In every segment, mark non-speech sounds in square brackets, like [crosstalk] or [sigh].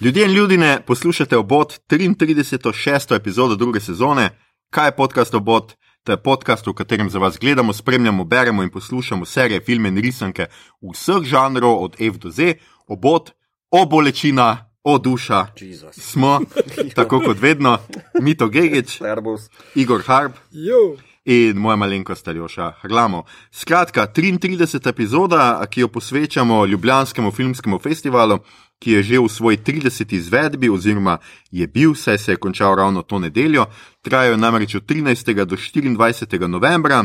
Ljudje in ljudje, poslušate obot 33. šesto epizodo druge sezone. Kaj je podcast obot? To je podcast, v katerem za vas gledamo, spremljamo, beremo in poslušamo serije, filme in risanke vseh žanrov, od F do Z, obot, o bolečina, o duša. Jezus. Smo, [laughs] tako kot vedno, Mito Gigič, Airbus. Igor Harb Jo. In moja malenkost Aljoša Hrlamo. Skratka, 33. epizoda, ki jo posvečamo Ljubljanskemu filmskemu festivalu, ki je že v svoji 30. izvedbi, oziroma je bil, saj se je končal ravno to nedeljo, trajajo namreč od 13. do 24. novembra.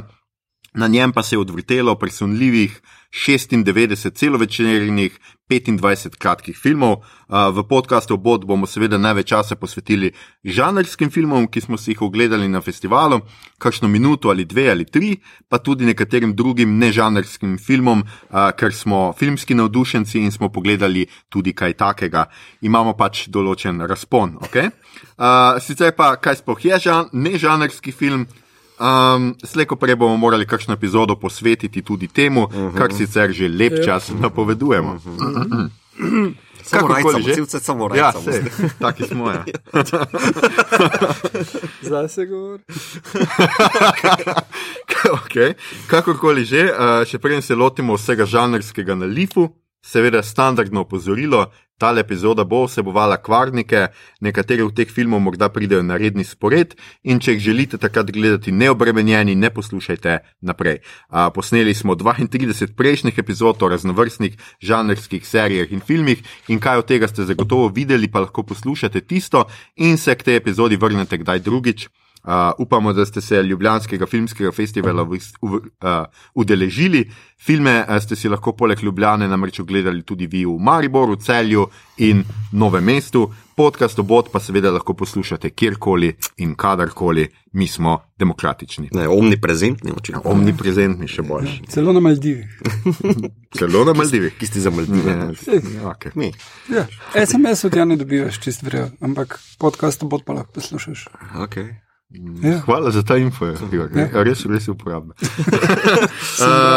Na njem pa se je odvrtelo presunljivih 96 celovečernih, 25 kratkih filmov. V podkastu Bod bomo seveda največ časa posvetili žanrskim filmom, ki smo si jih ogledali na festivalu, kakšno minuto ali dve ali tri, pa tudi nekaterim drugim nežanrskim filmom, ker smo filmski navdušenci in smo pogledali tudi kaj takega. Imamo pač določen razpon. Okay? Sicer pa, kaj sploh je žan, nežanrski film. Um, Slejko prej bomo morali kakšno epizodo posvetiti tudi temu, uh -huh. kar sicer že lep čas napovedujemo. Uh -huh. Samo Kakorkoli rajcamo, že. civce samo Ja, rajcamo. sej, taki smo. Ja. [laughs] Zdaj se govori. [laughs] okay. Kakorkoli že, uh, še preden se lotimo vsega žanrskega na lifu, seveda standardno opozorilo, ta epizoda bo vsebovala kvarnike, nekateri od teh filmov morda pridejo na redni spored in če jih želite takrat gledati neobremenjeni, ne poslušajte naprej. Uh, posneli smo 32 prejšnjih epizod o raznovrstnih žanrskih serijah in filmih in kaj od tega ste zagotovo videli, pa lahko poslušate tisto in se k tej epizodi vrnete kdaj drugič. Uh, upamo, da ste se Ljubljanskega filmskega festivala v, v, uh, udeležili. Filme uh, ste si lahko poleg Ljubljane namreč ogledali tudi vi v Mariboru, Celju in Novem mestu. Podcast obot pa seveda lahko poslušate kjerkoli in kadarkoli, mi smo demokratični. Ne, omniprezentni očitno. Omniprezentni še boljši. [laughs] Celo na Maldivih. Celo na Maldivih. Ki ste za Maldive. Ja, okay. Mi. Ja. SMS od Jana dobivaš čist vrejo, ampak podcast bo pa lahko poslušaš. Okay. Ja. Hvala za ta info, Igor. Ja. res, res je uporabna.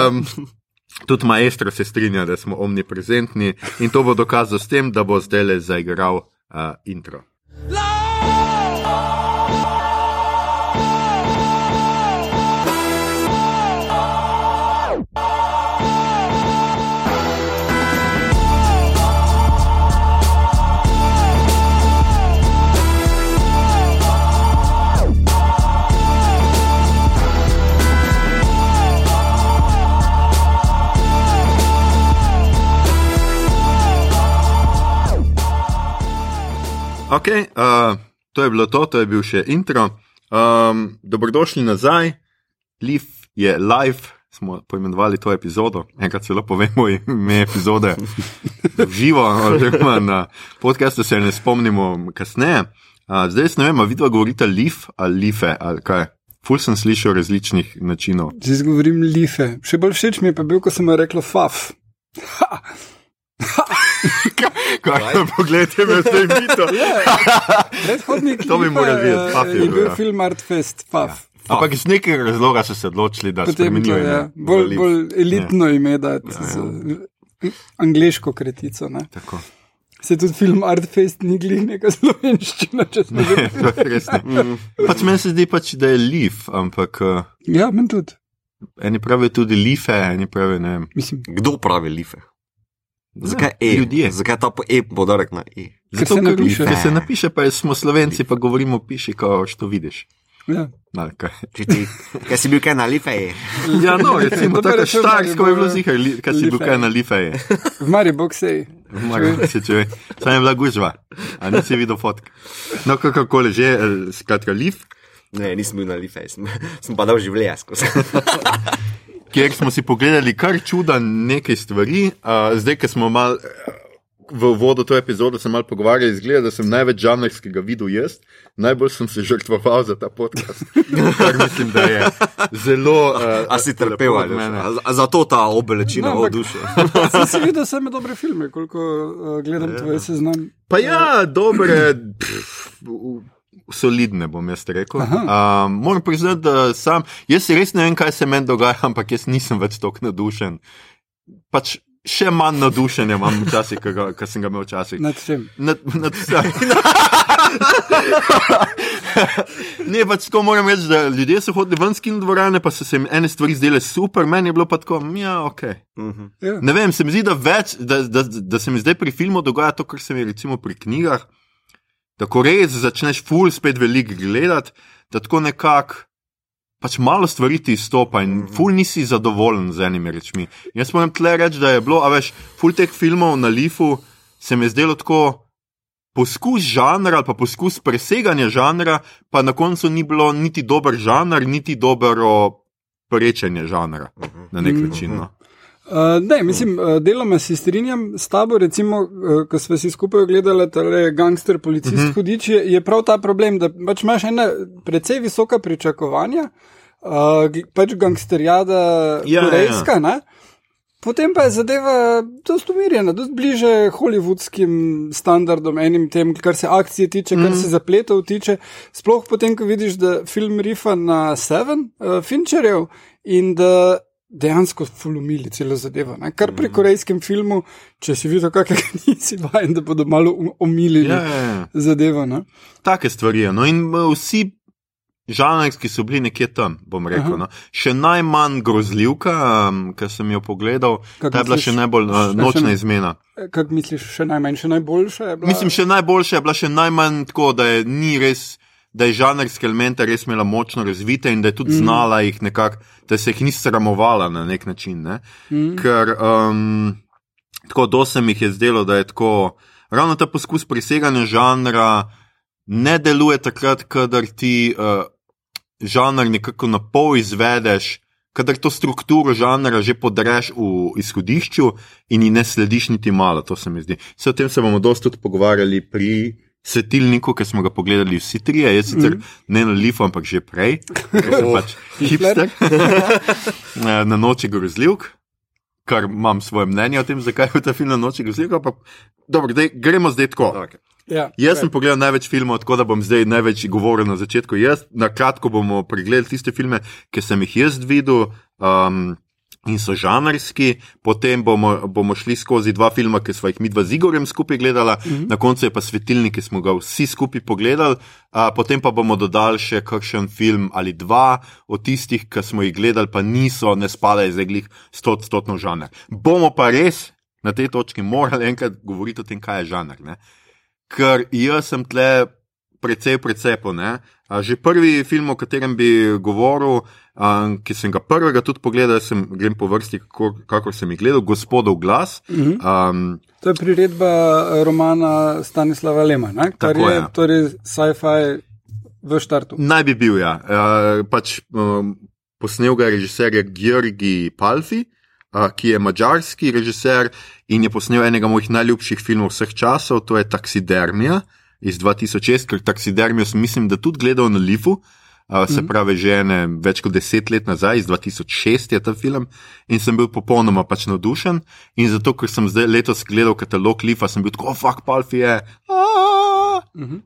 um, [laughs] tudi maestro se strinja, da smo omniprezentni in to bo dokazal s tem, da bo zdaj le zaigral uh, intro. Ok, uh, to je bilo to, to je bil še intro. Um, dobrodošli nazaj, Liv je live, smo poimenovali to epizodo, enkrat celo povemo ime epizode v [laughs] živo, oziroma na podkastu se ne spomnimo kasneje. Uh, zdaj ne vem, a vidva govorita Liv ali Life ali kaj. Ful sem slišal različnih načinov. Zdaj govorim life. Še bolj všeč mi je pa bil, ko sem rekla faf. Ha! Kaj, poglejte me zdaj mito. Predhodnik [laughs] To bi morali videti, eh, Faf je je bil, ja. film Artfest, faf. Ampak iz nekega razloga so se odločili, da to spremenijo. je ime. bolj, bolj elitno ime, da Ja, z angliško kratico. Ne? Tako. Se tudi film Artfest ni glih neka slovenščina, če smo že. Je ne. Pač meni se zdi, pač, da je liv, ampak uh, Ja, meni tudi. eni pravijo tudi life, eni pravijo ne. Mislim, Kdo pravi life? Zakaj E? ljudje. Zakaj ta po E podarek na E? Ker Zato, se ker napiše. Ker se napiše, pa smo slovenci, pa govorimo piši, kao što vidiš. ja. No, kaj. Če ti, kaj si bil kaj na life? E? Ja, no, recimo, [laughs] Dobro, tako da je je bilo zihar, li- kaj si bil kaj na life. je. v Mariboku sej. Moram se čuje. Sam je bila gužva, a nisi videl fotk. No, kakorkoli že, eh, skratka, liv, Ne, nisem bil na life, sem, sem pa dal življenje skozi. [laughs] kjer smo si pogledali kar čuda nekaj stvari. Uh, zdaj, ko smo mal eh, v uvodu to epizodo se mal pogovarjali, izgleda, da sem največ žanrskega videl jaz. Najbolj sem se žrtvoval za ta podcast, kar mislim, da je zelo. Uh, A si trpel ali ne? Zato ta obelečina No, v duši. [laughs] Sem si videl same dobre filme, koliko uh, gledam tvoj seznam. Pa ja, dobre, pff, solidne bom jaz rekel. Um, moram priznati, da sam, jaz res ne vem, kaj se meni dogaja, ampak jaz nisem več tako nadušen. Pač še manj navdušenja imam včasih, kot sem ga imel včasih. Nad čem? Nad, nad vsem. [laughs] ne, pač tako moram reči, da ljudje so hodili ven iz kino dvorane, pa so se jim ene stvari zdele super, meni je bilo pa tako, ja, ok. Mhm. Ja. Ne vem, se mi zdi, da, več, da, da, da se mi zdaj pri filmu dogaja to, kar se mi recimo pri knjigah, da ko res začneš ful spet veliko gledati, da tako nekako. Pač malo stvari ti izstopa in ful nisi zadovoljen z enimi rečmi. Jaz moram tle reči, da je bilo, a veš, ful teh filmov na Lifu se mi je zdelo tako poskus žanra ali pa poskus preseganja žanra, pa na koncu ni bilo niti dober žanr, niti dobro prečenje žanra na nek način. No. Uh, ne, mislim, uh, deloma se strinjam s tabo. Recimo, uh, ko smo si skupaj gledali tale gangster, policist, uh Mhm. -huh. hudič, je, je prav ta problem, da pač imaš ena precej visoka pričakovanja, uh, pač gangsterjada Ja, korejska, ja, ja. Potem pa je zadeva dosta umirjena, dosta bliže hollywoodskim standardom, enim tem, kar se akcije tiče, kar se zapletov tiče. Sploh potem, ko vidiš, da film rifa na Seven uh, Fincherjev in da dejansko fulumili celo zadevo. Ne? Kar pri korejskem filmu, če si videl, kakega [laughs] nisi vajen, da bodo malo omilili Ja, ja, ja. zadevo. Ne? Take stvari. je, No, in uh, vsi žanrski so bili nekje tam, bom rekel. Aha. No. Še najmanj grozljivka, um, ki sem jo pogledal, Kako ta je bila misliš? še najbolj uh, nočna še- izmena. Kaj misliš, še najmanj, še najboljša? je bila? Mislim, še najboljša je bila še najmanj tako, da je ni res. Da je žanrske elemente res imela močno razvite in da je tudi mm. znala jih nekako, da se jih ni sramovala na nek način. Ne? Mm. Ker um, tako do se mi je zdelo, da je tako, ravno ta poskus preseganja žanra ne deluje takrat, kadar ti uh, žanr nekako na pol izvedeš, kadar to strukturo žanra že podreš v izhodišču in ji ne slediš niti malo, to se mi zdi. Vse o tem se bomo dosti tudi pogovarjali pri. Svetilniku, ki smo ga pogledali vsi trije, jaz sicer mm. ne na Lifu, ampak že prej, sem [laughs] pač hipster. [laughs] Eh, na noči grozljivk, kar imam svoje mnenje o tem, zakaj je ta film na noči grozljivk. Ampak, dobro, dej, gremo zdaj tako. Okay. Ja, Jaz sem pogledal največ filmov, tako da bom zdaj največ govoril na začetku. Jaz, na kratko bomo pregledali tiste filme, ki sem jih jaz videl. Um, In so žanrski, potem bomo, bomo šli skozi dva filma, ki smo jih mi dva z Igorjem skupaj gledala, mm -hmm. na koncu je pa svetilnik, ki smo ga vsi skupaj pogledali, a, potem pa bomo dodali še kakšen film ali dva od tistih, ki smo jih gledali, pa niso, ne spadajo zdaj glih stotno žanr. Bomo pa res na tej točki morali enkrat govoriti o tem, kaj je žanr. Ne? Ker jaz sem tle precej precepo. Ne? A že prvi film, o katerem bi govoril, a, ki sem ga prvega tudi pogledal, sem grem po vrsti, kako, kako sem jih gledal, Gospodov glas. Um, To je priredba eh, romana Stanislava Lema, ne? kar Tako je je. torej sci-fi v štartu. naj bi bil, ja. Uh, pač, um, posnel ga je režiser Georgi Palfi, uh, ki je mačarski režiser in je posnel enega mojih najljubših filmov vseh časov, to je Taxidermija iz 2006, ker Taxidermijo sem mislim, da tudi gledal na Lifu. Uh, se pravi, že ene, več kot deset let nazaj, iz 2006 je ta film, in sem bil popolnoma pač navdušen. In zato, ker sem zdaj letos gledal katalog Lifa, sem bil tako, oh, fuck, Palfi je. Aaaa! Mhm.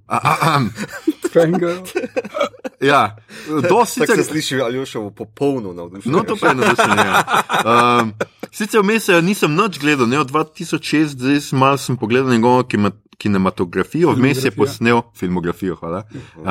Triangle. [laughs] [laughs] Ja, dosti Tako sicer. se sliši Aljošovo popolno navdušenje. No, to pa je navdušenje. Ja. Um, sicer vmes je nisem nič gledal, ne od 2006, zdaj sem malo sem pogledal njegovo kinematografijo, vmes je posnel filmografijo. hvala. Uh,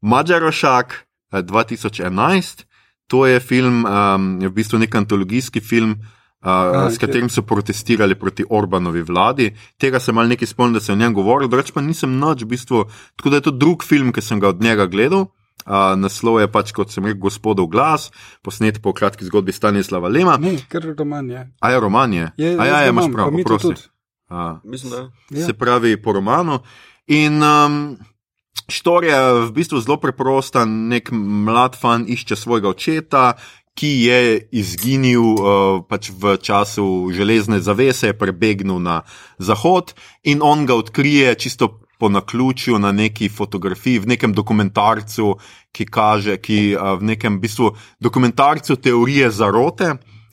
Mađarošak uh, 2011, to je film, um, je v bistvu nek antologijski film. Uh, A, s katerim so protestirali proti Orbanovi vladi. Tega sem mal nekaj spomnil, da sem o njem govoril, drugač pa nisem nič, v bistvu. Tako da je to drug film, ki sem ga od njega gledal. Uh, naslov je pač, kot sem rekel, Gospodov glas, posnet po kratki zgodbi Stanislava Lema. Ne, ker roman je. A je roman je? je A ja, ga ja, imaš prav, tudi. A, Mislim, da. Ja. se pravi po romanu. In um, štorija je v bistvu zelo preprosta. Nek mlad fan išče svojega očeta, ki je izginil uh, pač v času železne zavese, je prebegnil na zahod in on ga odkrije čisto. Po naključju na neki fotografiji, v nekem dokumentarcu, ki kaže, ki uh, v nekem bistvu dokumentarcu teorije zarote,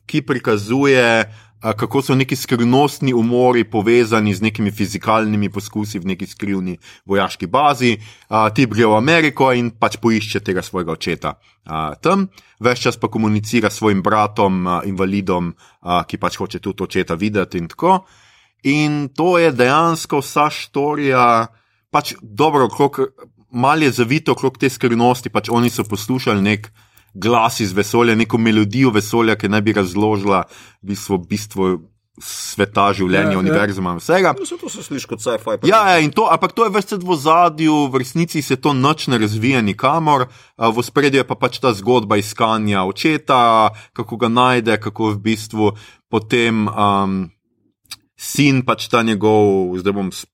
ki prikazuje a, kako so neki skrivnostni umori povezani z nekimi fizikalnimi poskusi v neki skrivni vojaški bazi. A, ti gre v Ameriko in pač poišče tega svojega očeta a, tam, več čas pa komunicira s svojim bratom, a, invalidom, a, ki pač hoče tudi očeta videti in tako. In to je dejansko vsa štorija, pač dobro, okrog, mal je zavito okrog te skrivnosti, pač oni so poslušali nek glas iz vesolja, neko melodijo vesolja, ki naj bi razložila bistvo, bistvo sveta, življenja, Ja, ja. univerzuma in vsega. Vse to se sliši kot sci-fi. Ja, ja, in to, ampak to je vse v zadju, v resnici se to noč ne razvija nikamor, v spredju je pa pač ta zgodba iskanja očeta, kako ga najde, kako v bistvu potem. Um, Sin pač ta njegov, zdaj bom s-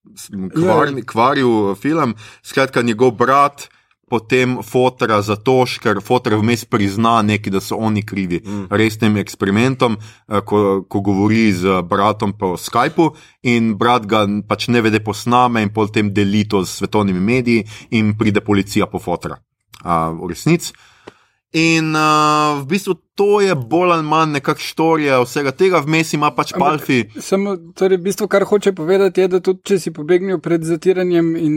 kvar, kvaril film, skratka, njegov brat, potem fotra za to, ker fotor vmes prizna neki, da so oni krivi mm. resnim eksperimentom, eh, ko, ko govori z bratom po Skypu in brat ga pač ne vede posname in potem deli to s svetovnimi mediji in pride policija po fotra. Uh, v resnici. In uh, v bistvu to je bolj ali manj nekakšna štorija vsega tega, vmes ima pač Palfi. Samo, torej, bistvo, kar hoče povedati, je, da tudi če si pobegnil pred zatiranjem in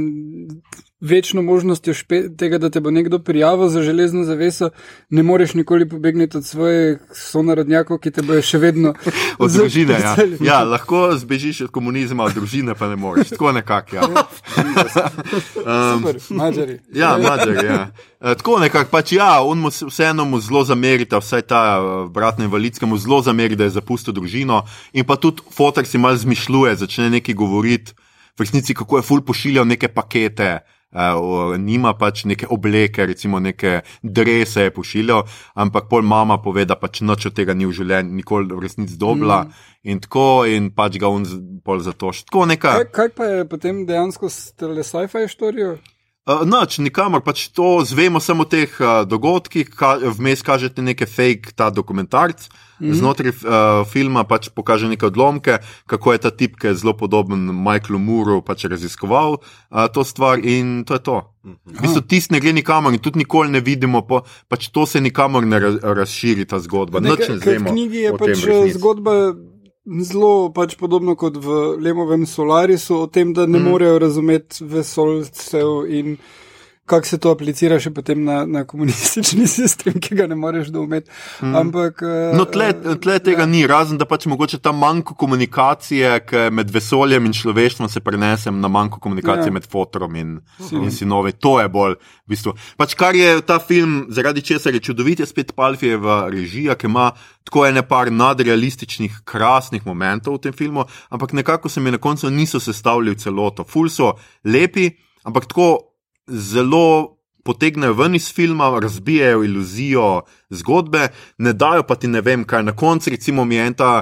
večno možnostjo špe, tega, da te bo nekdo prijavil za železno zaveso, ne moreš nikoli pobegniti od svojih sonarodnjakov, ki te bojo še vedno Od družine, ja. ja. [laughs] Lahko zbežiš od komunizma, od družine pa ne moreš. Tako nekako. Ja. [laughs] Super, mačari. Ja, mačer, ja. E, tako nekako, pač ja, on mu vseeno mu zelo zamerita, vsaj ta eh, brat na invalidskem, mu zelo zameri, da je zapustil družino. In pa tudi fotor si mal zmišljuje, začne nekaj govoriti, v resnici kako je ful pošiljal neke pakete. Uh, nima pač neke obleke, recimo neke drese je pošiljal, ampak pol mama pove, da pač noč od tega ni v življenju, nikoli v resnici dobila mm. in tako, in pač ga on pol zato še tako neka. Kaj, kaj pa je potem dejansko s tele sci-fi štorijo? Uh, Noč, nikamor, pač to zvemo samo o teh uh, dogodkih, ka, vmes kažete neke fake, ta dokumentarc. Mm -hmm. Znotraj uh, filma pač pokaže neke odlomke, kako je ta tip, ki je zelo podoben Michaelu Muru, pač raziskoval uh, to stvar in to je to. V bistvu tisti ne gre nikamor in tudi nikoli ne vidimo, po, pač to se nikamor ne ra razširi ta zgodba. Noč ne Nekaj- ker znemo. V knjigi je pač resnici. zgodba zelo pač podobno kot v Lemovem Solarisu, o tem, da ne mm. morejo razumeti vesoljcev in kako se to aplicira še potem na, na komunistični [laughs] sistem, ki ga ne moreš doumeti. Mm. Ampak. eh, No, tle, tle tega ni, razen da pač mogoče ta manjko komunikacije med vesoljem in človeštvom se prenese na manjko komunikacije Ja. ja. med fotorom in, in sinovi. To je bolj, v bistvu. Pač kar je ta film, zaradi česar je čudovit, je spet Palfijeva režija, ki ima tako ene par nadrealističnih, krasnih momentov v tem filmu, ampak nekako se mi na koncu niso sestavljali celoto. Ful so lepi, ampak tako zelo potegnejo ven iz filma, razbijajo iluzijo zgodbe, ne dajo pa ti ne vem kaj. Na koncu, recimo, mi je en ta.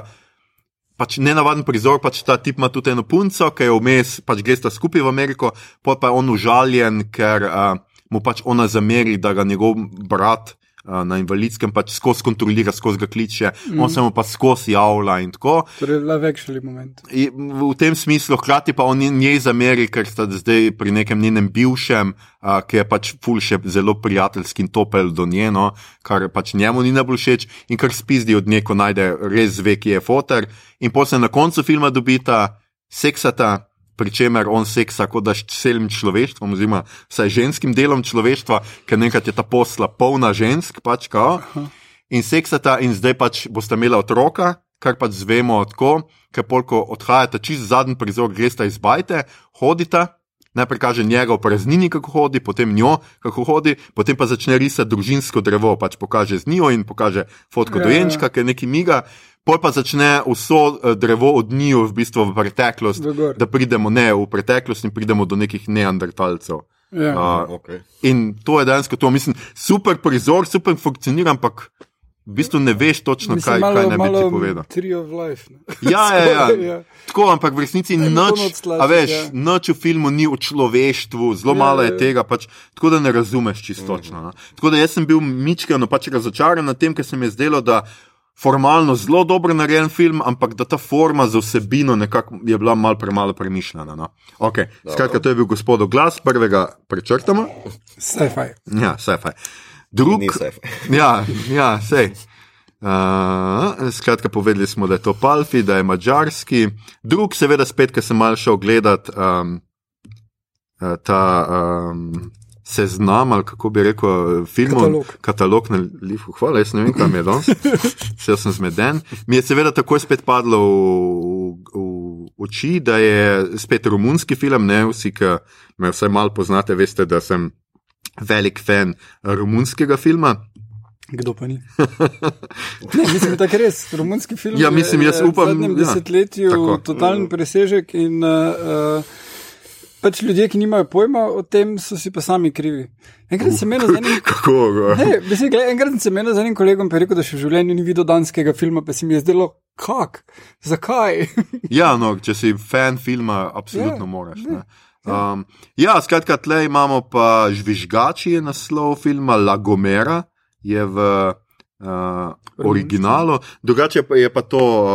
Pač nenavaden prizor, pač ta tip ima tudi eno punco, ki je vmes, pač gre sta skupaj v Ameriko, pa je on užaljen, ker uh, mu pač ona zameri, da ga njegov brat uh, na invalidskem pač skozi kontrolira, skozi ga kliče, mm. on se mu pa skozi javlja in tako. Torej, love actually moment. I- V tem smislu, hkrati pa on njej zameri, ker sta zdaj pri nekem njenem bivšem, a, ki je pač ful še zelo prijateljski in topel do nje, no, kar pač njemu ni najbolj všeč in kar spizdi od nje, ko najde res ve, ki je fotor. In potem se na koncu filma dobita seksata. Pri čemer on seksa kot da s celim človeštvom, oziroma vsaj ženskim delom človeštva, ker nekaj je ta posla polna žensk, pač kao. In seksata, in zdaj pač boste imeli otroka, kar pač zvemo tako, ker polko odhajate čist zadnji prizor, greste iz bajte, hodita. Najprej kaže njega v praznini, kako hodi, potem njo, kako hodi, potem pa začne risati družinsko drevo, pač pokaže z njo in pokaže fotko Ja, ja, dojenčka, ki je neki miga, pol pa začne vso eh, drevo od njo v bistvu v preteklost, da pridemo ne v preteklost in pridemo do nekih neandertalcev. Ja. Uh, Okay. In to je dejansko to, mislim, super prizor, super funkcionira, ampak v bistvu ne veš točno, Mislim, kaj, malo, kaj ne bi ti povedal. Tree of life. ne. Ja, ja, [laughs] ja. Ja. Tako, ampak v resnici odslači, a veš, ja. noč v filmu ni o človeštvu, zelo Ja, malo je ja. tega, pač, tako da ne razumeš čisto točno. no. Tako da jaz sem bil mičkano pač razočaran nad tem, ker se mi je zdelo, da formalno zelo dobro narejen film, ampak da ta forma za vsebino nekako je bila mal premalo premišljena. No. Okay. Skratka, to je bil gospod glas, prvega prečrtamo. Sci-fi. Ja, sci-fi. Drug, sci-fi. [laughs] Ja, ja sej. Uh, skratka, povedali smo, da je to Palfi, da je mačarski. Drug, seveda, spet, ki sem mal šel gledat um, uh, ta um, seznam, ali kako bi rekel, filmov, Katalog. katalog na Lifu. Hvala, jaz ne vem, kam je [laughs] danes. Vse sem zmeden. Mi je seveda takoj spet padlo v, v, v oči, da je spet romunski film, ne vsi, ki me vsaj malo poznate, veste, da sem velik fan romunskega filma. Kdo pa ni? [laughs] ne, mislim, da je res. Romunski film Ja, mislim, je v upam, zadnjem ja, desetletju tako. totalen presežek in uh, pač ljudje, ki nimajo pojma o tem, so si pa sami krivi. Enkrat sem imel z enim. [laughs] Kako? Ne, mislim, gled, enkrat sem imel z enim kolegom pa je rekel, da še v življenju ni videl danskega filma, pa se mi je zdelo, kak, zakaj? [laughs] Ja, no, če si fan filma, absolutno Ja, moraš. ne. Ne? Um, ja, skratka, tle imamo pa Žvižgači, je naslov filma La Gomera, je v uh, originalu, drugače pa je pa to uh,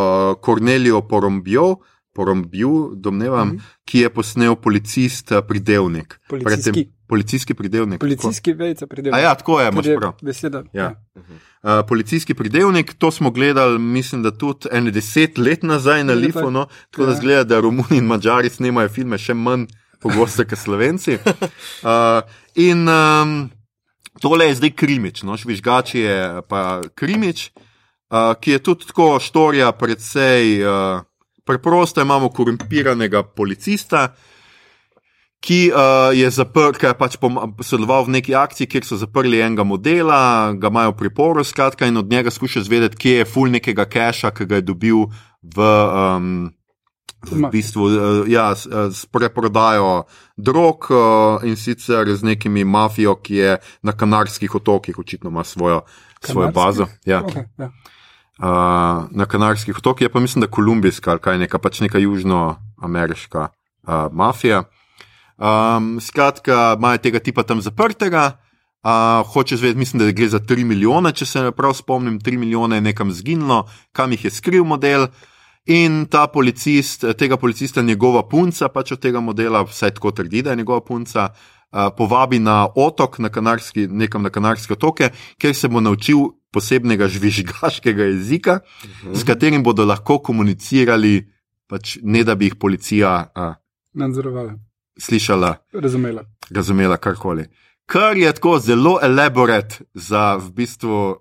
Cornelio Porombio. Porombju, domnevam, mm. -hmm. ki je posnel policist, eh, pridevnik. Policijski. Predtem- policijski pridevnik. tako. Policijski vejce pridejo. A ja, tako je, imaš prav. Beseda. Ja. Uh, policijski pridevnik, to smo gledali, mislim, da tudi ene deset let nazaj na Je Lifu, tako. no, tako da Ja. zgleda, da Romuni in Mačari snemajo filme še manj pogosto kot Slovenci. Uh, [laughs] in um, tole je zdaj krimič, no, žvižgač je pa krimič, uh, ki je tudi tako štorija, predvsej uh, preprosta. Imamo korumpiranega policista. Ki uh, je zaprt, ki je pač sodeloval v neki akciji, kjer so zaprli enega modela, ga imajo v priporu, skratka, in od njega skuša zvedeti, kje je full nekega keša, ki ga je dobil v, um, v bistvu uh, ja, s, uh, s preprodajo drog in sicer z nekimi mafijo, ki je na Kanarskih otokih, očitno ima svojo, svojo Kanarskih? bazo. Ja. Okay, ja. Uh, na Kanarskih otokih je pa mislim, da kolumbijska ali kaj neka, pač neka južnoameriška uh, mafija. Um, skratka, imajo tega tipa tam zaprtega, uh, hoče zvedeti, mislim, da gre za 3 milijone, če se prav spomnim, 3 milijone je nekam zginilo, kam jih je skril model. In ta policist, tega policista, njegova punca, pač od tega modela, vsaj tako trdi, da je njegova punca, uh, povabi na otok, na kanarski, nekam na kanarske otoke, kjer se bo naučil posebnega žvižgaškega jezika, uh -huh. s katerim bodo lahko komunicirali, pač, ne da bi jih policija uh, Nadzorovala, slišala, razumela. razumela karkoli. Kar je tako zelo elaborat za v bistvu.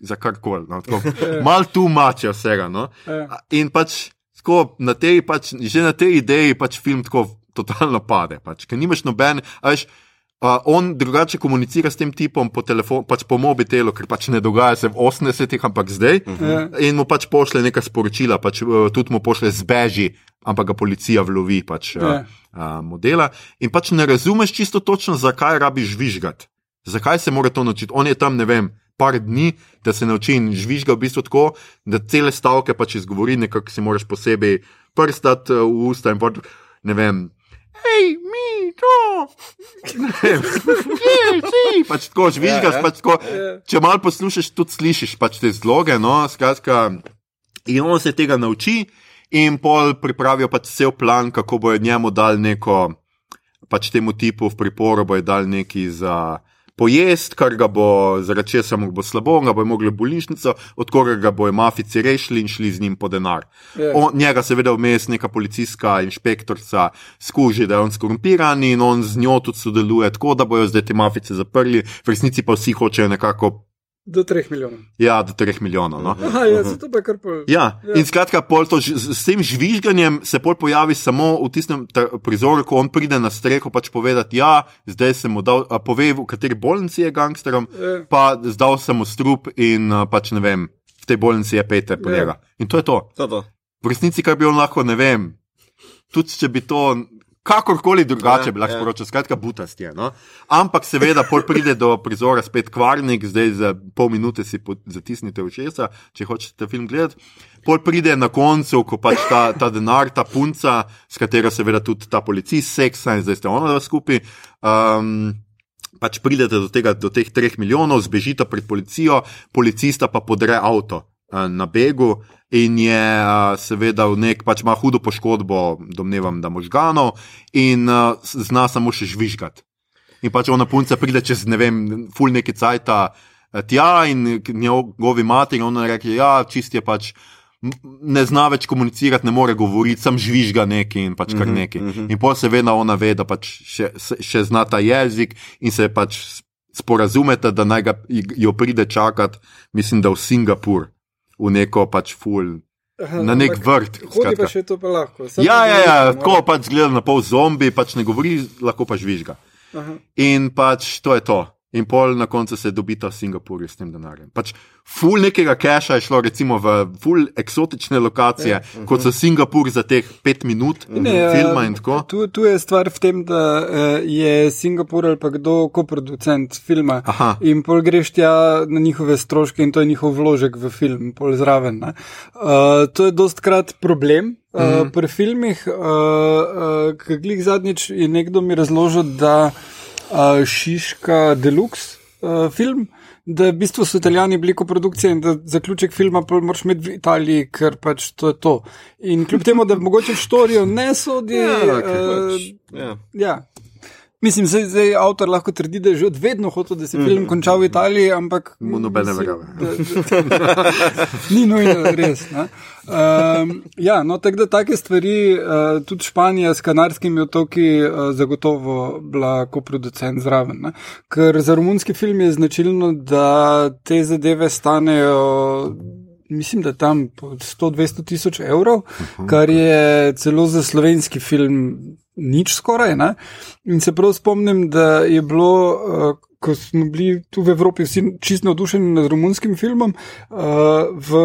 Za karkoli. No, tako. Mal tu mače vsega. No. Eh, In pač, tako, na tej, pač, že na tej ideji pač film tako totalno pade. Pač, ker nimaš noben, a veš. Uh, on drugače komunicira s tem tipom po telefonu, pač po mobitelu, ker pač ne dogaja se v 80-ih, ampak zdaj. eh, In mu pač pošle neka sporočila, pač, uh, tudi mu pošle zbeži, ampak ga policija vlovi pač, uh, Ja. uh, modela. In pač ne razumeš čisto točno, zakaj rabiš žvižgati. Zakaj se mora to naučiti? On je tam, ne vem, par dni, da se nauči in žvižga v bistvu tako, da cele stavke pač izgovori, nekako si moraš posebej prstati uh, v usta in pač, ne vem. Hej, mi, to! [laughs] Kje si? Pač tako žvižgaš, Ja, ja. pač tako. Ja. Če malo poslušaš, tudi slišiš pač te zloge. No, skratka, in on se tega nauči, in pol pripravijo pač cel plan, kako bojo njemu dali neko, pač temu tipu v priporu bojo dali neki za. Pojest, kar ga bo, zaradi česa mu bo slabo, ga bo mogli v bolnišnico, od koga ga bojo mafici rešili in šli z njim po denar. Ja. On, njega seveda vmes neka policijska inšpektorica skuži, da je on skorumpiran in on z njo tudi sodeluje, tako da bojo zdaj te mafice zaprli, v resnici pa vsi hočejo nekako, Do 3 milijonov. ja, do 3 milijonov. No. Aha, ja, zato pa kar pol. Ja, Ja. in skratka, pol to, s, tem žvižganjem se pol pojavi samo v tistem prizoru, ko on pride na streho, pač povedati, ja, zdaj sem mu dal, a, pove, v kateri bolnici je gangsterom, Ja. pa zdal sem mu strup in a, pač ne vem, v tej bolnici je pete po Ja. njega. In to je to. To, to. V resnici, kar bi on lahko, ne vem, tudi če bi to. Kakorkoli drugače Ja, bi lahko ja. sporočil, skratka, butast je. No? Ampak seveda, pol pride do prizora spet kvarnik, zdaj za pol minute si zatisnite ušesa, če hočete film gledati. Pol pride na koncu, ko pač ta, ta denar, ta punca, s katero seveda tudi ta policist seksa in zdaj ste ona dva skupaj. Um, pač pridete do, tega, do teh treh milijonov, zbežite pred policijo, policista pa podre avto na begu in je seveda v nek, pač ima hudo poškodbo, domnevam, da možganov in zna samo še žvižgati. In pač ona punca pride čez, ne vem, full neki cajt, tja in njegovi materi, ona reče, ja, čist je pač. Ne zna več komunicirati, ne more govoriti, sam žvižga neki in pač kar neki. In pa seveda ona ve, da pač še, se- še zna ta jezik in se pač sporazumete, da naj ga, jo pride čakati, mislim, da v Singapur, v neko pač ful, na nek vrt. Hodi pa še to pa lahko. Samo Ja, ja, ja, tako pač zgleda na pol zombi, pač ne govori, lahko pa žvižga. Aha. In pač to je to. In pol na koncu se dobita v Singapurju s tem denarjem. Pač ful nekega keša je šlo recimo v ful eksotične lokacije, Ja. kot so Singapur za teh pet minut Ne, filma eh, in tako. Tu, tu je stvar v tem, da uh, je Singapur ali pa kdo koproducent filma Aha. in pol greš tja na njihove stroške in to je njihov vložek v film, pol zraven. ne. Uh, to je dost krat problem. Uh, mm -hmm. Pri filmih, uh, uh, ki glih zadnjič je nekdo mi razložil, da uh, Šiška Deluxe uh, film, da v bistvu so italijani bili koprodukcija in da zaključek filma moraš imeti v Italiji, ker pač to je to. In kljub temu, da mogoče v štorijo ne sodi. Ja, ker uh, Pač, ja. Ja. Mislim, zdaj, zdaj avtor lahko trdi, da je že od vedno hotel, da se film konča v Italiji, ampak. Mu nobene verjame. [laughs] Ni nujno res. ne. Um, ja, no, tako da take stvari, uh, tudi Španija s kanarskimi otoki, uh, zagotovo bila koproducent zraven. Ne? Ker za romunski film je značilno, da te zadeve stanejo. Mislim, da tam po 100-200 tisoč evrov, kar je celo za slovenski film nič skoraj. Ne? In se prav spomnim, da je bilo, uh, ko smo bili tu v Evropi vsi čisto navdušeni nad romunskim filmom, uh, v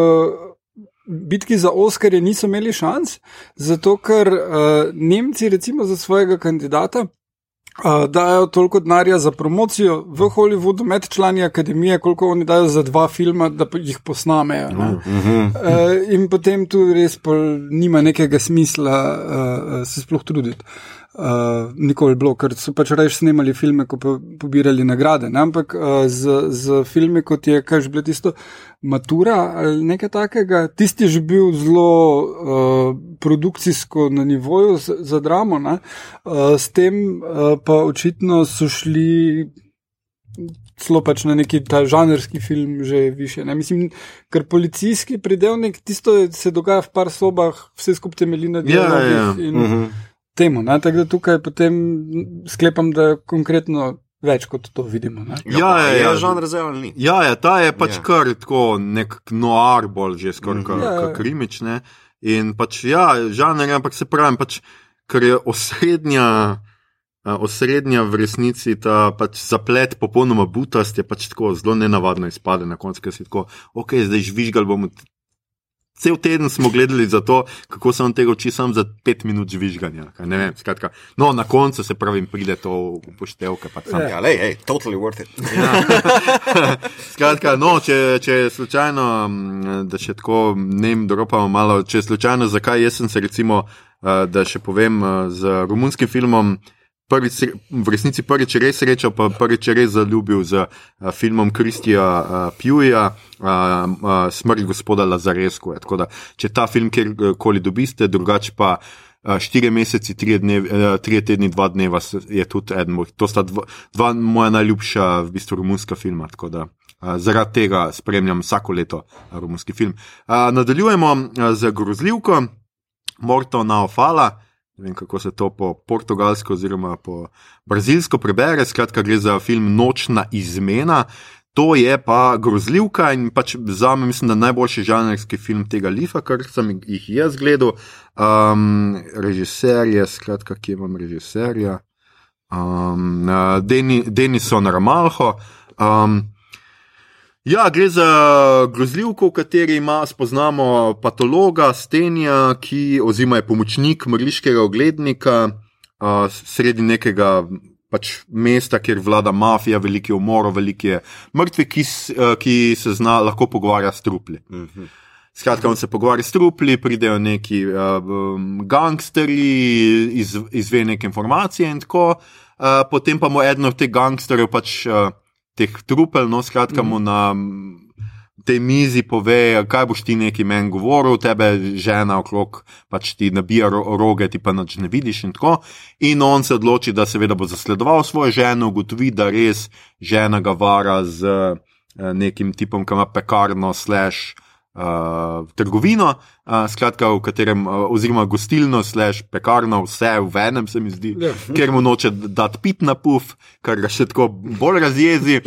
bitki za Oskarje niso imeli šans, zato ker uh, Nemci, recimo za svojega kandidata, Uh, dajo toliko denarja za promocijo v Hollywoodu, med člani akademije, koliko oni dajo za dva filma, da jih posnamejo. ne. Uh, in potem tu res nima nekega smisla uh, se sploh truditi. Uh, nikoli bilo, ker so pač reč snemali filme, ko pa pobirali nagrade. Ne? Ampak uh, z, z filmi, kot je, kaj že bilo tisto, Matura ali nekaj takega, tisti je že bil zelo uh, produkcijsko na nivoju za, za dramo, ne? uh, s tem uh, pa očitno so šli. Celo pač na neki ta žanrski film, že više. Ne? Mislim, ker policijski pridevnik, tisto se dogaja v par sobah, vse skupaj temelji na Ja, dialogih ja. in temu. Ne? Tako da tukaj potem sklepam, da je konkretno več kot to vidimo. Ne? Ja, ja, je ja. žanr zdaj ali ni. Ja, ja, ta je pač Ja. ja. kar tako nek noir, bolj že skoraj mm Ja, -hmm. ja. krimične. In pač ja, žanr, je, ampak se pravi, pač, ker je osrednja. a, Osrednja v resnici ta pač zaplet, popolnoma butast, je pač tako zelo nenavadno izpade na koncu, ker si tako, ok, zdaj žvižgal bomo. Cel teden smo gledali za to, kako se on tega uči, samo za pet minut žvižganja. vem, skratka. No, na koncu se pravi, pride to upoštevke. Pač Ja, lej, hej, totally worth it. [laughs] [laughs] Skratka, no, če, če slučajno, da še tako ne vem, doropamo malo, če slučajno, zakaj jaz sem se recimo, eh, da še povem, eh, z romunskim filmom. Prvič, v resnici prvič res srečal, pa prvič res zaljubil z uh, filmom Kristija uh, Pjuja, uh, Smrt gospoda Lazaresku. Tako da, če ta film kjerkoli dobiste, drugače pa štiri meseci, tri, dnev, tri tedni, dva dneva je tudi eden. moj- To sta dva, dva moja najljubša, v bistvu, romunska filma. tako da, zaradi tega spremljam vsako leto romunski film. Nadaljujemo z grozljivko Morto Naofala. Ne vem, kako se to po portugalsko oziroma po brazilsko prebere. Skratka, gre za film Nočna izmena. To je pa grozljivka in pač za me, mislim, da najboljši žanrski film tega lifa, kar sem jih jaz gledal. Um, režiser je, skratka, kje imam režiserja? Um, Deni, Denison Ramalho. Um, Ja, gre za grozljivko, v kateri ima, spoznamo patologa Stenja, ki oziroma je pomočnik mrliškega oglednika uh, sredi nekega pač, mesta, kjer vlada mafija, veliko je umorov, veliko je mrtvih, ki, uh, ki se zna lahko pogovarjati s trupli. Skratka, on se pogovarja s trupli, pridejo neki uh, gangsterji, iz, izve neke informacije in tako. Uh, potem pa mu eden od teh gangsterjev, pač uh, teh trupel, no, skratka, mu na mm, tej mizi pove, kaj boš ti neki meni govoril, tebe žena okrog, pač ti nabija ro roge, ti pa nič ne vidiš in tako. In on se odloči, da seveda bo zasledoval svojo ženo, ugotovi, da res žena ga vara z eh, nekim tipom, ki ima pekarno, slash. Uh, trgovino, uh, skratka, v katerem, uh, oziroma gostilno, slash pekarno, vse v enem, se mi zdi, Ja. ker mu noče dati pit na puf, kar ga še tako bolj razjezi.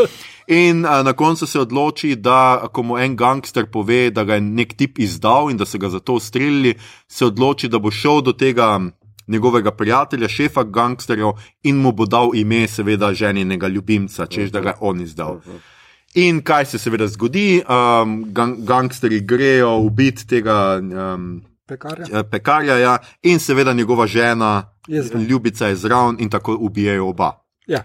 In uh, na koncu se odloči, da ko mu en gangster pove, da ga je nek tip izdal in da so ga zato ustrelili, se odloči, da bo šel do tega njegovega prijatelja, šefa gangsterjev in mu bo dal ime, seveda, ženjenega ljubimca, čež da ga je on izdal. In kaj se seveda zgodi? Um, gang gangsterji grejo ubiti tega um, Pekarja. eh, pekarja ja, in seveda njegova žena, Je zraven. ljubica je zraven in tako ubijajo oba. Ja.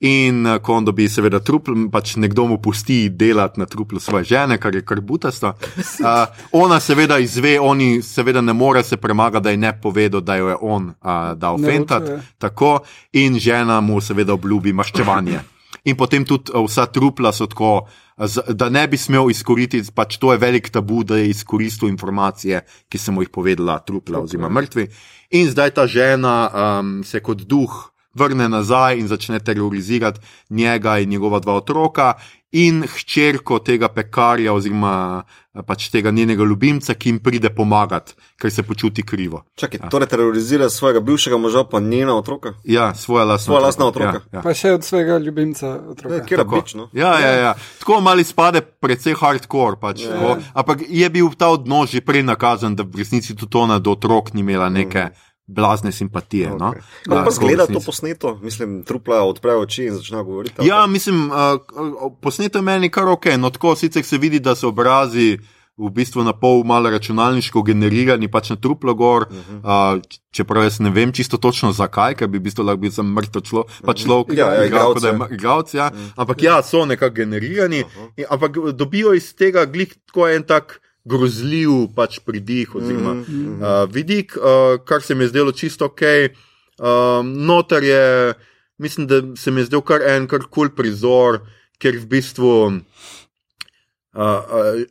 In eh, ko on dobi, seveda, trupl, pač nekdo mu pusti delati na truplu svoje žene, kar je kar butasto. Uh, [laughs] ona seveda izve, oni seveda ne more se premagati, da je ne povedal, da jo je on uh, dal fentat. Tako, in žena mu seveda obljubi maščevanje. In potem tudi eh, vsa trupla so tako, eh, da ne bi smel izkoristiti, pač to je velik tabu, da je izkoristil informacije, ki sem jih povedala, trupla oziroma mrtvi. In zdaj ta žena um, se kot duh vrne nazaj in začne terorizirati njega in njegova dva otroka. In hčerko tega pekarja, oziroma eh, pač tega njenega ljubimca, ki jim pride pomagati, ker se počuti krivo. Čakaj, torej terorizira svojega bivšega moža, pa njena otroka. Ja, svoja lastna Svoja lastna otroka. Ja, ja. Pa še od svojega ljubimca otroka. Ja, bič, no? Ja, ja, ja. Tako mali spade, predvsej hardcore. Pač, Ja. yeah. Ampak je bil ta odnos že prej nakazan, da v resnici tudi ona do otrok ni imela neke blazne simpatije. No? Okay. Kako Ja, pa zgleda to posneto? Mislim, trupla odpre oči in začne govoriti. Ja, mislim, uh, posneto je meni kar ok. No, tako sicer se vidi, da so obrazi. V bistvu na pol malo računalniško generirani, pač na truplo gor, uh -huh. uh, čeprav jaz ne vem čisto točno zakaj, ker bi v bistvu lahko bil sem mrtev člo, pa človek, Ja, ja, igral, da je igralec. Ja. Ampak ja, so nekako generirani, uh -huh. ampak dobijo iz tega glih tako en tak grozljiv pač pridih oziroma uh -huh. uh, vidik, uh, kar se mi je zdelo čisto ok. Um, notar je, mislim, da se mi je zdel kar en kar kul cool prizor, ker v bistvu. Uh,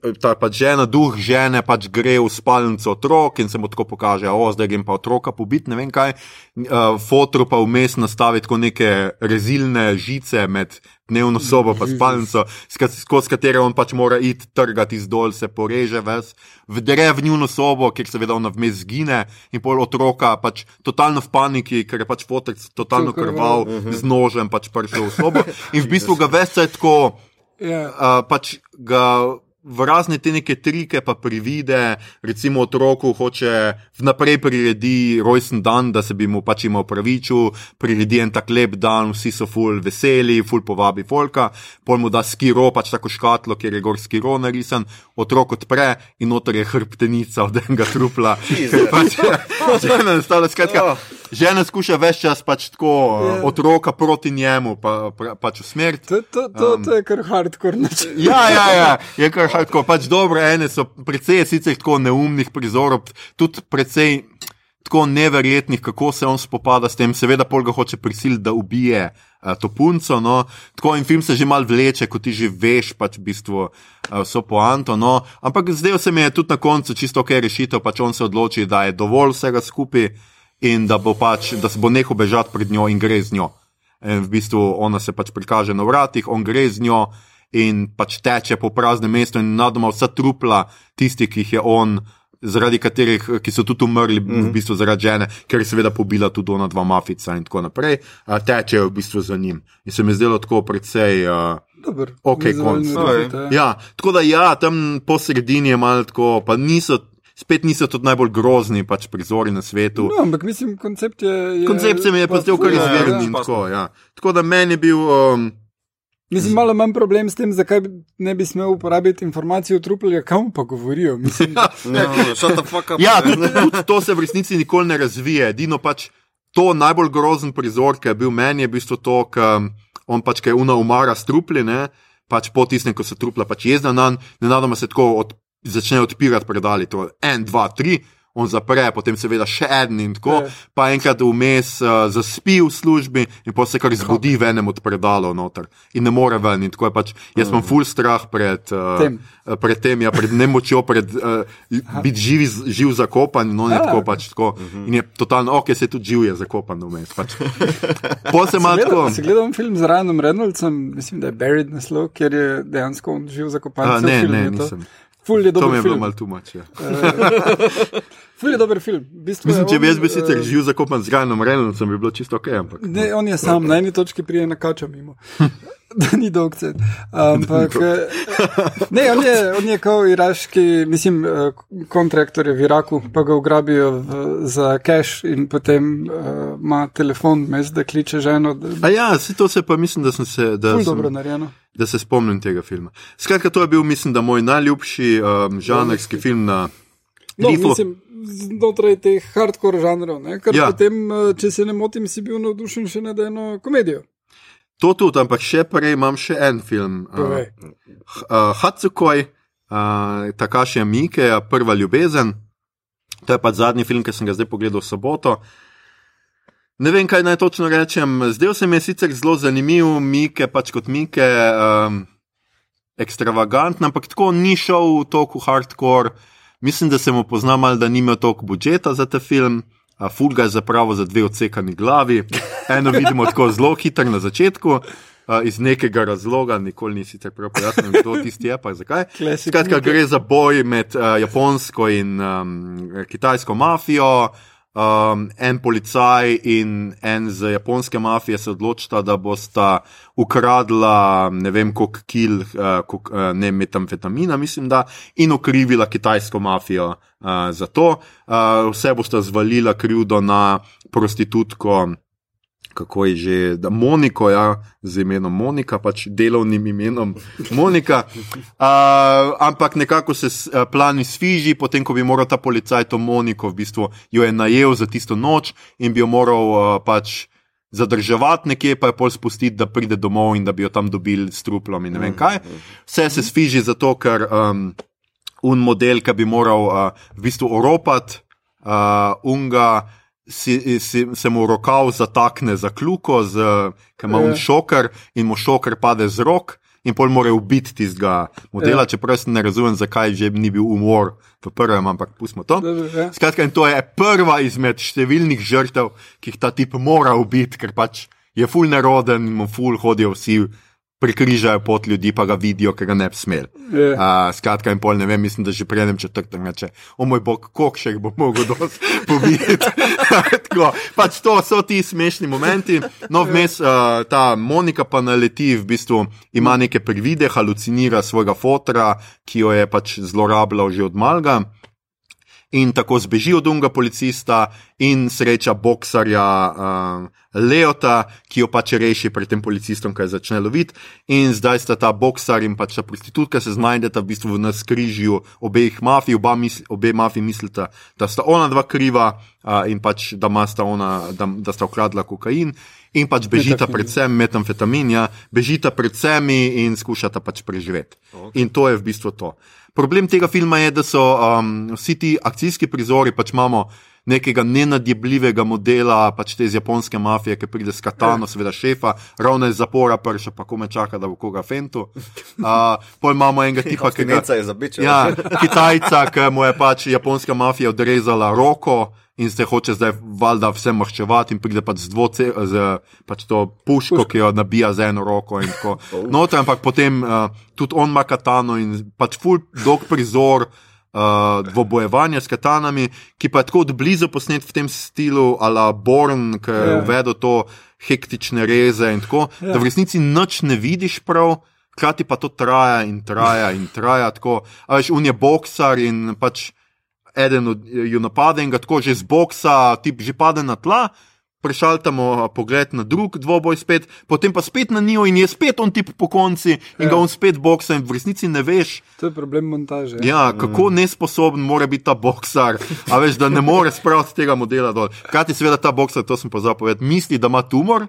uh, ta pač žena, duh žene, pač gre v spalnico otrok in se mu tako pokaže, o, zdaj grem pa otroka pobiti, ne vem kaj. Uh, fotru pa vmes nastavi tako neke rezilne žice med dnevno sobo in spalnico, skozi katere on pač mora iti trgati zdol, se poreže ves, vdre v njuno sobo, kjer seveda ona vmes zgine in pol otroka pač totalno v paniki, ker je pač fotek totalno Cel krval, krvav. z nožem pač prišel v sobo in v bistvu ga ves je tako Ja. uh, pač ga v razne te neke trike pa privide, recimo otroku hoče vnaprej priredi rojsten dan, da se bi mu pač imel pravičil, priredi en tak lep dan, vsi so ful veseli, ful povabi folka, pol mu da skiro, pač tako škatlo, kjer je gor skiro narisan, otrok odpre in notor je hrbtenica od enega trupla. Pač, [laughs] žena, nastavlja, skratka, Oh. Žena skuša več čas pač tako Ja. uh, otroka proti njemu, pa, pa, pač usmeriti. To, to, to, to je kar hardcore način. Ja, ja, ja, je kar hardcore. Pač dobro, ene so precej sicer tako neumnih prizorov, tudi precej tako neverjetnih, kako se on spopada s tem. Seveda, pol ga hoče prisiliti, da ubije uh, to punco. No. Tako in film se že mal vleče, kot ti že veš, pač v bistvu uh, so poanto. No. Ampak zdaj se mi je tudi na koncu čisto ok rešitev, pač on se odloči, da je dovolj vsega skupaj in da bo pač, da se bo nehal bežati pred njo in gre z njo. In v bistvu ona se pač prikaže na vratih, on gre z njo in pač teče po praznem mestu in nadoma vsa trupla, tisti, ki jih je on, zaradi katerih, so tudi umrli, mm -hmm. v bistvu zaradi žene, ker je seveda pobila tudi ona dva mafica in tako naprej, tečejo v bistvu za njim. In se mi je zdelo tako precej. Uh, Dober, Ok, konc. Ja, tako da ja, tam po sredini je malo tako, pa niso, spet niso tudi najbolj grozni pač prizori na svetu. No, ampak mislim, koncept je. je Koncept se mi je pa zdel kar ja, izveren ja. in tako. Ja. Tako da meni je bil. Um, Mislim, malo manj problem s tem, zakaj ne bi smel uporabiti informacij o truplu, kam pa govorijo. Mislim, [laughs] No, no, shut the fuck up. Ja, tudi, tudi to se v resnici nikoli ne razvije. Edino pač to najbolj grozen prizor, ki je bil meni, je v bistvu to, ker on pač, je una umara s trupli, ne, pač po tistem, ko so trupla pač jezna na njega, nenadoma se tako od, začne odpirati predali. To je en, dva, tri. on zapre, potem seveda še en in tako, Ja. pa enkrat vmes uh, zaspi v službi in potem se kar zbudi v enem od predalov noter in ne more ven. In tako je pač, jaz imam full strah pred uh, Tem. eh, pred tem, ja, pred nemočjo, pred uh, biti živ, živ zakopan, no ne Ja. tako pač tako. In je totalno, ok, se tudi živ je zakopan vmes. Pač. [laughs] Pol se ima tako. Si gledal film z Ryanom Reynoldsom, mislim, da je Buried naslov, kjer je dejansko živ zakopan. A, cel ne, film ne, je to. Nisem. Ful je To dober mi je bilo film. malo tumač. Ja. [laughs] Ful je dober film. V bistvu Mislim, je če bi jaz bil sicer eh, živ zakopan z Ryanom Reynoldsom, bi bilo čisto ok. Ampak, Ne, on je sam, na eni točki prije na kača mimo. [laughs] [laughs] da ni cen. Ampak, eh, ne, on je, on je kot iraški, mislim, eh, kontraktor je v Iraku, pa ga ugrabijo v, za cash in potem uh, ima telefon, mes da kliče ženo. Da, A ja, vse to se pa mislim, da sem se. Da sem, dobro narejeno. da se spomnim tega filma. Skratka, to je bil, mislim, da moj najljubši um, žanrski film na No, Grifo. mislim, znotraj teh hardcore žanrov, ne? ker Ja. potem, če se ne motim, si bil navdušen še nad eno komedijo. To tudi, ampak še prej imam še en film. Povej. uh, Hatsukoj, uh, Takaši Mike, Prva ljubezen. To je pač zadnji film, ki sem ga zdaj pogledal v soboto. Ne vem, kaj naj točno rečem. Zdel se mi je sicer zelo zanimiv, Mike, pač kot Mike, um, ekstravagantn, ampak tako ni šel v toku hardcore. Mislim, da se mu pozna malo, da ni imel toliko budžeta za ta film. Fulga je zapravo za dve odsekani glavi. Eno vidimo tako zelo hitro na začetku, a, iz nekega razloga, nikoli ni sicer prav pojasnil, kdo tisti je, pa zakaj. Skratka, gre za boj med uh, japonsko in um, kitajsko mafijo. Um, en policaj in en z japonske mafije se odločita, da bosta ukradla ne vem koliko kil, uh, kolik, uh, ne metamfetamina, mislim, da, in okrivila kitajsko mafijo uh, za to. Uh, vse bosta zvalila krivdo na prostitutko. Kako je že, da Moniko, ja, z imenom Monika, pač delovnim imenom Monika. Uh, ampak nekako se s- eh, plan izfiži, potem ko bi moral ta policaj to Moniko, v bistvu jo je najel za tisto noč in bi jo moral uh, pač zadrževati nekje, pa je pol spustiti, da pride domov in da bi jo tam dobili s truplom in ne vem kaj. Vse se sfiži zato, ker um, un model, ki bi moral uh, v bistvu oropati, uh, unga. Si, si, se mu rokav zatakne za kljuko, ki ima Ja. un šoker in mu šoker pade z rok, in pol mora ubiti tistega modela, Ja. čeprav ne razumem, zakaj že ni bil umor v prvem, ampak pustimo to. Ja. Skratka, in to je prva izmed številnih žrtev, ki jih ta tip mora ubiti, ker pač je ful neroden mu ful hodijo vsi, prikrižajo pot ljudi, pa ga vidijo, ker ga ne bi smeli. Uh, skratka, in pol ne vem, mislim, da že prenem četrtek reče, o moj bog, koliko še jih bo mogel [laughs] pobiti. [laughs] Tako, pač to so ti smešni momenti. No, vmes uh, ta Monika pa naleti, v bistvu ima neke privide, halucinira svojega fotra, ki jo je pač zlorabljal že od malga. In tako zbeži od unga policista in sreča boksarja um, Leota, ki jo pač reši pred tem policistom, ki jo začne loviti. In zdaj sta ta boksar in pač ta prostitutka se znajdeta v bistvu v naskrižju obeh mafij, oba misli, obe mafiji mislita, da sta ona dva kriva uh, in pač da, sta ona, da, da sta ukradla kokain. In pač bežita predvsem metamfetamin, ja, bežita pred vsemi in skušata pač preživeti. Okay. In to je v bistvu to. Problem tega filma je, da so um, vsi ti akcijski prizori, pač imamo nekega nenadjebljivega modela, pač te iz japonske mafije, ki pride s katano, seveda šefa, ravno iz zapora, prša pa kome čaka, da bo koga fentu. Uh, pol imamo enega [laughs] tipa, ki ga. Je za biče. Ja, Kitajca, ki mu je pač japonska mafija odrezala roko in se hoče zdaj valjda vse maščevati in pride pač z, dvoce, z pač to puško, ki jo nabija z eno roko. [laughs] Noter, ampak potem uh, tudi on ima katano in pač full dolg prizor. Uh, dvobojevanja s katanami, ki pa je tako od blizu posnet v tem stilu, ala Born, ki je Ja. uvedel to hektične reze in tako, Ja. da v resnici nič ne vidiš prav, hkrati pa to traja in traja in traja. Tako, veš, on je boksar in pač eden od ju napade in ga tako že z boksa, tip že pade na tla. Prešaltamo pogled na drug dvoboj, spet, potem pa spet na njo, in je spet on tip po konci, in Ja. ga on spet boksa, in v resnici ne veš, To je problem montaže. ja, kako nesposoben mora biti ta boksar. A veš, da ne more spraviti tega modela dol. Hkrati, seveda, ta boksar, to sem pozabil povedati, misli, da ima tumor.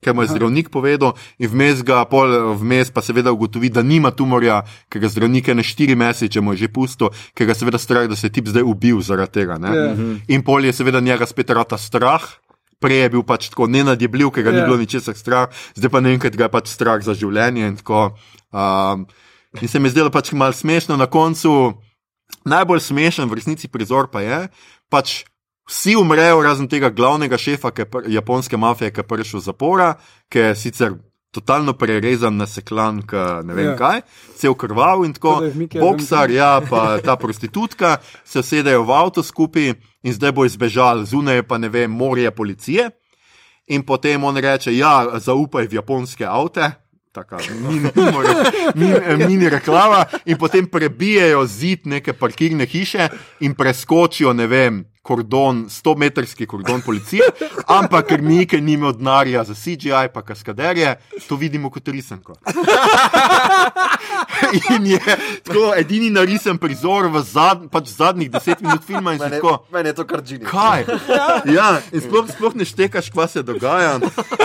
ker mu je zdravnik povedal, in vmes ga, pol, vmes pa seveda ugotovi, da nima tumorja, ker ga zdravnik je na štiri mesece mu je že pusto, ker ga seveda strah, da se je tip zdaj ubil zaradi tega. ne. Ja. In pol je seveda njega spet rata strah. Prej je bil pač tako nenadjebljiv, ker ga ni Ja. bilo ničesar strah, zdaj pa naenkrat ga je pač strah za življenje. In, tako, um, in se mi je zdelo pač malo smešno na koncu. Najbolj smešen v resnici prizor pa je, pač vsi umrejo, razen tega glavnega šefa ki je japonske mafije, ki je prišel iz zapora, ki je sicer totalno prerezan, naseklan, ne vem Ja. ja. kaj, cel krvav in tako. Je Boksar, Adamsu. ja, pa ta prostitutka se sedejo v avto skupaj in zdaj bo izbežal, zunaj je pa ne vem, morje policije. In potem on reče: Ja, zaupaj v japonske avte. Taka mini, [laughs] humor, mini, mini reklama, in potem prebijajo zid neke parkirne hiše in preskočijo, ne vem, kordon, 100-metrski kordon policije, [laughs] ampak ker Mike ni imel denarja za CGI, pa kaskaderje, to vidimo kot risanko. [laughs] in je tako edini narisen prizor v zad, pač zadnjih deset minut filma Mene, tako. mene je to kar džini. Kaj? [laughs] Ja, in sploh, sploh ne štekaš, kva se dogaja.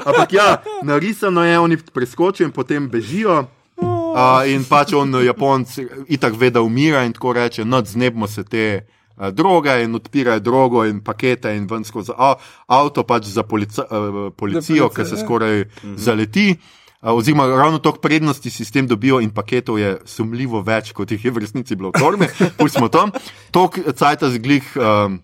Ampak ja, narisano je, oni preskočijo in potem bežijo. Uh, in pač on, Japonc, itak ve, da umira in tako reče: No, znebimo se te uh, droge in odpirajo drogo in pakete in ven skozi avto, pač za polica, uh, policijo, ki se ja. skoraj zaleti. Uh, oziroma, ravno toliko prednosti si s tem dobijo, in paketov je sumljivo več, kot jih je v resnici bilo v torbi. [laughs] Pustimo to. Tok cajt zglih. Um,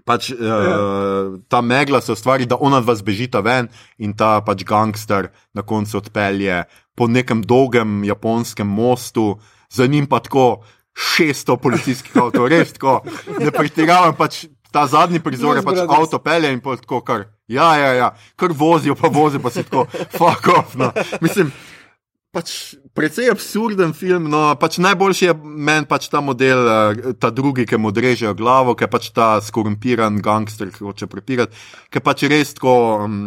Pač, uh, ta megla se ustvari, da ona dva zbežita ven in ta pač gangster na koncu odpelje po nekem dolgem japonskem mostu, za njim pa tako 600 policijskih avtomobilov, res tako. Ne pretiravam, pač ta zadnji prizor je pač avto pelje in tako kar. Ja, ja, ja, kar vozijo, pa vozijo, pa si tako, [laughs] fuck off. No. Mislim, pač precej absurden film. No, pač najboljši je meni pač ta model, eh, ta drugi, ki mu odrežejo glavo, ki je pač ta skorumpiran gangster, ki hoče prepirati, ki pač res tako. Um,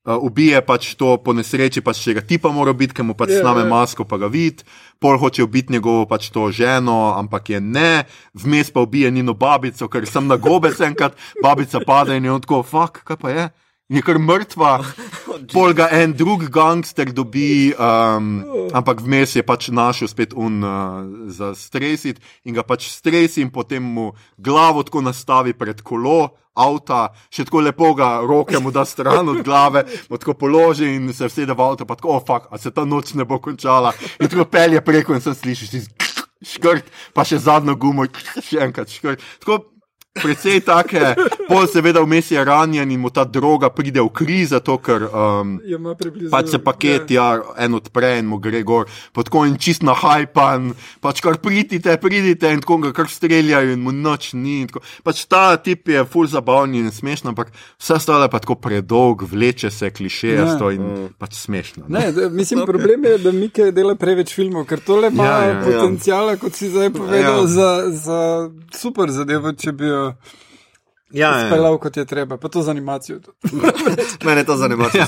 Uh, ubije pač to po nesreči, pač če ga tipa mora biti, ker mu pač Ja, sname ja. masko, pa ga vidi, pol hoče ubiti njegovo pač to ženo, ampak je ne, vmes pa ubije njeno babico, ker sem na gobec enkrat, babica pade in je on tako, fuck, kaj pa je? Je kar mrtva, [laughs] [laughs] pol ga en drug gangster dobi, um, ampak vmes je pač našel spet un uh, za stresit in ga pač stresi in potem mu glavo tako nastavi pred kolo. Avta, še tako lepo ga roke mu da stran od glave, [laughs] mu tako položi in se vsede v avto, pa tako, oh, fuck, a se ta noč ne bo končala. In tako pelje preko in sem slišiš, škrt, pa še zadnjo gumo, še enkrat škrt. Tako, Predvsej take, pol seveda vmes je ranjen in mu ta droga pride v kri, zato ker um, Je približno. pač se paket, ja, en odpre in mu gre gor, pa tako in čist nahajpan, pač kar pridite, pridite in tako ga kar streljajo in mu noč ni. in Tako. Pač ta tip je full zabaven in smešen, ampak vse ostalo je pa tako predolg, vleče se klišejasto in pač smešno. Ne? Ne, mislim, problem je, da Mike dela preveč filmov, ker tole ima Ja, ja, ja, ja, ja. potencijala, kot si zdaj povedal, Ja. ja. za, za super zadevo, če bi jo Ja, speljal kot je treba, pa to z animacijo. [laughs] Mene to zanima. ja.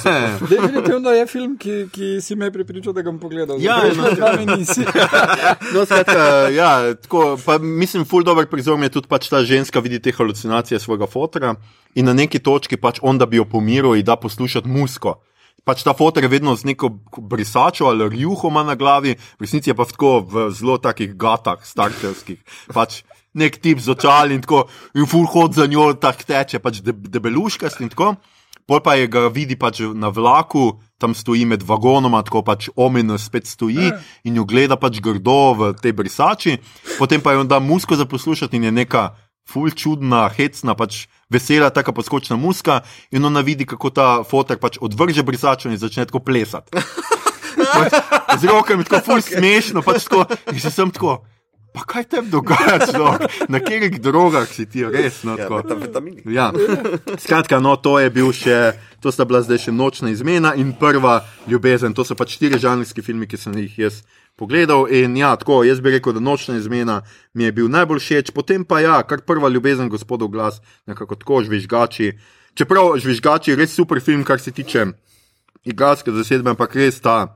Definitivno je film, ki, ki si me prepričal, da ga bom pogledal. Ja, Zdaj, mi nisi. [laughs] No, skratka, ja, tako, pa mislim, ful dober prizor je tudi pač ta ženska vidi te halucinacije svojega fotra in na neki točki pač on, da bi jo pomiril, ji da poslušati musko. Pač ta fotor je vedno z neko brisačo ali rjuho na glavi, v resnici je pa tako v zelo takih gatah, starterskih. Pač nek tip z očali in tako, in ful hod za njo, tak teče, pač de, debeluškast in tako. Pol pa je ga vidi pač na vlaku, tam stoji med vagonoma, tako pač omenjeno spet stoji in jo gleda pač grdo v tej brisači, potem pa jo da musko za poslušati in je neka ful čudna, hecna, pač vesela, taka poskočna muska in ona vidi, kako ta fotor pač odvrže brisačo in začne tako plesati. [laughs] Pač Z rokami tako ful smešno, pač tako, in se sem tako. Pa kaj te dogaja, človek? Na katerih drogah si ti, res? No, Ja, tako. metavitamini. Ja. Skratka, no, to je bil še, to sta bila zdaj še nočna izmena in prva ljubezen. To so pač štiri žanrski filmi, ki sem jih jaz pogledal. In ja, tako, jaz bi rekel, da nočna izmena mi je bil najbolj všeč, potem pa ja, kar prva ljubezen, gospodov glas, nekako tako žvižgači. Čeprav žvižgači je res super film, kar se tiče igralske zasedbe, ampak res ta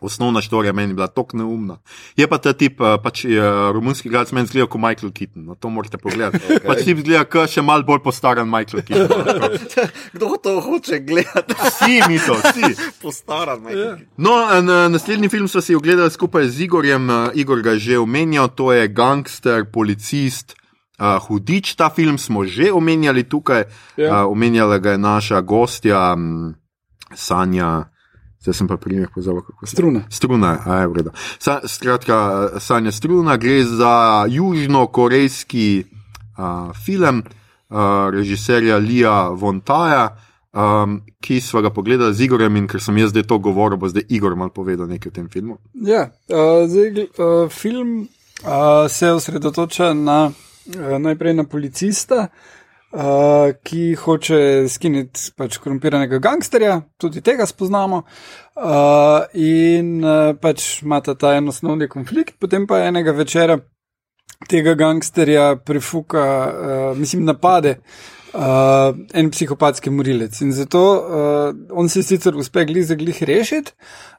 osnovna štorija meni bila tako neumna. Je pa ta tip, eh, pač je, romunski gledalec meni zgleda kot Michael Keaton, no, to morate pogledati. [laughs] Okay. Pač tip zgleda kot še mal bolj postaran Michael Keaton. [laughs] Kdo to hoče gledati? Vsi mi to, vsi. [laughs] Postaran. Ja. No, na, naslednji film smo si ogledali skupaj z Igorjem. eh, Igor ga je že omenjal, to je gangster, policist. Uh, hudič, ta film smo že omenjali tukaj, Ja. uh, omenjala ga je naša gostja, um, Sanja, zdaj sem pa primer pozabil, kako se Struna. Struna, a je v redu. Sa, skratka, Sanja Struna gre za južnokorejski uh, film uh, režiserja Lija Vontaja, um, ki smo ga pogledali z Igorjem in ker sem jaz zdaj to govoril, bo zdaj Igor malo povedal nekaj o tem filmu. Ja, uh, zdaj, uh, film uh, se osredotoča na, uh, najprej na policista, uh, ki hoče skiniti pač korumpiranega gangsterja, tudi tega spoznamo. Uh, in uh, pač imata ta en osnovni konflikt, potem pa enega večera tega gangsterja prefuka, uh, mislim, napade. Uh, en psihopatski morilec. In zato uh, on se sicer uspe glih za glih rešiti,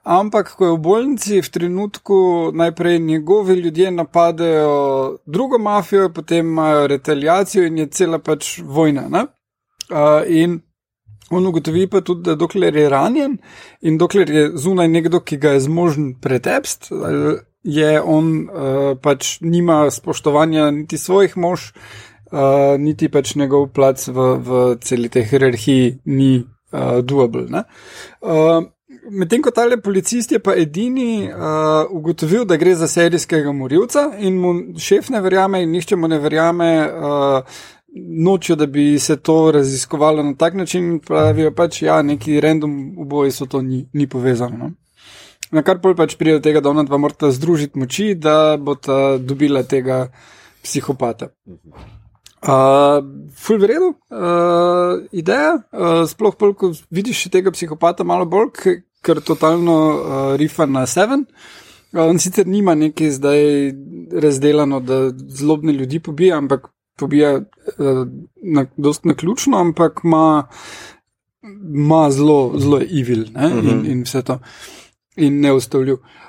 ampak ko je v bolnici, v trenutku najprej njegovi ljudje napadejo drugo mafijo, potem imajo retaliacijo in je cela pač vojna. ne? Uh, in on ugotovi pa tudi, da dokler je ranjen in dokler je zunaj nekdo, ki ga je zmožen pretepst, uh, je on uh, pač nima spoštovanja niti svojih mož, uh, niti pač njegov plac v, v celi tej hierarhiji ni uh, doable. ne. Uh, Medtem ko tale policist je pa edini uh, ugotovil, da gre za serijskega morilca in mu šef ne verjame in nišče mu ne verjame, uh, nočijo, da bi se to raziskovalo na tak način, pravijo pač, ja, neki random uboji so to ni, ni povezano. No? Na kar pol pač pride do tega, da ona dva morata združiti moči, da bosta dobila tega psihopata. Uh, ful v redu, uh, ideja, uh, sploh pol, ko vidiš tega psihopata malo bolj, ker totalno uh, rifa na Seven. Uh, on sicer nima neki zdaj razdelano, da zlobne ljudi pobija, ampak pobija uh, na, dost naključno, ampak ima ima zelo, zelo evil ne? in, in vse to. In neustavljiv. Uh,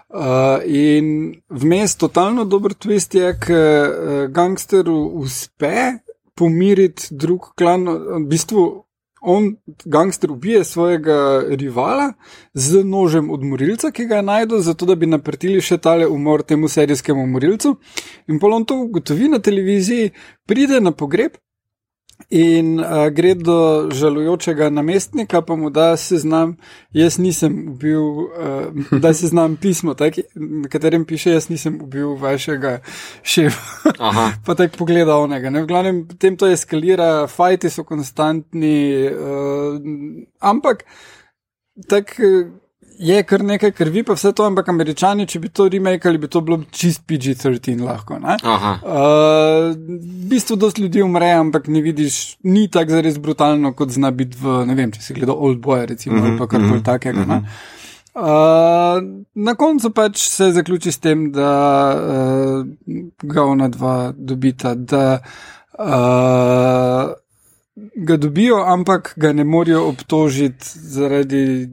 in vmes totalno dober twist je, ker uh, gangsteru uspe pomiriti drug klan. V bistvu on, gangster, ubije svojega rivala z nožem od morilca, ki ga je najdel, zato da bi naprtili še tale umor temu serijskemu morilcu. In pol on to ugotovi na televiziji, pride na pogreb. In uh, gre do žalujočega namestnika, pa mu da seznam, jaz nisem ubil, uh, da seznam pismo, tak, na katerem piše, jaz nisem ubil vašega šefa. [laughs] Pa tako pogleda onega. Ne? V glavnem, potem to eskalira, fajti so konstantni, uh, ampak tako je kar nekaj krvi, pa vse to, ampak američani, če bi to remakali, bi to bilo čist PG-13 lahko. Uh, v bistvu dosti ljudi umre, ampak ne vidiš, ni tako zares brutalno, kot zna biti v, ne vem, če si gledal Old Boy, recimo, mm -hmm, ali pa karkoli mm -hmm, takega. Mm -hmm. Uh, na koncu pač se zaključi s tem, da uh, ga ona dva dobita, da uh, ga dobijo, ampak ga ne morejo obtožiti zaradi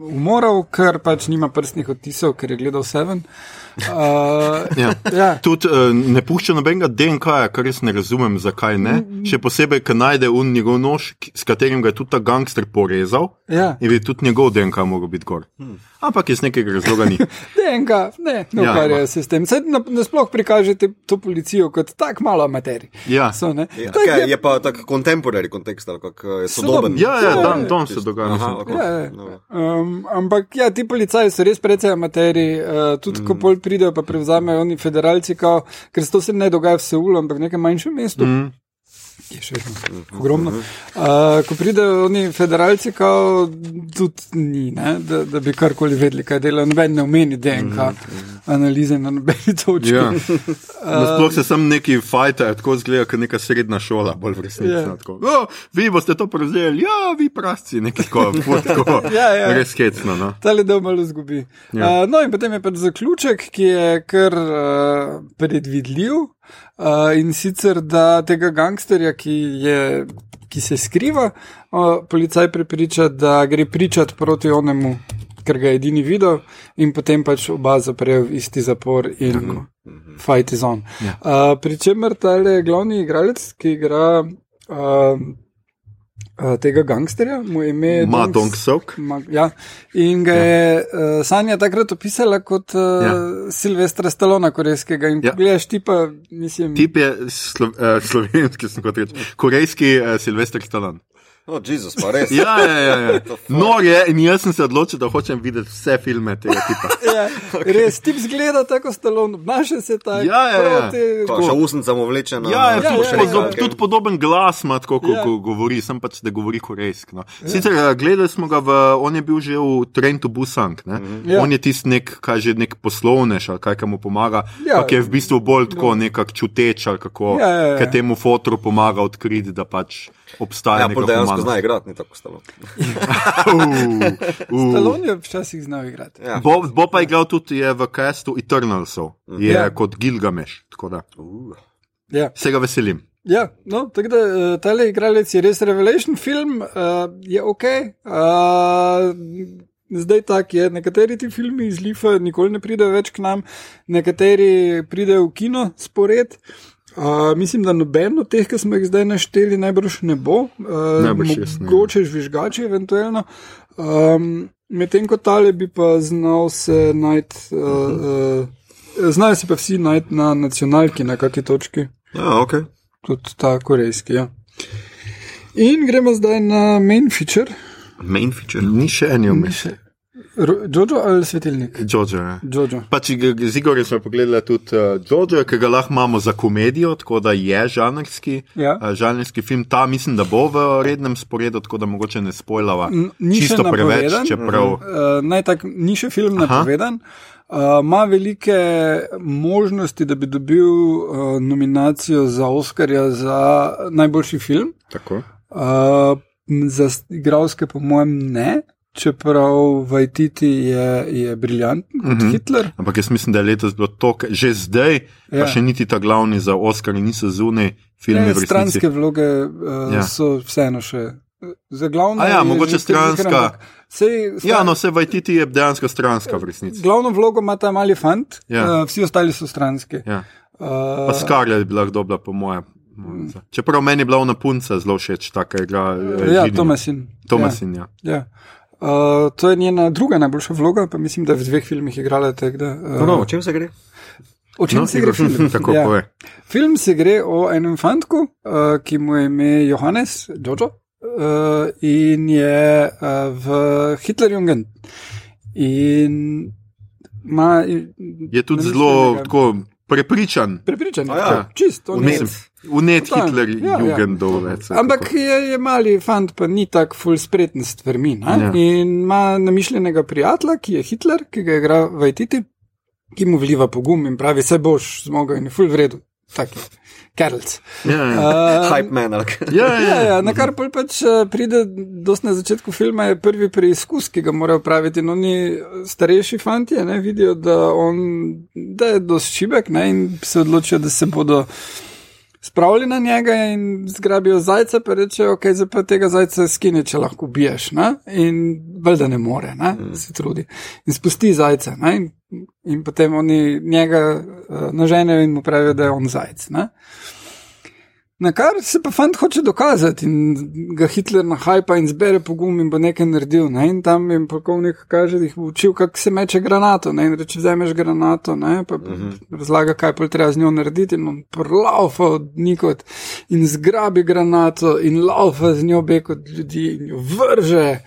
umorov, ker pač nima prstnih odtisov, ker je gledal Seven. Uh, Ja. ja. Tudi uh, ne pušča nobenega DNK-ja, kar res ne razumem, zakaj ne. Še posebej, ker najde un njegov nož, s katerim ga je tudi ta gangster porezal Ja. in bi tudi njegov DNK mogel biti gor. Ampak iz nekega razloga ni. [laughs] DNK, ne, ne Ja. ukvarjajo se s tem. Saj na- Nasploh prikažete to policijo kot tako malo materij. Ja. So, ne? Ja, Tako kaj, je pa tak contemporary kontekst, ali kako je sodoben. Ja, ja, Ja, dan, dan se dogaja. Aha, okay. Ja, ja. Um, ampak ja, ti policaji so res precej amateri, uh, tudi mm. ko pol pridejo, pa prevzamejo oni federalci, kao, ker se to se ne dogaja v Seulu, ampak v nekem manjšem mestu. Mm. Je še vedno ogromno. Uh, ko pridejo oni federalci, kao, tudi ni, ne, da, da bi karkoli vedeli, kaj dela. Noben ne omeni DNK analize na nobeni točki. Ja. [laughs] Sploh se sem neki fajter, tako zgleda, kot neka srednja šola, bolj v resnici. Ja. Yeah. Oh, vi boste to prevzeli, ja, vi prasci, neki tako, [laughs] tako. Ja, ja. Res hecno. No. Ta le del malo zgubi. Ja. Uh, no, in potem je pač zaključek, ki je kar uh, predvidljiv. Uh, in sicer, da tega gangsterja, ki, je, ki se skriva, uh, policaj prepriča, da gre pričati proti onemu ker ga je edini videl, in potem pač oba zaprejo v isti zapor in fight is on. Ja. Uh, Pričemer ta glavni igralec, ki igra. Uh, Uh, tega gangsterja, mu je ime Ma Dong- Dong Sok. Ma, ja. In ga je uh, Sanja takrat opisala kot uh, Ja. ja. Silvestra Stalona korejskega. In Ja. ja. gledaš tipa, mislim, Tip je slo, uh, slovenski, sem kot reče, korejski uh, Silvestr Stallone. O, Jezus, pa res. [laughs] Ja, ja, ja. ja. [laughs] Nor je in jaz sem se odločil, da hočem videti vse filme tega tipa. [laughs] ja, okay. res tip zgleda tako Stalon, obnaša se tako. Ja, ja, ja. proti- Ko še usnica mu vleče na Ja, ja, Ja, tudi, ja, podob, ja. tudi podoben glas ima, tako kot Ja. ja. govori, sem pač, da govori korejsko. No. Sicer eh, gledali smo ga, v, on je bil že v Train to Busan, mm -hmm. Ja. on je tisti nek, kaj že nek poslovnež ali kaj, ki mu pomaga, Ja. ja. ki je v bistvu bolj tako nekako čuteč ali kako, Ja, ja, ja. ki temu fotru pomaga odkriti, da pač obstaja Ja, dejansko zna igrati, ni tako stalo. [laughs] Stalon je včasih znal igrati. Ja. Bo, bo pa igral tudi je v castu Eternalsov, je Ja. kot Gilgameš, tako da Uh. Ja. se ga veselim. Ja, no, tako da uh, tale igralec je res Revelation film, uh, je ok. Uh, zdaj tak je, nekateri ti filmi iz Lifa nikoli ne pridejo več k nam, nekateri pridejo v kino spored. Uh, mislim, da noben od teh, ki smo jih zdaj našteli, najbrž ne bo. Uh, Najbrž mogoče žvižgači, eventualno. Um, Medtem ko tale bi pa znal se najti, uh, uh, znajo se pa vsi najti na nacionalki, na kakšni točki Ja, ok. tudi ta korejski. Ja. In gremo zdaj na main feature. Main feature. Ni še en vmes. Jojo ali svetilnik? Jojo. Ja. Jojo. Pač g- z Igorjem smo pogledali tudi uh, Jojo, ki ga lahko imamo za komedijo, tako da je žanrski, Ja. uh, žanrski film. Ta mislim, da bo v rednem sporedu, tako da mogoče ne spoilava. Ni Čisto preveč, čeprav. Uh, naj tak, ni še film Aha. napovedan. Uh, Ma velike možnosti, da bi dobil uh, nominacijo za Oscarja za najboljši film. Tako. Uh, za igralske, po mojem, ne, čeprav Vajtiti je, je briljanten kot Mhm. Hitler. Ampak jaz mislim, da je letos bilo to, že zdaj, ja. Ja. pa še niti ta glavni za Oscar niso zunaj v resnici. stranske vloge uh, Ja. ja. so vseeno še. Za glavno A ja, je mogoče stranska. Sej, sta, Ja, no, vse Vajtiti je dejansko stranska v resnici. Glavno vlogo ima ta mali fant, Ja. ja. uh, vsi ostali so stranski. Ja. Uh, Pa Scarlett bi lahko dobila, po mojem. Čeprav meni je bila ona punca zelo všeč, taka igra. eh, ja. Tomasin. Tomasin, ja. Ja. Ja. Uh, to je njena druga najboljša vloga, pa mislim, da je v dveh filmih igrala. tak Da, uh, No, o čem se gre? o čem No, no, se gre film? [laughs] Tako ja. pove. Film se gre o enem fantku, uh, ki mu je ime Johannes, Jojo, uh, in je uh, v Hitlerjungen. In ima. Je tudi zelo tako prepričan. Prepričan, ja. ja. čist, on je. Vnet. Hitler, Ja, ja. Jugendovec. Ampak je, je mali fant, pa ni tako ful spreten s stvarmi. Ja. In ima namišljenega prijatelja, ki je Hitler, ki ga igra Vajtiti, ki mu vliva pogum in pravi, se boš zmogel in je ful v redu. Taki, Karlc. Ja, ja. Uh, Hype man, kaj? Ja, Ja, ja, ja, na kar pol pač eh, pride, dosti na začetku filma je prvi preizkus, ki ga morajo praviti. In oni starejši fanti ne, vidijo, da, on, da je dosti šibek ne, in se odločijo, da se bodo spravili na njega in zgrabijo zajca, pa rečejo, ok, zdaj pa tega zajca skine, če lahko ubiješ. Ne? In valjda ne more, ne? se trudi. In spusti zajca. Ne? In, in potem oni njega uh, naženejo in mu pravijo, da je on zajec. Ne? Na kar se pa fant hoče dokazati in ga Hitler nahajpa in zbere pogum in bo nekaj naredil. Ne? In tam jim polkovnik kaže, da jih bo učil, kako se meče granato. Ne? In reče, vzameš granato, ne? pa uh -huh. razlaga, kaj pa treba z njo narediti. In on prlaufa od nikot in zgrabi granato in laufa z njo bek od ljudi in jo vrže.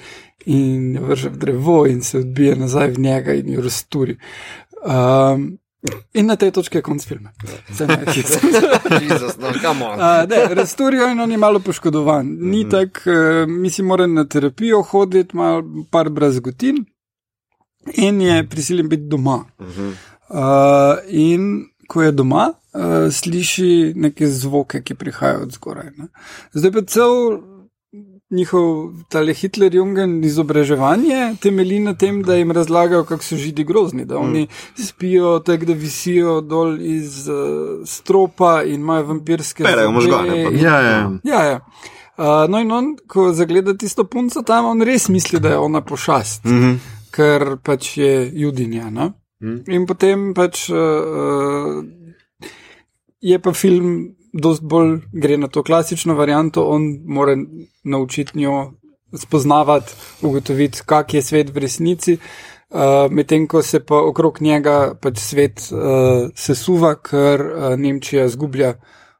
In jo vrže v drevo in se odbije nazaj v njega in jo razturi. Um, in na tej točki je konc filma. Vse najhitreje. [laughs] Jezus, no, come on. Uh, ne, Resturijo in on je malo poškodovan. Ni tako, uh, mislim, mora na terapijo hoditi, ima par brazgotin in je prisiljen biti doma. Uh, in ko je doma, uh, sliši neke zvoke, ki prihajajo od zgoraj. Ne. Zdaj pa cel njihov tale Hitler-Jungen izobraževanje temelji na tem, da jim razlagajo, kako so židi grozni, da oni spijo tako, da visijo dol iz uh, stropa in imajo vampirske Perejo zobe možgane, ja, ja. Ja, ja. Uh, no, in on, ko zagleda tisto punco tam, on res misli, da je ona pošast. Mhm. ker pač je judinja. No? Mm. In potem pač uh, je pa film dosti bolj gre na to klasično varianto, on mora naučiti njo spoznavati, ugotoviti, kak je svet v resnici. Uh, Medtem ko se pa okrog njega pač svet uh, sesuva, ker uh, Nemčija zgublja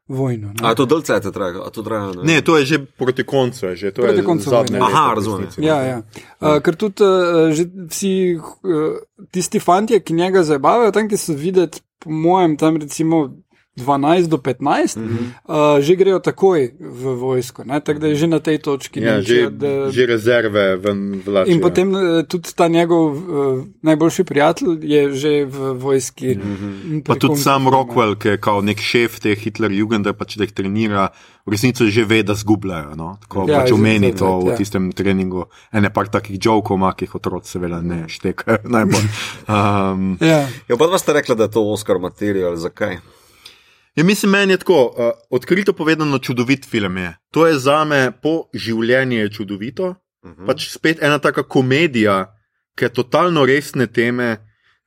vojno. ne. A je to dol cajt traja? A to traja? Ne, to je že proti koncu. je Že, to Proti je koncu zadnje vojne. Aha, razumem. Ja, ja. Uh, ker tudi uh, že vsi uh, tisti fanti, ki njega zabavajo, tam, ki so videti, po mojem, tam recimo 12 do 15, mm -hmm. uh, že grejo takoj v vojsko. ne, Tako da je že na tej točki. Ja, Nemčija, že, da- že rezerve ven vlačijo. In potem uh, tudi ta njegov uh, najboljši prijatelj je že v vojski. Mm -hmm. Pa tudi sam Rockwell, ki je kao nek šef te Hitler-Jugenda, pač da jih trenira, v resnici že ve, da zgubljajo. No? Tako Ja, pač omeni to v ja. tistem treningu. Ene par takih jokov ima, ki jih otroci seveda ne štekajo [laughs] najbolj. Um, Ja. Ja, pa dva sta rekla, da je to Oscar material, zakaj? Ja, mislim, meni je tako, uh, odkrito povedano, čudovit film je. To je za me po življenju je čudovito. Uh -huh. Pač spet ena taka komedija, ki je totalno resne teme,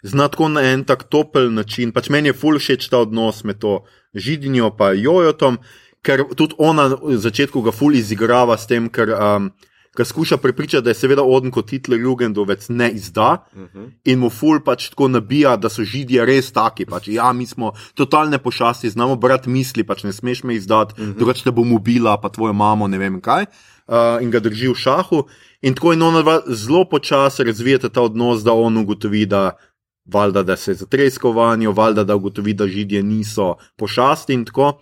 zna tako na en tak topel način. Pač meni je ful všeč ta odnos med to židinjo in jojotom, ker tudi ona v začetku ga ful izigrava s tem, ker. Um, Ker skuša prepričati, da je seveda Oden kot Hitler Jugendovec ne izda Uh -huh. in mu ful pač tako nabija, da so židije res taki. Pač, ja, mi smo totalne pošasti, znamo brati misli, pač ne smeš me izdati, uh -huh. drugače te bom ubila, pa tvojo mamo, ne vem kaj. Uh, in ga drži v šahu. In tako in ona dva zelo počasi razvijata ta odnos, da on ugotovi, da, valjda, da se je zatreskal vanjo, valjda, da ugotovi, da židije niso pošasti in tako.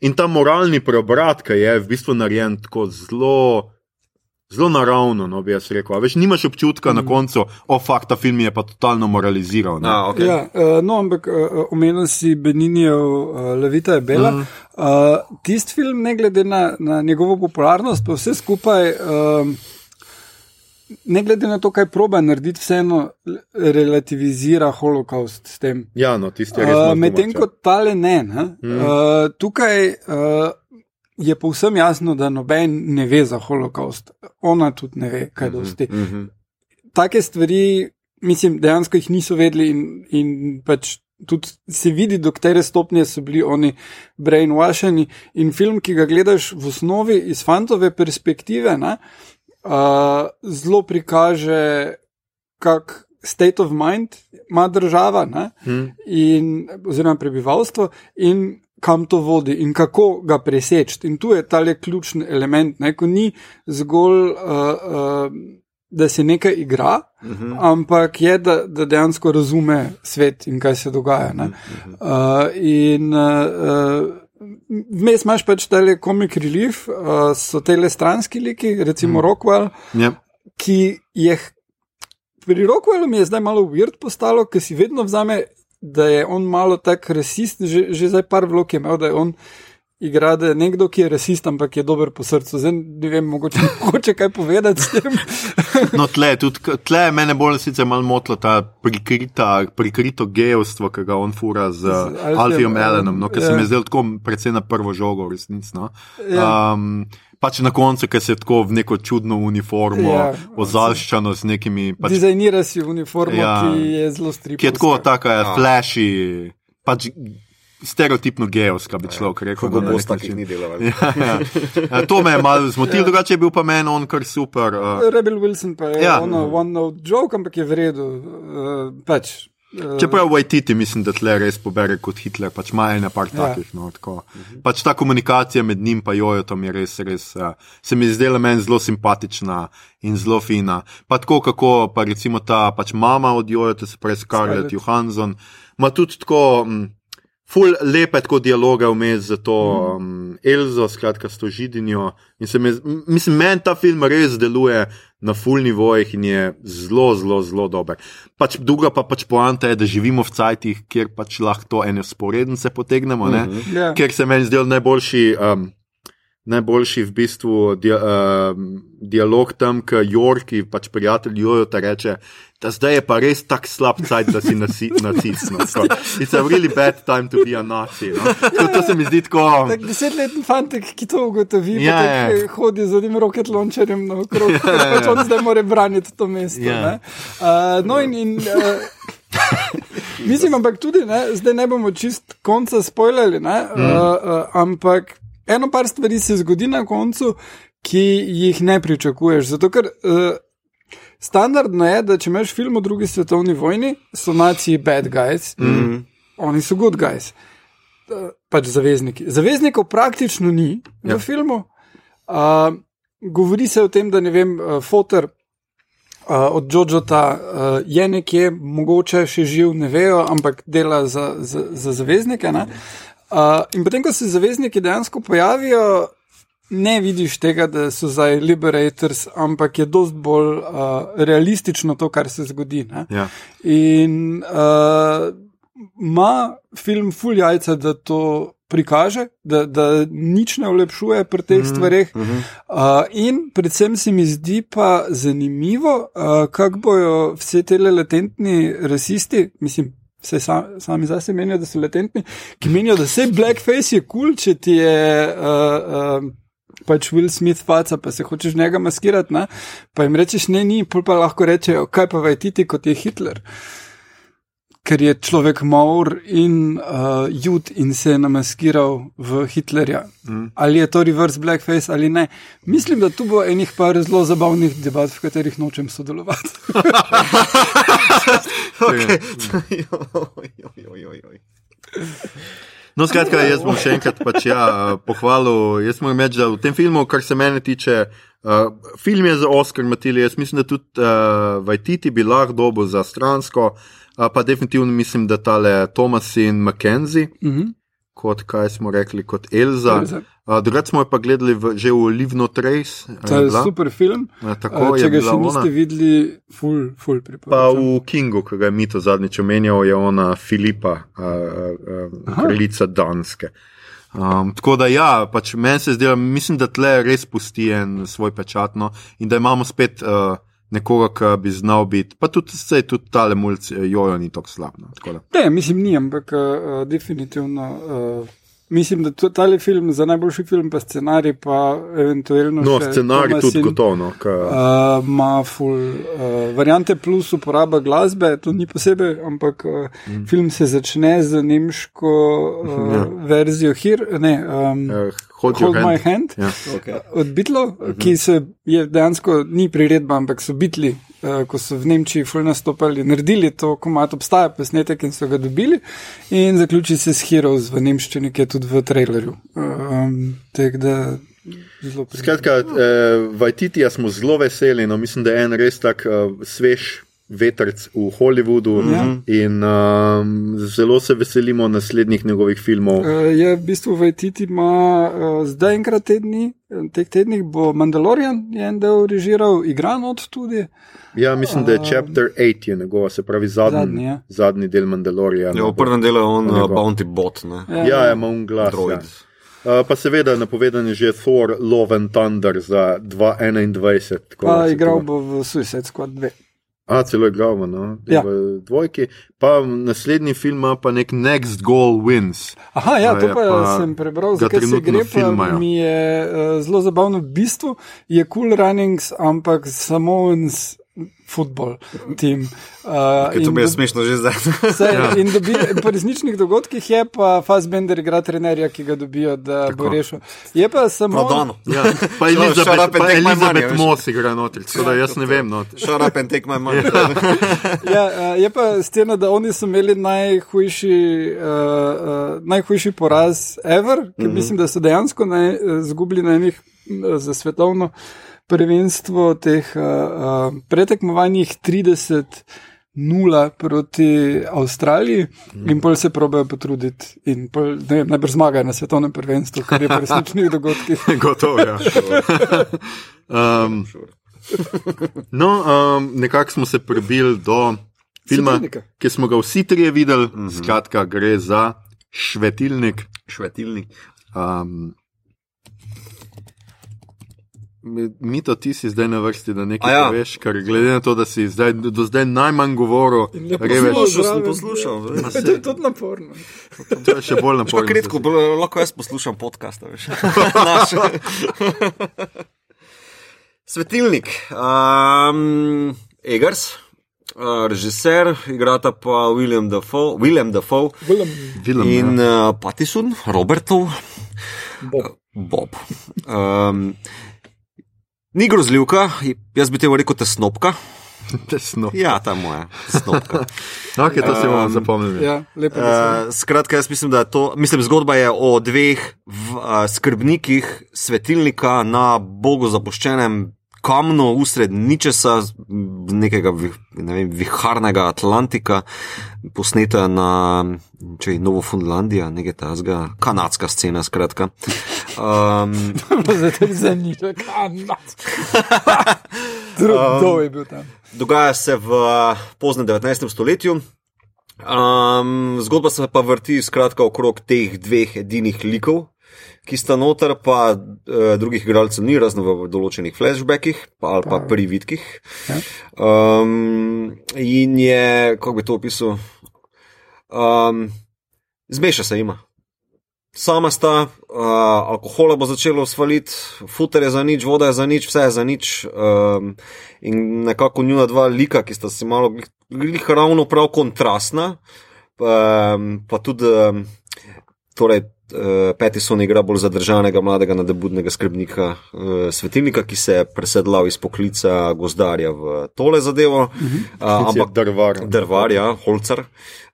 In ta moralni preobrat, ki je v bistvu narejen tako zelo. Zelo naravno, no, bi jaz rekel. Veš, nimaš občutka mm. na koncu, o, fakt, ta film je pa totalno moraliziral. ne. A, okay. Ja, uh, no, ampak uh, omenil si Beninijev uh, Levita je Bela. Mhm. Uh, Tisti film, ne glede na, na njegovo popularnost, pa vse skupaj, uh, ne glede na to, kaj proba narediti, vseeno relativizira holokaust s tem. Ja, no, tisti je res. Uh, Medtem ko tale ne. ne? Mhm. Uh, tukaj uh, je povsem jasno, da noben ne ve za holokaust. Ona tudi ne ve, kaj dosti. Uh -huh. Take stvari, mislim, dejansko jih niso vedeli in, in pač. Tudi se vidi, do katere stopnje so bili oni brainwasheni. In film, ki ga gledaš v osnovi iz fantove perspektive, ne, uh, zelo prikaže, kak state of mind ima država. Ne, Hmm. in, oziroma prebivalstvo, in kam to vodi, in kako ga preseči. In tu je ta le ključni element, ne, ko ni zgolj, uh, uh, da se nekaj igra, uh -huh. ampak je, da, da dejansko razume svet in kaj se dogaja. ne. Uh, in uh, Vmes imaš pač tele komik relief, uh, so tele stranski liki, recimo mm. Rockwell, Ja. ki je pri Rockwellu mi je zdaj malo uvrt postalo, ker si vedno vzame, da je on malo tak rasist, že, že zdaj par vlog je imel, da je on igra, da je nekdo, ki je rasist, ampak je dober po srcu. Zdaj ne vem, mogoče, [laughs] mogoče kaj povedati s tem. No, tle, tudi, tle je mene bolj sicer malo motilo ta prikrita, prikrito gejovstvo, ki ga on fura z, z Allenom, Allenom, no, ki se ja. mi zdi tako predvsem na prvo žogo, v resnici. No. Ja. Um, pač na koncu, ki se tako v neko čudno uniformo, Ja. ja, ozaljščano z nekimi. Pač, Dizajnira si uniformo, Ja. ki je zelo stripovska. ki je tako taka A. flashy, pač stereotipno gejovska, bi človek rekel. Bo nek takih ni delal. Ja, [laughs] ja. Ja, To me je malo zmotilo, drugače je bil pa meni on kar super. Uh, Rebel Wilson pa je Ja. ja. ono one note joke, ampak je v redu. Uh, pač, Čeprav Waititi mislim, da tle res pobere kot Hitler, pač ima ena par Ja. takih. No, tako. pač ta komunikacija med njim in Jojotom je res, res uh, se mi zdela meni zelo simpatična in zelo fina. Pa tako, kako pa recimo ta pač mama od Jojota, se pravi Scarlett. Johansson, ima tudi tako. Mm, Ful lepe tako dialoge vmes za to um, Elzo, skratka s to židinjo. In se mi, m- mislim, meni ta film res deluje na full nivojih in je zelo, zelo, zelo dober. Pač druga pa pač poanta je, da živimo v cajtih, kjer pač lahko to ene sporednice potegnemo, ne? Ja. Ker se meni zdel najboljši. Um, najboljši v bistvu dia, uh, dialog tam, ki Jorki, pač prijatelj Jojo, ta reče. Da zdaj je pa res tako slab cajt, da si [laughs] nacist. No. It's a really bad time to be a nazi. No. To, to se mi zdi tako. Tak desetletni fantek, ki to ugotovi, Ja, ja, ja. hodi z enim rocket launcherjem na okrog, [laughs] ja, ja. pač on zdaj mora braniti to mesto. Ja. Ja. Uh, no in, in uh, [laughs] mislim, ampak tudi, ne, zdaj ne bomo čist konca spoilali, ne, mm. uh, uh, ampak eno par stvari se zgodi na koncu, ki jih ne pričakuješ. Zato, ker uh, standardno je, da če imaš film o drugi svetovni vojni, so naciji bad guys, mm. oni so good guys. Uh, pač zavezniki. Zaveznikov praktično ni ja. v filmu. Uh, govori se o tem, da ne vem, uh, fotor uh, od Džožota uh, je nekje, mogoče še živ, ne vejo, ampak dela za, za, za zaveznike. ne. Uh, in potem, ko se zavezniki dejansko pojavijo, ne vidiš tega, da so zdaj liberators, ampak je dost bolj uh, realistično to, kar se zgodi. ne. Ja. In uh, ima film ful jajca, da to prikaže, da, da nič ne olepšuje pri teh stvareh. Uh, in predvsem se mi zdi pa zanimivo, uh, kako bojo vse te latentni rasisti, mislim. Se sam, sami zase menijo, da so latentni, ki menijo, da vse blackface je kul, cool, če ti je uh, uh, pač Will Smith faca, pa se hočeš njega maskirati, ne? pa jim rečeš ne, ni, pa lahko rečejo, kaj pa vajtiti, kot je Hitler ker je človek Maur in uh, Jud in se je namaskiral v Hitlerja. Mm. Ali je to reverse blackface ali ne. Mislim, da tu bo enih par zelo zabavnih debat, v katerih nočem sodelovati. [laughs] Okay. No, skratka, jaz bom še enkrat pač, ja, pohvalil. Jaz moram reči, da v tem filmu, kar se mene tiče, uh, film je za Oscar Matilje. Jaz mislim, da tudi uh, Vajtiti bi lahko dobil za stransko, uh, pa definitivno mislim, da tale Thomas in Mackenzie, uh -huh. kot kaj smo rekli, kot Elza. Elza. Uh, Drugače smo pa gledali v, že v Livno Trace. To je super film. Uh, tako Uh, je če ga bila še ona. niste videli, ful, ful Pa priporočam. v Kingu, ki ga je Mito zadnjič omenjal, je ona Filipa, uh, uh, kraljica Danske. Um, tako da, ja, pač meni se zdi, mislim, da tle res pusti en svoj pečat no, in da imamo spet uh, nekoga, ki bi znal biti. Pa tudi, sej, tudi tale mulj, jojo ni tako slab. No, tako da. Ne, mislim, ni, ampak uh, definitivno. Uh, Mislim, da to- tale film za najboljši film, pa scenarij, pa eventualno. No, scenarij tudi gotovo. No, ka, Uh, Ma ful uh, variante plus uporaba glasbe, to ni posebej, ampak uh, mm. film se začne z nemško uh, Ja. verzijo Here, ne, um, uh, hold your Hold My hand. Hand. Ja. Okay. Od Beatlov, uh -huh. ki se je dejansko ni priredba, ampak so Beatli, uh, ko so v Nemčiji ful nastopali, naredili to, komat obstaja posnetek in so ga dobili, in zaključi se s Heroes v nemščini, ki je tudi v trailerju. Um, tako da. Skratka, eh, Vajtitija smo zelo veseli. No, mislim, da je en res tak eh, svež vetrc v Hollywoodu Ja. in um, zelo se veselimo naslednjih njegovih filmov. Uh, je v bistvu v Titi ima uh, zdaj enkrat tedni, v teh tednih bo Mandalorian je en del režiral, igran od tudi. Ja, mislim, da je Chapter 8 je njegova, se pravi zadnji, Zadnji, ja. zadnji del Mandalorija. Ja, v prvem delu je on uh, Njegov. bounty bot. Ne? Ja, ima un glas. Droid. Ja. Uh, pa seveda napovedan je že Thor Love and Thunder za 2021. tako da Pa igral bo v Suicide Squad 2. A, celo je v, no, Ja. v dvojki. Pa naslednji film ima pa nek Next Goal Wins. Aha, ja, To pa, pa- sem prebral, zakaj se gre. Pa filmajo. mi je uh, zelo zabavno. V bistvu je Cool Runnings, ampak samo en s- futbol tim. Uh, Ker to mi je smešno že zdaj. [laughs] Saj, ja. In dobi, po resničnih dogodkih je pa Fassbender igra trenerja, ki ga dobijo, da Tako. bo rešil. Je pa samo. Prodano. Ja, pa Elizabeth, up and pa take my money, Elizabeth. Moss igra noter, tako da jaz ne vem. No. Shut up and take my money. Ja, uh, [laughs] je pa scena, da oni so imeli najhujši, uh, uh, najhujši poraz ever, ki mm -hmm. mislim, da so dejansko naj, zgubili na enih uh, za svetovno prvenstvo teh uh, pretekmovanjih 30. Nula proti Avstraliji, in pol se probejo potruditi, in pol, ne vem, najbrž zmagajo na svetovnem prvenstvu, kar je po resničnih dogodkih. [laughs] Gotovo, ja. um, [laughs] no, um, nekako smo se prebili do filma, Svetilnika. ki smo ga vsi trije videli. Mm -hmm. Skratka, gre za Švetilnik. Švetilnik. Um, Mi to ti si zdaj na vrsti, da nekaj A ja. ja. poveš, ker glede na to, da si zdaj, do zdaj najmanj govoril, reveš, zelo. Poslušal sem, poslušal. veš. [laughs] To je tudi naporno. to je še bolj naporno. redko, bolj- lahko jaz poslušam podcast, veš. [laughs] [laughs] Svetilnik, um, Egars, uh, režiser, igrata pa William Dafoe, William Dafoe Willem, Film, in ja. uh, Pattison, Robertov, Bob. Bob. Um, ni grozljivka, jaz bi te rekel tesnobka. Tesno. Ja, ta moja snopka. [laughs] Okay, to si bomo Um, zapomnili. Ja, lepo. Uh, Uh, skratka, jaz mislim, da je to, mislim, zgodba je o dveh v, uh, skrbnikih svetilnika na bogu zapuščenem kamnu, usred ničesa, nekega ne vem, viharnega Atlantika, posneta na, Novofundlandija, nekaj tasga, kanadska scena, skratka. Um, zanima, kaj nas. Kdo je bil tam? dogaja se v poznem 19. stoletju. Um, zgodba se pa vrti skratka okrog teh dveh edinih likov, ki sta noter, pa uh, drugih igralcev ni, razen v določenih flashbackih pa, ali pa prividkih. Um, in je, kako bi to opisal, um, zmeša se ima. Sama sta, uh, alkohola bo začelo svaliti, futer je za nič, voda je za nič, vse je za nič. Um, in nekako njuna dva lika, ki sta si malo glih- glih ravno prav kontrastna, um, pa tudi, um, torej, uh, Pettison igra bolj zadržanega, mladega, nadebudnega skrbnika uh, svetilnika, ki se je presedlal iz poklica gozdarja v tole zadevo. Uh, ampak drvar. drvar, ja, holcar,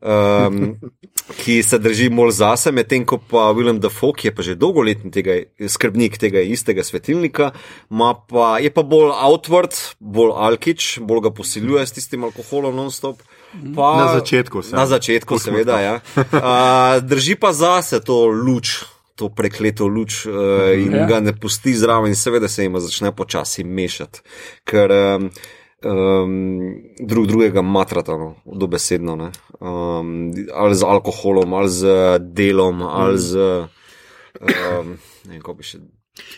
um, [laughs] ki se drži bolj zase, medtem ko pa Willem Dafoe, ki je pa že dolgoletni tega, skrbnik tega istega svetilnika, pa, je pa bolj outward, bolj alkič, bolj ga posiljuje s tistim alkoholom non-stop. Pa, Na začetku vse. Na začetku, seveda, ja. [laughs] Uh, drži pa zase to luč. To prekleto luč uh, in Ja. ga ne pusti zraven, in seveda se jim začne počasi mešati, ker um, um, drug drugega matrata, no, dobesedno. Ne. Um, ali z alkoholom, ali z delom, ali z. Um, ne vem, kako bi še.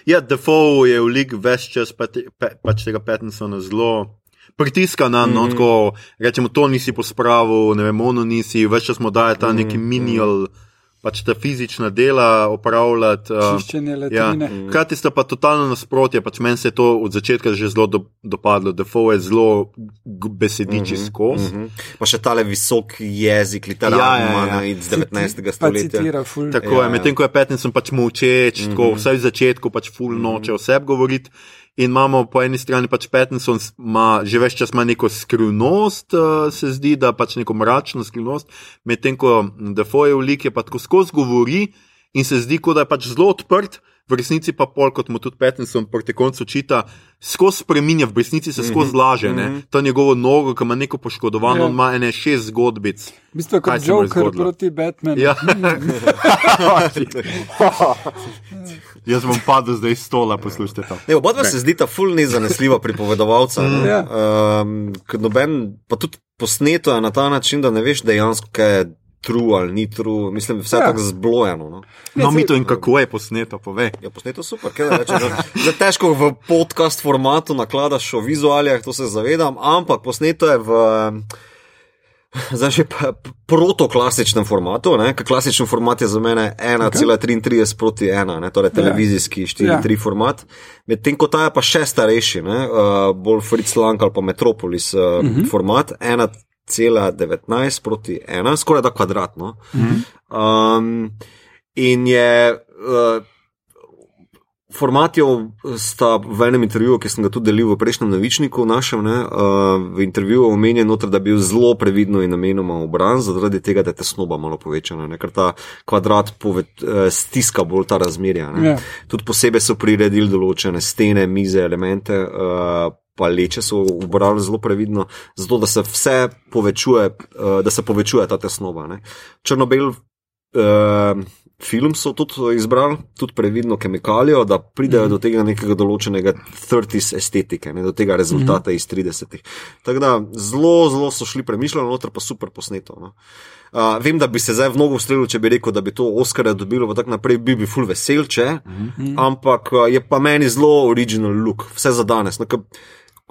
Ja, Defoe je v lig več čas, pa te, pa, pač tega Pattinsona zelo pritiska na no, Mhm. tako rečemo, to nisi pospravil, ne vem, ono nisi, več čas mu daje ta neki minimal, pač ta fizična dela opravljati. Uh, Čiščenje Ja, letrine. hkrati sta pa totalno nasprotje. Pač meni se je to od začetka že zelo do, dopadlo. Defoe je zelo g- besediči Mhm, skozi. mhm. Pa še tale visok jezik, literarni Ja, ja, ja. iz 19. Pa stoletja. citira ful. Tako Ja, je, medtem ko je Pattinson pač molčeč, mm -hmm. tako vsaj v začetku pač full noče o sebi govoriti. In imamo po eni strani pač Pattinson s- ima že več čas neko skrivnost, uh, se zdi, da pač neko mračno skrivnost, medtem ko Defoe v lik je pa tako skozi govori in se zdi, kot da je pač zelo odprt. V resnici pa pol, kot mu tudi Pattinson proti koncu čita, skozi spreminja, v resnici se skozi laže. Mm -hmm. To njegovo nogo, ki ima neko poškodovano, Ja. on ima ene šest zgodbic. V bistvu kot Joker proti Batmanu. Ja. [laughs] Jaz bom padel zdaj iz stola, poslušajte to. Ne, oba dva se zdita ful nezanesljiva pripovedovalca. ne. Ja. Um, noben, pa tudi posneto je na ta način, da ne veš dejansko, kaj je true ali ni true. Mislim, vse je Ja. tako zblojeno. No. No, mi to in kako je posneto, povej. Ja, posneto super, kaj da rečem. Zdaj težko v podcast formatu nakladaš o vizualijah, to se zavedam, ampak posneto je v. Zdaj že protoklasičnem formatu, ne? ker klasičen format je za mene 1,33 proti 1, ne? torej televizijski 4,3 Ja. format, medtem ko ta je pa še starejši, ne? uh, bolj Fritz Lang ali pa Metropolis uh, uh -huh. format 1,19 proti 1, skoraj da kvadratno. -huh. um, in je. Uh, Formatijo sta v enem intervjuju, ki sem ga tudi delil v prejšnjem novičniku, našem, ne, uh, v intervjuju omenjen, noter, da je bil zelo previdno in namenoma obran, zaradi tega, da je tesnoba malo povečana, ne, ker ta kvadrat pove, uh, stiska bolj ta razmerja. ne. Ja. Tudi posebej so priredili določene stene, mize, elemente. Uh, Pa leče so ubrali zelo previdno, zato da se vse povečuje, uh, da se povečuje ta tesnoba. Ne. Črnobel Uh, film so tudi izbrali, tudi previdno kemikalijo, da pridejo mm. do tega nekega določenega 30s estetike, ne, do tega rezultata mm. iz 30-ih. Tako da zelo, zelo so šli premišljeno, noter pa super posneto. No. Uh, vem, da bi se zdaj v mnogo ustrelil, če bi rekel, da bi to Oscar dobilo, tako naprej bi bil full vesel, če. Mm -hmm. Ampak je pa meni zelo original look, vse za danes. No,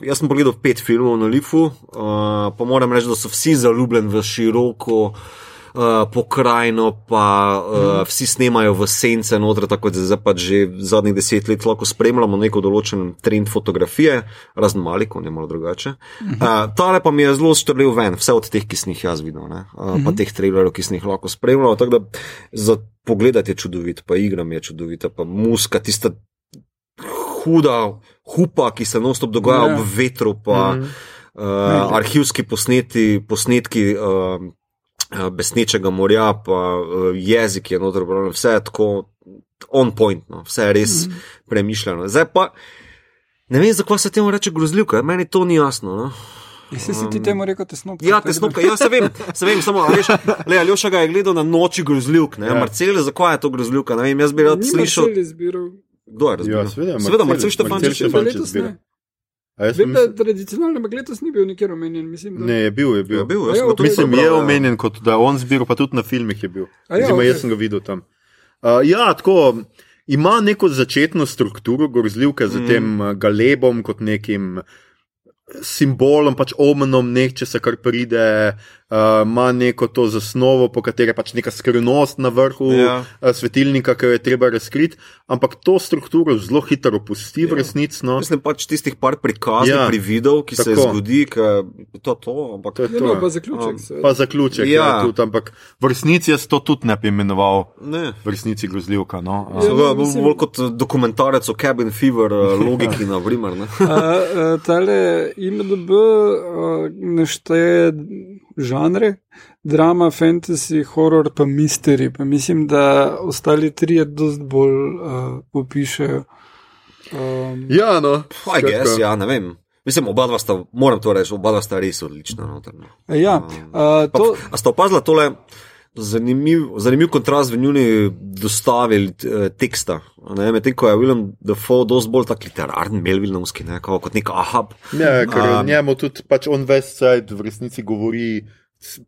jaz sem pogledal pet filmov na Lifu, uh, pa moram reči, da so vsi zaljubljeni v široko. Uh, pokrajino, pa uh, mm. vsi snemajo v sence, noter, tako da zdaj pač že zadnjih deset let lahko spremljamo neko določen trend fotografije, razen mali, ko je malo drugače. Mm -hmm. uh, tale pa mi je zelo štrlil ven, vse od teh, ki sem jih jaz videl, uh, mm -hmm. pa teh trailerov, ki sem jih lahko spremljal. Tako da za pogled je čudovit, pa igram je čudovita, pa muska, tista huda hupa, ki se non-stop dogaja yeah. ob ja. vetru, pa mm -hmm. uh, arhivski posneti, posnetki. Uh, Besnečega morja, pa jezik je noter, vse je tako on point, no. vse je res mm. premišljeno. Zdaj pa ne vem, zakaj se temu reče grozljivka, meni to ni jasno. No. Si si ti temu rekel, tesnobka? Ja, tesnobka, ja, se vem, se vem, samo veš, [laughs] le Aljoša ga je gledal na noči grozljivk, ne, ja. Marcel, zakaj je to grozljivka, ne vem, jaz bi rad slišal. Kdo je razbil? Ja, seveda, Marcel Štefančič je letos ne. Vem, da tradicionalno, ampak letos ni bil nikjer omenjen. Mislim, da... Ne, je bil, je bil. Je bil jaz ja, mislim, je ja. omenjen, kot da on zbiral, pa tudi na filmih je bil. Ja, Zima, okay. Jaz sem ga videl tam. Uh, ja, tako ima neko začetno strukturo, grozljivke z mm. tem galebom, kot nekim simbolom, pač omenom, neče se kar pride, ima uh, neko to zasnovo, po kateri je pač neka skrivnost na vrhu ja. uh, svetilnika, ki jo je treba razkriti, ampak to strukturo zelo hitro opusti v ja. resnici. No. Mislim pač tistih par prikazov, ja. pri videu, ki Tako. se zgodi, da je to to. Ampak... To je ja, to. Ja, pa zaključek. Um, pa zaključek, ja. Ja, tudi, ampak v resnici jaz to tudi ne bi imenoval. Ne. V resnici grozljivka. No. Ja, ja, mislim... Bolj kot dokumentarec o Cabin Fever, [laughs] logiki na primer. Tale IMDB uh, nešteje žanre, drama, fantasy, horror, pa misteri. Pa mislim, da ostali tri je dost bolj uh, opišajo. Um, ja, no, I guess, ja, ne vem. Mislim, oba dva sta, moram to reči, oba dva sta res odlična. Notrno. Ja, uh, to... A ste opazili tole? Zanimiv, zanimiv kontrast v njuni dostavi eh, teksta. Medtem ko je William Defoe dosti bolj tak literarni, melvilnovski, ne, kot nek ahab. Ja, ker um, njemu tudi pač on Westside v resnici govori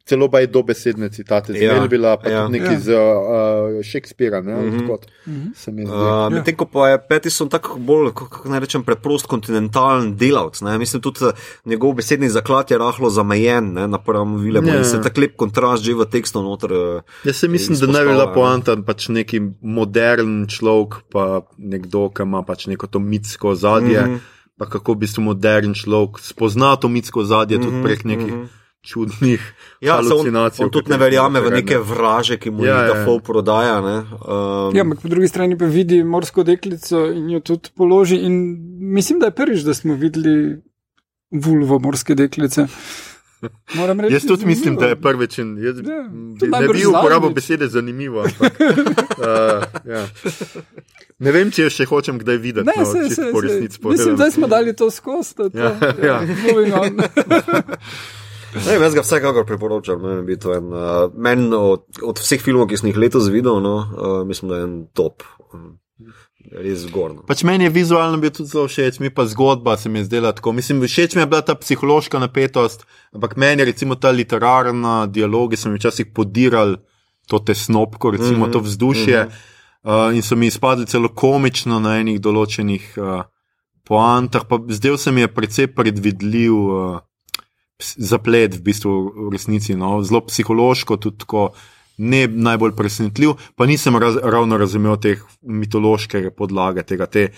celo pa je dobesedne citate z ja, Melvila, pa ja, tudi nekaj ja. z uh, Shakespearea. Ne, mm -hmm. uh, Medtem ko pa je Pettison tako bolj, kako naj rečem, preprost kontinentalen delavc. Ne. Mislim, tudi njegov besedni zaklad je rahlo zamejen ne, na prvem vilemu ja. in se tak lep kontrast že v tekstu noter. Jaz se mislim, da ne bi bila poanta pač neki modern človek, pa nekdo, ki ima pač neko to mitsko zadje. Mm -hmm. Pa kako bi se modern človek spoznal to mitsko zadje, mm -hmm, tudi prek nekih mm -hmm čudnih ja, halucinacij. On, on tudi ne verjame v neke vraže, ki mu ja, jih da fol prodaja. Um, ja, ampak po drugi strani pa vidi morsko deklico in jo tudi položi. In mislim, da je prvič, da smo videli vulvo morske deklice. Reči, jaz tudi mislim, da je prvič. Jaz ja, ne bi uporabil besede zanimivo. Ampak, uh, [laughs] ja. Ne vem, če jo še hočem kdaj videti. Ne, no, se, se, se. Mislim, da smo dali to skozi. Ja, ja. ja. [laughs] Ne, jaz ga vsekakor priporočam. Ne, en, uh, men od, od vseh filmov, ki sem jih letos videl, no, uh, mislim, da je en top. Res zgorno. Pač meni je vizualno bil tudi zelo všeč, mi pa zgodba se mi je zdela tako. Mislim, všeč mi je bila ta psihološka napetost, ampak meni je recimo ta literarna dialog, ki so mi včasih podirali to tesnobko, recimo mm -hmm, to vzdušje mm -hmm. uh, in so mi izpadli celo komično na enih določenih uh, poantah, pa zdel se mi je precej predvidljiv. Uh, zaplet, v bistvu v resnici, no, zelo psihološko, tudi tako ne najbolj presenetljiv, pa nisem raz, ravno razumel te mitološke podlage, tega, te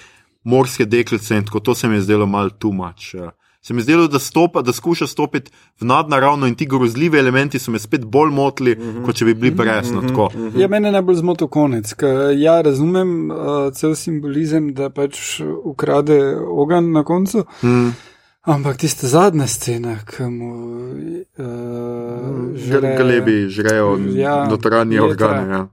morske deklice in tako to se mi je zdelo mal tumač. Se mi je zdelo, da, stopa, da skuša stopiti v nadnaravno in ti grozljivi elementi so me spet bolj motili, mm -hmm. kot če bi bili presno. Mm -hmm. Ja, mene najbolj zmotil konec. Ja, razumem uh, cel simbolizem, da pač ukrade ogen na koncu. Mm. Ampak tiste zadnje scene, ki mu uh, žre, glebi, žrejo ja, notranje organe. Ja.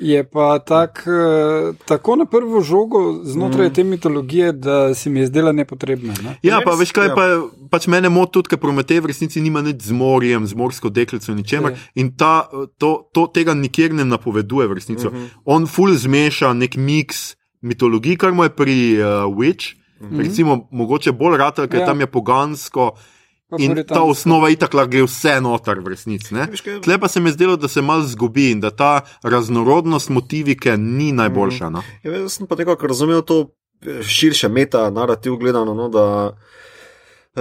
je pa tak, eh, tako na prvo žogo znotraj mm. te mitologije, da se mi je zdela nepotrebna. Ne? Ja, pa veš kaj, ja. pa, pač mene moti tudi, ker Prometej v resnici nima nič z morjem, z morsko deklico, ničemer. Ja. In ta, to, to tega nikjer ne napoveduje v resnici. Uh Mhm. -huh. On ful zmeša nek miks mitologij, kar mu je pri uh, Witch. Uh -huh. Recimo, mogoče bolj ratelj, ker Ja. ja. tam je pogansko. In ta osnova itak lahko gre vse noter v resnici. kaj- Tle pa se mi je zdelo, da se malo zgubi in da ta raznorodnost motivike ni najboljša. No? Ja, jaz sem pa nekako razumel to eh, širše meta narativ gledano, no, da eh,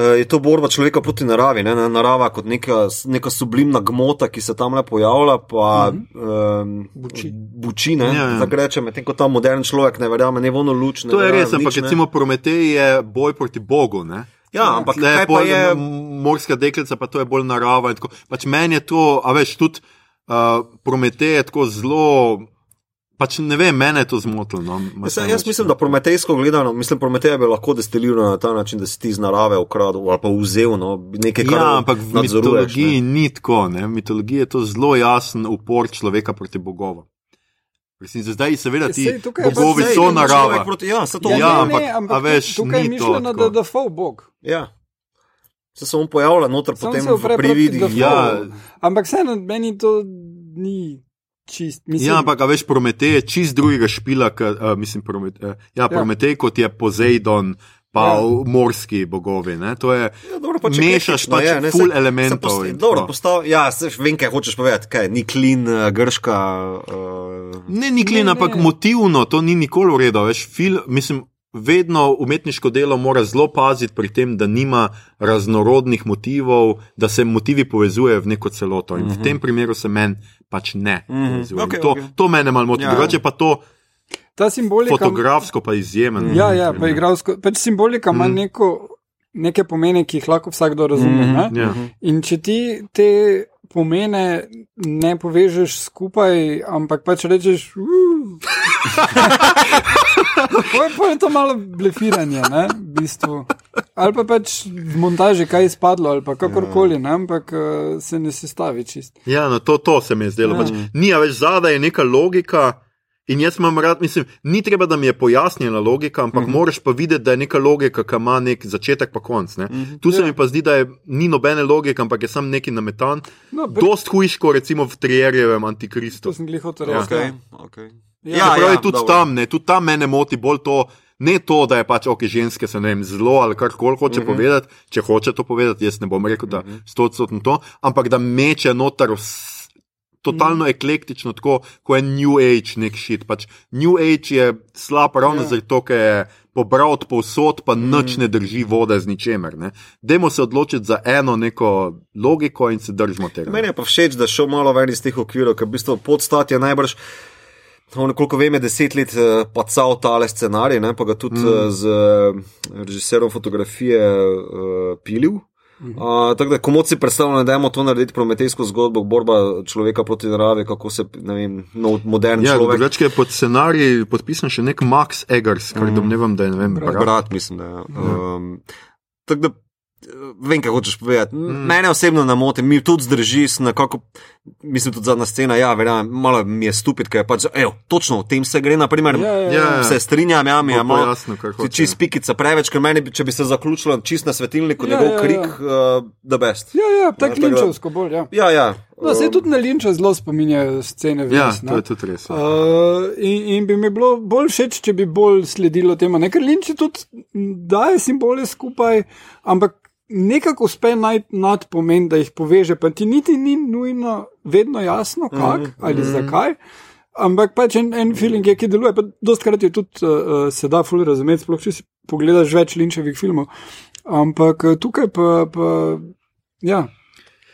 je to borba človeka proti naravi, ne, narava kot neka, neka sublimna gmota, ki se tam le pojavlja, pa mm -hmm. um, Buči. buči, ne, Ja, ja. tako rečem, medtem ko ta modern človek ne verjame, ne vono luč. Ne To je res, ampak recimo Prometej je boj proti Bogu. Ne? Ja, ampak kaj pa pol je. Morska deklica, pa to je bolj narava. in tako. Pač meni je to, a veš, tudi uh, Prometej je tako zelo. Pač ne vem, mene je to zmotilo. No, Jaz, jaz mislim, da prometejsko gledano, mislim, prometeja bi lahko destiliral na ta način, da si ti iz narave ukradel ali pa vzel no, nekaj, kar Ja, ampak v mitologiji ne. ni tako. Ne? V mitologiji je to zelo jasen upor človeka proti bogovom. Resnici, Zdaj, seveda, ti Sej, pač bogovi Sej, so narava. Proti, ja, se to Ja, ne, ja, ampak- ne, a ampak veš, tukaj je ni to mišljeno, da je faux bog. ja. Se samo pojavlja noter, Sam potem se upre v proti prividih. Defoe. Ja. Ampak vseeno, meni to ni čist. Mislim, Ja, ampak veš, Prometej je čist drugega špila, kot, uh, mislim, Prometej, uh, ja, Prometej kot je Poseidon, pa Ja. ja. morski bogovi. Ne? To je, Ja, dobro, pač mešaš eklektično pač je, ne, ful saj- elementov se post- in Dobro, tako. postav, ja, seš, vem, kaj hočeš povedati, kaj, ni klin, uh, grška. Uh, Ne, nikoli, Ne, ampak ne. motivno to ni nikoli v redu. Veš, fil, mislim, vedno umetniško delo mora zelo paziti pri tem, da nima raznorodnih motivov, da se motivi povezujejo v neko celoto. In uh -huh. v tem primeru se meni pač ne Mhm. povezuje. In Okej, to, okej. to mene malo moti. Ja. Drugače pa to ta simbolika. fotografsko pa izjemen. Ja, ja, pa igralsko. Pač simbolika ima Mm. neko, neke pomene, ki jih lahko vsakdo razume. Mhm, ne? Ja. In če ti te pomene ne povežeš skupaj, ampak pač rečeš. "Uh." [laughs] Pa je to malo blefiranje, ne, v bistvu. Ali pa pač v montaži kaj izpadlo, ali pa kakorkoli, ne, ampak uh, se ne sestavi čist. Ja, no, to, to se mi je zdelo. Ja. Pač, ni a več zadaj je neka logika. In jaz imam rad, mislim, ni treba, da mi je pojasnjena logika, ampak uh -huh. moraš pa videti, da je neka logika, ki ima nek začetek, pa konc. Uh -huh. Tu se Ja. mi pa zdi, da je, ni nobene logike, ampak je sam neki nametan. No, Dost hujš, kot recimo v Trierjevem To Antikristu. sem glih hotel Ja. reči. okay, okay. Ja, Ja, ja, je tudi dobro. tam, ne, tudi tam mene moti bolj to. Ne to, da je pač ok, ženske so ne vem, zelo ali kar koli hoče uh -huh. povedati, če hoče to povedati, jaz ne bom rekel, da sto odstotno to, ampak da meče noter vs- totalno eklektično, tako kot je New Age nek šit. Pač New Age je slab ravno Ja. ja. zato, ker je pobral od povsod, pa nič ne drži vode z ničemer. Ne. Dajmo se odločiti za eno neko logiko in se držimo tega. Meni je pa všeč, da šel malo ven iz teh okvirov, ker v bistvu podstat je najbrž. On, koliko vem, je deset let uh, pacal tale scenarij, ne, pa ga tudi mm. uh, z uh, režiserom fotografije uh, pilil. Uh, tako da, komu si predstavljamo, da je to narediti prometejsko zgodbo, borba človeka proti naravi, kako se, ne vem, no, modern Ja, človek. drugače je pod scenarij podpisan še nek Max Eggers, kar mm. domnevam, da je ne vem, Brat. brat. Mislim, da je. Um, tako da, eh, vem, kaj hočeš povedati. Mm. Mene osebno ne moti, mi tudi zdrži, sem nekako, mislim, tudi zadnja scena, ja, verjamem, malo mi je stupid, ker je pač, evo, točno o tem se gre, naprimer, Ja, ja, ja. se strinjam, ja, mi je malo. kar Ti hoče. čist pikica preveč, ker meni, bi- če bi se zaključilo čist na svetilniku, Ja, njegov ja, ja. krik, uh, the best. Ja, ja, Ja, tako linčevsko bolj. Ja. Ja, ja. No, se um, tudi na linča zelo spominjajo scene. Ja, ne. to je tudi res. Uh, in, in bi mi bilo bolj všeč, če bi bolj sledilo temu. Ne? Ker Linči tudi daje simbole skupaj, ampak nekako uspe najti nad pomen, da jih poveže. Pa ti niti ni nujno vedno jasno, kako Mhm, ali mm -hmm. zakaj. Ampak pač en, en feeling je, ki deluje. Pa Dostkrat je tudi uh, se da ful razumeti, sploh če si pogledaš več linčevih filmov. Ampak eh, tukaj pa, pa ja.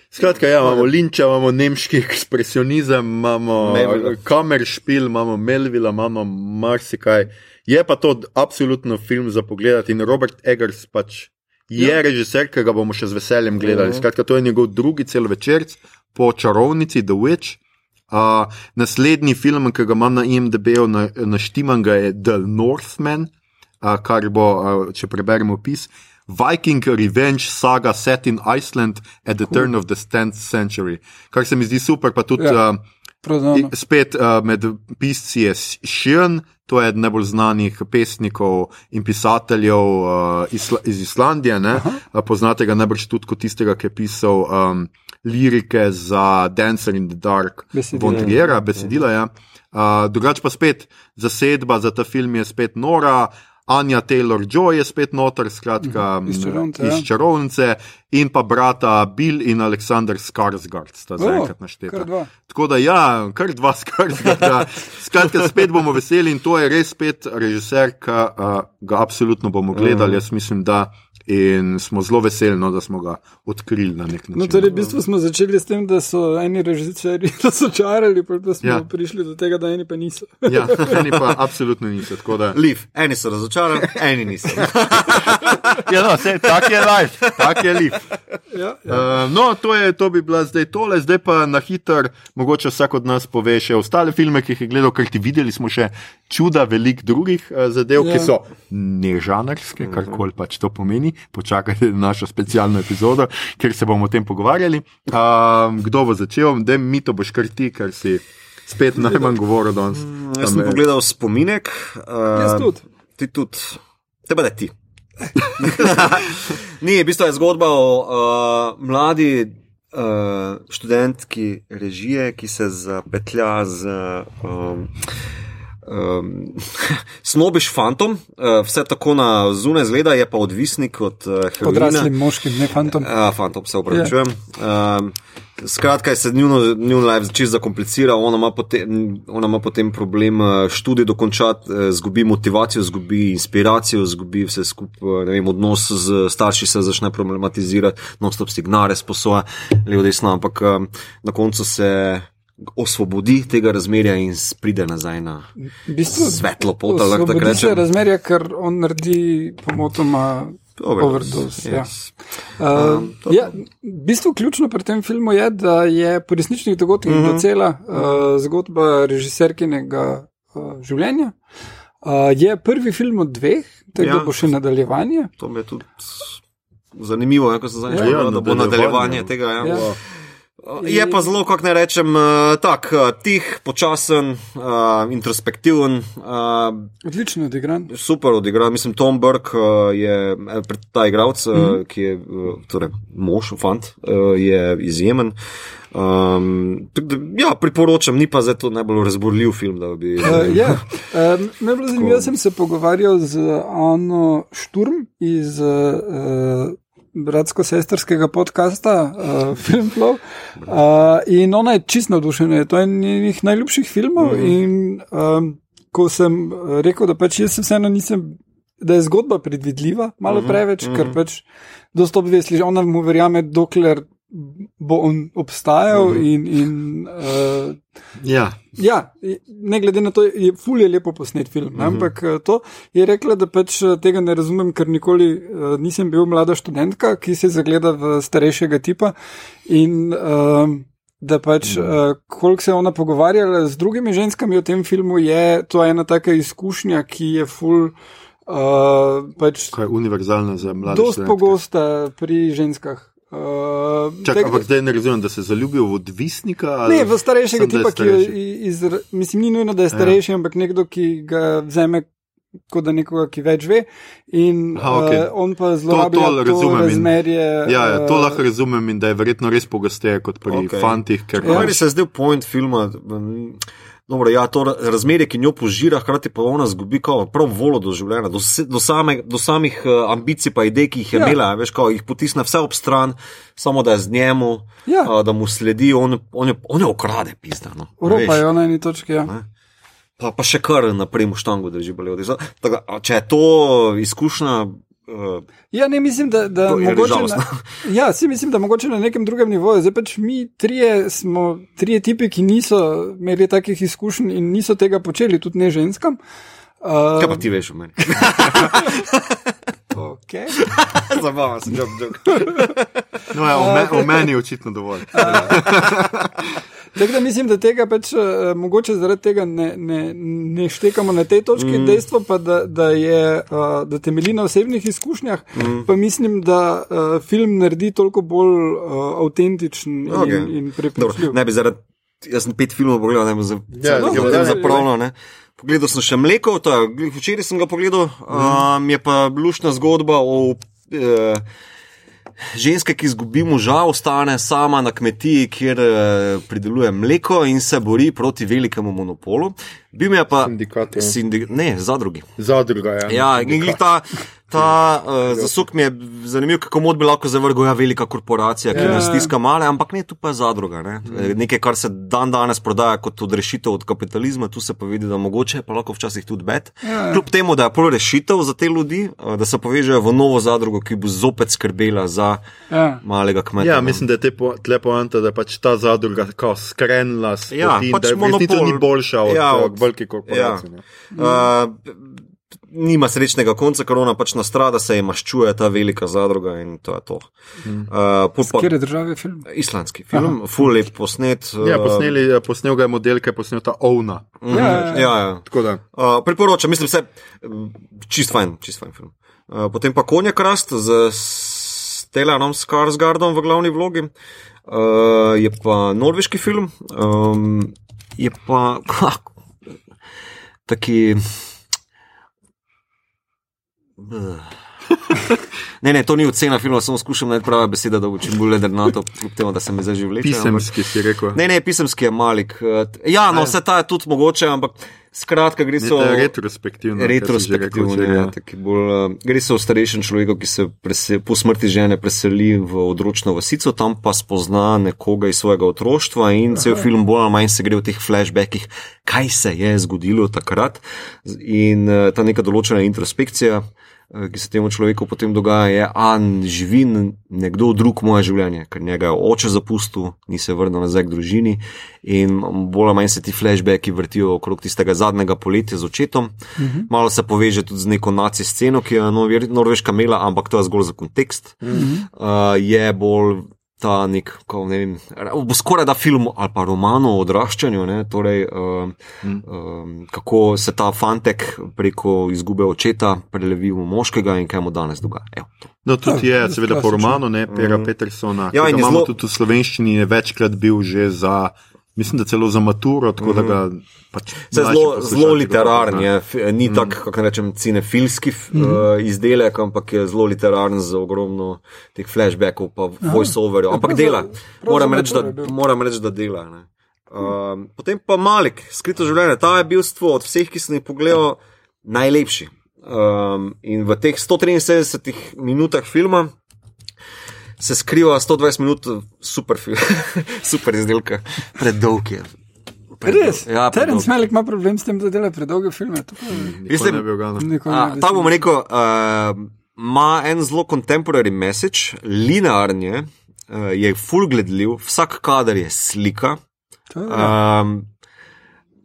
Skratka, ja, imamo Linča, imamo nemški ekspresionizem, imamo kameršpil, imamo Melvila, imamo marsikaj. Je pa to absolutno film za pogled in Robert Eggers pač je ja. režiser, ki ga bomo še z veseljem gledali. Skratka, to je njegov drugi celovečerc po čarovnici The Witch. Uh, naslednji film, ki ga imam na IMDB-u na, naštiman, ga je The Northman, uh, kar bo, uh, če preberemo opis, Viking Revenge saga set in Iceland at the turn of the 10th century. Kar se mi zdi super, pa tudi Ja. ja. uh, Spet uh, med pisci je Širn, to je eden najbolj znanih pesnikov in pisateljev uh, isla, iz Islandije. ne. Uh, Poznate ga najbrž tudi kot tistega, ki je pisal um, lirike za Dancer in the Dark, Besedila. von Triera, besedila. Ja. Uh, drugač pa spet zasedba za ta film je spet Nora. Anja Taylor Joy je spet noter, skratka, Iz m, Čarovnice, ja. iz čarovnice, in pa brata Bill in Aleksandr Skarsgård sta O, zaenkrat našteta. Tako da, ja, kar dva skrbi. Skratka, spet bomo veseli in to je res spet režiser, ki uh, ga absolutno bomo gledali. Jaz mislim, da in smo zelo veseli, no, da smo ga odkrili na nek način. No, torej, v bistvu smo začeli s tem, da so eni režiserji [laughs] razočarali, pa pa smo Ja. prišli do tega, da eni pa niso. [laughs] Ja, eni pa absolutno niso. tako da- Liv, eni so razočarani, eni niso. [laughs] Ja, no, sej, tak je life, tak je lif. Ja, ja. Uh, no, to, je, to bi bila zdaj tole, zdaj pa na hiter, mogoče vsak od nas pove še ostale filme, ki jih je gledal, ker ti videli smo še čuda velik drugih uh, zadev, ja. Ja. ki so nežanarske, karkoli pač to pomeni. Počakajte na našo specialno epizodo, ker se bomo o tem pogovarjali. Um, kdo bo začel, da mi to boš kar ti, ker si spet najmanj govoril danes. Jaz sem Tam pogledal spominek. Uh, Jaz tudi. Ti tudi. Tebe da ti. [laughs] Ni, v bistvu je zgodba o uh, mladi uh, študentki režije, ki se zapetlja z um, um, [laughs] snobiš fantom, uh, vse tako na zunaj zgleda, je pa odvisnik od uh, heroina. Odraslim moškim, ne fantom. Ja, fantom, se upravičujem. Um, skratka, se njuno, njun life čisto zakomplicira, ona ima, potem, ona ima potem problem eh, študij dokončati, zgubi motivacijo, zgubi inspiracijo, zgubi vse skupaj, odnos z starši se začne problematizirati, non-stop signale sposoja, levo, desno, ampak um, na koncu se osvobodi tega razmerja in pride nazaj na V bistvu, svetlo pot, ali osvobodi se rečem. razmerja, ker on naredi pomotoma overdose. Ja. yes. Uh, Um, to- ja, v bistvu ključno pri tem filmu je, da je po resničnih dogodkih uh Mhm. -huh. docela uh, zgodba režiserkinega uh, življenja. Uh, je prvi film od dveh, tako Ja. da bo še nadaljevanje. To mi je tudi zanimivo, ja, ko sem zdaj Ja. rekel, Ja, da bo nadaljevanje. nadaljevanje tega. Ja. Ja. Ja. Je pa zelo, kako ne rečem, eh, tak, eh, tih, počasen, uh, introspektiven, uh, Odlično odigran. super odigran. Mislim, Tom Burke uh, je ta igralec, mm -hmm. ki je torej, mož, fant, uh, je izjemen. Um, da, ja, priporočam, ni pa zdaj to najbolj razborljiv film, da bi. Uh, ja. uh, najbolj zanimivo jaz sem se pogovarjal z Ano Šturm iz uh, bratsko-sestrskega podcasta uh, [laughs] Filmflow. Uh, in ona je čist navdušena, to je en njenih najljubših filmov. Mm -hmm. In um, ko sem rekel, da pač jaz vseeno nisem. Da je zgodba predvidljiva, malo preveč, uh -huh. ker pač dostop vesli, ona mu verjame, dokler bo on obstajal. Uh -huh. in, in, uh, Ja, Ja, ne glede na to, je fulje lepo posnet film. Uh -huh. Ampak eh, to je rekla, da pač eh, tega ne razumem, ker nikoli uh, nisem bil mlada študentka, ki se zagleda v starejšega tipa. In uh, da pač, uh, koliko se je ona pogovarjala z drugimi ženskami o tem filmu, je to ena taka izkušnja, ki je ful. Uh, pač kaj je univerzalno za mlade. dost študentke. pogosta pri ženskah. Uh, Čak, ampak zdaj ne razumem, da se zaljubijo v odvisnika. ali Ne, v starejšega je tipa, ki je iz, mislim, ni nujno, da je starejši, ja. ampak nekdo, ki ga vzame kot da nekoga, ki več ve. In Aha, okej. uh, on pa To- zlorablja to to, razumem in- razmerje. Ja, ja, to eh, lahko razumem in da je verjetno res pogosteje kot pri okay. fantih. Ker Ja. Meni se je zdel point filma. mm, Dobro, ja, to razmerje, ki njo požira, hkrati pa ona zgubi kao, prav volo do življenja, do, se, do, same, do samih uh, ambicij, pa idej, ki jih je Ja. imela, veš, kao, jih potisne vse ob stran, samo da je z njemu, Ja. uh, da mu sledi, on, on, je, on je okrade, pizda. No, Evropa je na eni točki. Ja. Ne. Pa, pa še kar naprej v štangu drži bolje. Če je to izkušnja, uh, Ja, ne mislim, da, da mogoče. Na, [laughs] ja, si mislim, da mogoče na nekem drugem nivoju. Zdaj pač mi trije smo trije tipi, ki niso imeli takih izkušenj in niso tega počeli, tudi ne ženskam. Uh, kaj pa ti veš o meni? [laughs] okay. [laughs] Zabavam se, jok, jok. No, ja, o, me, o meni je očitno dovolj. [laughs] Tako da mislim, da tega pač uh, mogoče zaradi tega ne, ne, ne štekamo na tej točki. Mm. Dejstvo pa, da, da, je, uh, da temelji na osebnih izkušnjah, mm. pa mislim, da uh, film naredi toliko bolj uh, avtentičen Okej. in, in Dobro, prepričljiv. ne bi zaradi jaz sem pet filmov pogledal, ne vem, za, Ja, za, ja, ja, ja. Pogledal sem še mleko, glih včeraj sem ga pogledal. Um, je pa lušna zgodba o. Uh, Ženska, ki izgubi moža, ostane sama na kmetiji, kjer eh, prideluje mleko in se bori proti velikemu monopolu. Bil je pa Sindikat, ja. Sindi, ne, zadrugi. Zadruga je. Ja, in ta, ta uh, zasuk mi je zanimiv, kako mod bi lahko zavrgel ja, velika korporacija, ki Ja. nas stiska male, ampak ne, tu pa je zadruga. Ne? Mm. Nekaj, kar se dan danes prodaja kot odrešitev od kapitalizma, tu se pa vidi, da mogoče je pa lahko včasih tudi bed. Ja. Kljub temu, da je pol rešitev za te ljudi, uh, da se povežejo v novo zadrugo, ki bo zopet skrbela za Ja. malega kmeta. Ja, mislim, da je te po, poanta, da je pač ta zadruga skrenila s Ja, poti pač da je monopol. ni boljša od, Ja, od- velikih korporacij. Ja. Uh, nima srečnega konca, ker ona pač nastrada, se je maščuje ta velika zadruga in to je to. Uh, pol pa, Kjer je države film? islandski film, full lep posnet. Ja, uh, posneli, posnel ga je model, ki je posnel ta ovna. mhm, Ja, ja, ja. ja, ja. Uh, priporočam, mislim, vse čist fajn, čist fajn film. Uh, potem pa Konja Krast z Stellanom Skarsgardom v glavni vlogi. Uh, je pa norveški film, um, je pa [laughs] taki. 嗯。[laughs] Ne, ne, to ni ocena filma, samo skušam najti prave besede, da bo čim bolj ledrnato, kljub temu, da se mi zdaj že vleče. ampak- pisemski si rekel. Ne, ne, pisemski je malik. eh, Ja, no, vse ta je tudi mogoče, ampak skratka, gre so. Ne, retrospektivno. rekel Retrospektivno, včeraj, ja, taki bolj, uh, gre se o starejšem človeku, ki se prese, po smrti žene preseli v odročno vasico, tam pa spozna nekoga iz svojega otroštva in cel film bolj ali manj se gre v teh flashbackih, kaj se je zgodilo takrat in uh, ta neka določena introspekcija. Eh, Ki se temu človeku potem dogaja, je, a živi nekdo drug moje življenje, ker njega je oče zapustil, ni se vrnil nazaj k družini, in bolj ali manj se ti flashbacki vrtijo okrog tistega zadnjega poletja z očetom. Uh -huh. Malo se poveže tudi z neko naci sceno, ki jo je Nor- Norveška imela, ampak to je zgolj za kontekst. Uh -huh. uh, je bolj ta nek, ko, ne vem, skoraj da film ali pa roman o odraščanju, ne, torej, uh, Mm. um, kako se ta fantek preko izgube očeta prelevi v moškega in kaj mu danes dogaja. Evo, to. No, tudi Ja, je, seveda, po romanu, ne, Pera mm. Petersona. Ja, in je imamo zelo... tudi v slovenščini, je večkrat bil že za, mislim, da celo za maturo, tako mm. da ga pač. Se mlajši zelo, zelo literaren je, ni mm. tak, kako rečem, cinefilski mm. uh, izdelek, ampak je zelo literaren z ogromno teh flashbackov, pa voiceoverjev. Ampak dela. Moram reči, da, moram reči, da dela. Ne. Um, potem pa Malik, skrito življenje, ta je bil stvo od vseh, ki sem jih pogledal, najlepši. Um, in v teh 173 minutah filma se skriva 120 minut super, film, [laughs] super izdelka, predolg je. Res? Ja, Terence predolg. Malik ima problem s tem, da dela predolge filme. to pa Nikoli Mislim- ne bi ga na- nikoli A, ne bi Ta smel. bom rekel, uh, ima en zelo contemporary message, linearen je, uh, je full gledljiv, vsak kader je slika. Je, ja. Um,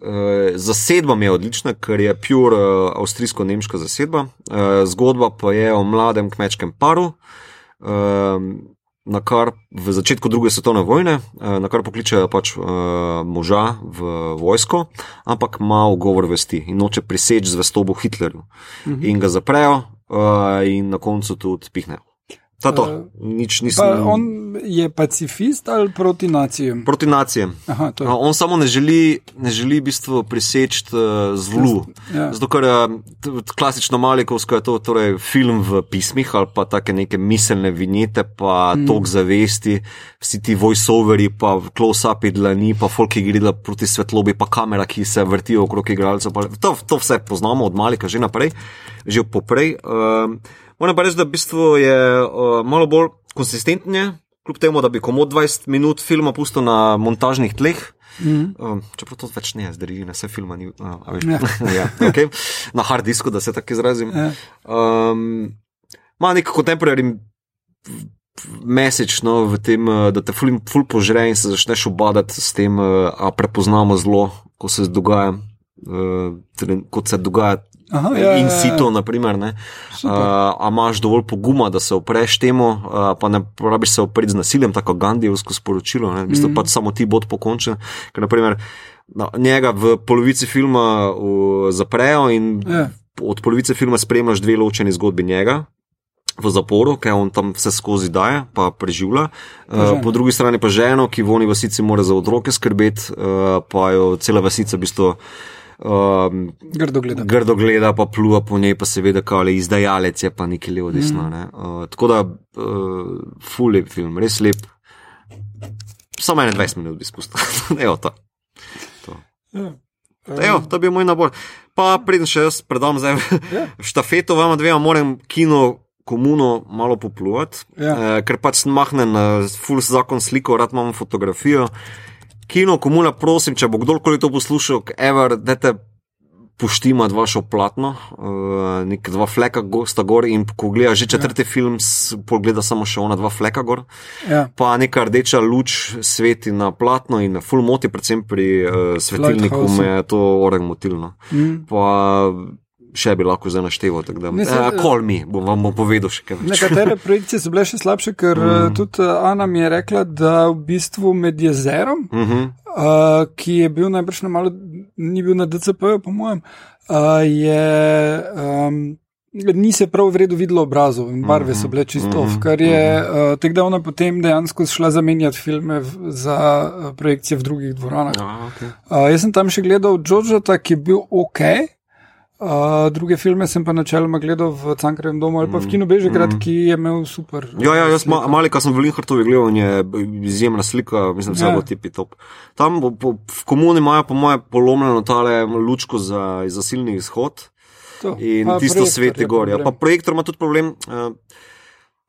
uh, zasedba mi je odlična, ker je pure uh, avstrijsko-nemška zasedba. Uh, zgodba pa je o mladem kmečkem paru. Um, Na kar v začetku druge svetovne vojne, eh, na kar pokličejo pač uh, moža v vojsko, ampak ima ugovor vesti in noče priseči zvestobo Hitlerju. -huh. In ga zaprejo, uh, in na koncu tudi pihnejo. To, Eh, nič nisem. Pa on je pacifist ali proti nacijem? Proti nacijem. Aha, to je. A On samo ne želi, ne želi v bistvu priseči uh, zlu. Ja. Zato, ker t- klasično malikovsko je to torej film v pismih ali pa take neke miselne vinjete, pa mm. tok zavesti, vsi ti voiceoveri, pa close-upi dlani, pa folk, ki gre proti svetlobi, pa kamera, ki se vrti okrog igralcev. To, to vse poznamo od malika že naprej, že poprej. Uh, moram pa reči, da v bistvu je uh, malo bolj konsistentnje. Kljub temu, da bi komod 20 minut filma pustil na montažnih tleh, Mhm. Um, čeprav to več ne zdrži, na vse filma ni. Uh, a veš, Ja. [laughs] ja, okay. Na hard disku, da se tako izrazim. Ja. Um, ima nek contemporary message no, v tem, uh, da te ful, ful požre in se začneš obadati s tem, uh, a prepoznamo zlo, ko se dogaja. Uh, kot se dogaja Aha, ja, ja, in ja, ja. sito, naprimer, ne. Uh, a imaš dovolj poguma, da se opreš temu, uh, pa ne rabiš se opreti z nasiljem, tako Gandijevsko sporočilo. Ne? V bistvu mm. pač samo ti bod pokončen. Ker, naprimer, na, njega v polovici filma uh, zaprejo in Ja. od polovice filma spremljaš dve ločeni zgodbi njega. v zaporu, ker on tam vse skozi daje, pa preživlja. Uh, po drugi strani pa ženo, ki v oni vasici mora za otroke skrbeti, uh, pa jo cela vasica v bistvu. Um, Grdo gleda. grdo gleda, pa pluva po njej, pa seveda, kao je izdajalec, je pa nekaj levo, desno. Mm. Ne? Uh, tako da, uh, ful lep film, res lep. Samo 21 minut bi spustil. [laughs] Evo to. Ja. Evo, to bi bil moj nabor. Pa preden še jaz predam zdaj Ja. [laughs] štafeto, vama dvema moram kino. Komuno malo popluvati, Ja. eh, ker pač sem mahnen na full zakon sliko, rad imam fotografijo. Kino, komuna, prosim, če bo kdorkoli to poslušal, ever, dajte poštima vašo platno, uh, nek dva fleka sta gor in ko gleda že četrti ja. film, pogleda samo še ona dva fleka gor Ja. pa neka rdeča luč sveti na platno in full moti, predvsem pri uh, svetilniku me je to oreg motilno. Mm. Pa še bi lahko zdaj našteval, uh, call me, bom vam bom povedal še kaj več. Nekatere [laughs] projekcije so bile še slabše, ker mm. tudi eh, Ana mi je rekla, da v bistvu med jezerom, Uh -huh. uh, ki je bil najbrž na malo, ni bil na DCP-ju, po mojem, uh, je. Um, Ni se prav v redu videlo obrazov in barve so bile čisto off, kar je uh, tako, da ona potem dejansko šla zamenjati filme v, za uh, projekcije v drugih dvoranah. Ah, okay. Uh, jaz sem tam še gledal Džožota, ki je bil ok. Uh, druge filme sem pa načeloma gledal v Cankarjem domu ali pa v Kinu Bežigrad, ki je imel super. Ja, ja, jaz ma, malika sem v Linhartovi gledal in je izjemna slika, mislim, vse Ja. bo tipi top. Tam bo, po, v komuni imajo po moje polomljeno tale lučko za zasilni izhod. To. In Pa tisto sveti je gor. Ja. Pa projektor ima tudi problem. Uh,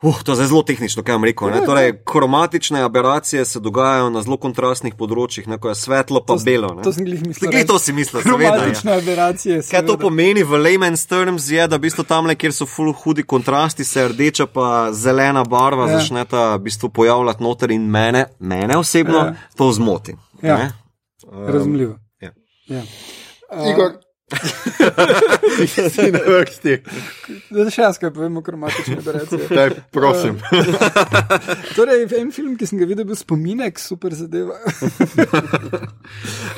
uh, to je zelo tehnično, kaj vam rekel. Ne? Ja, Torej, kromatične aberacije se dogajajo na zelo kontrastnih področjih, ne? ko je svetlo pa To belo. ne. To sem glih mislil. Glej, to si mislil, seveda. Ja. Kromatične aberacije. Kaj to seveda. pomeni v layman's terms, je, da v bistvu tam, kjer so full hudi kontrasti, se rdeča pa zelena barva Ja. ja. začneta v bistvu pojavljati noter in mene, mene osebno Ja. ja. to zmoti. Ja. ne. Um, Razumljivo. ja. Ja. Igor, si na vrsti. Da še jaz kaj povem o kromatični aberacije. Daj, prosim. Torej, en film, ki sem ga videl, je bil spominek, super zadeva.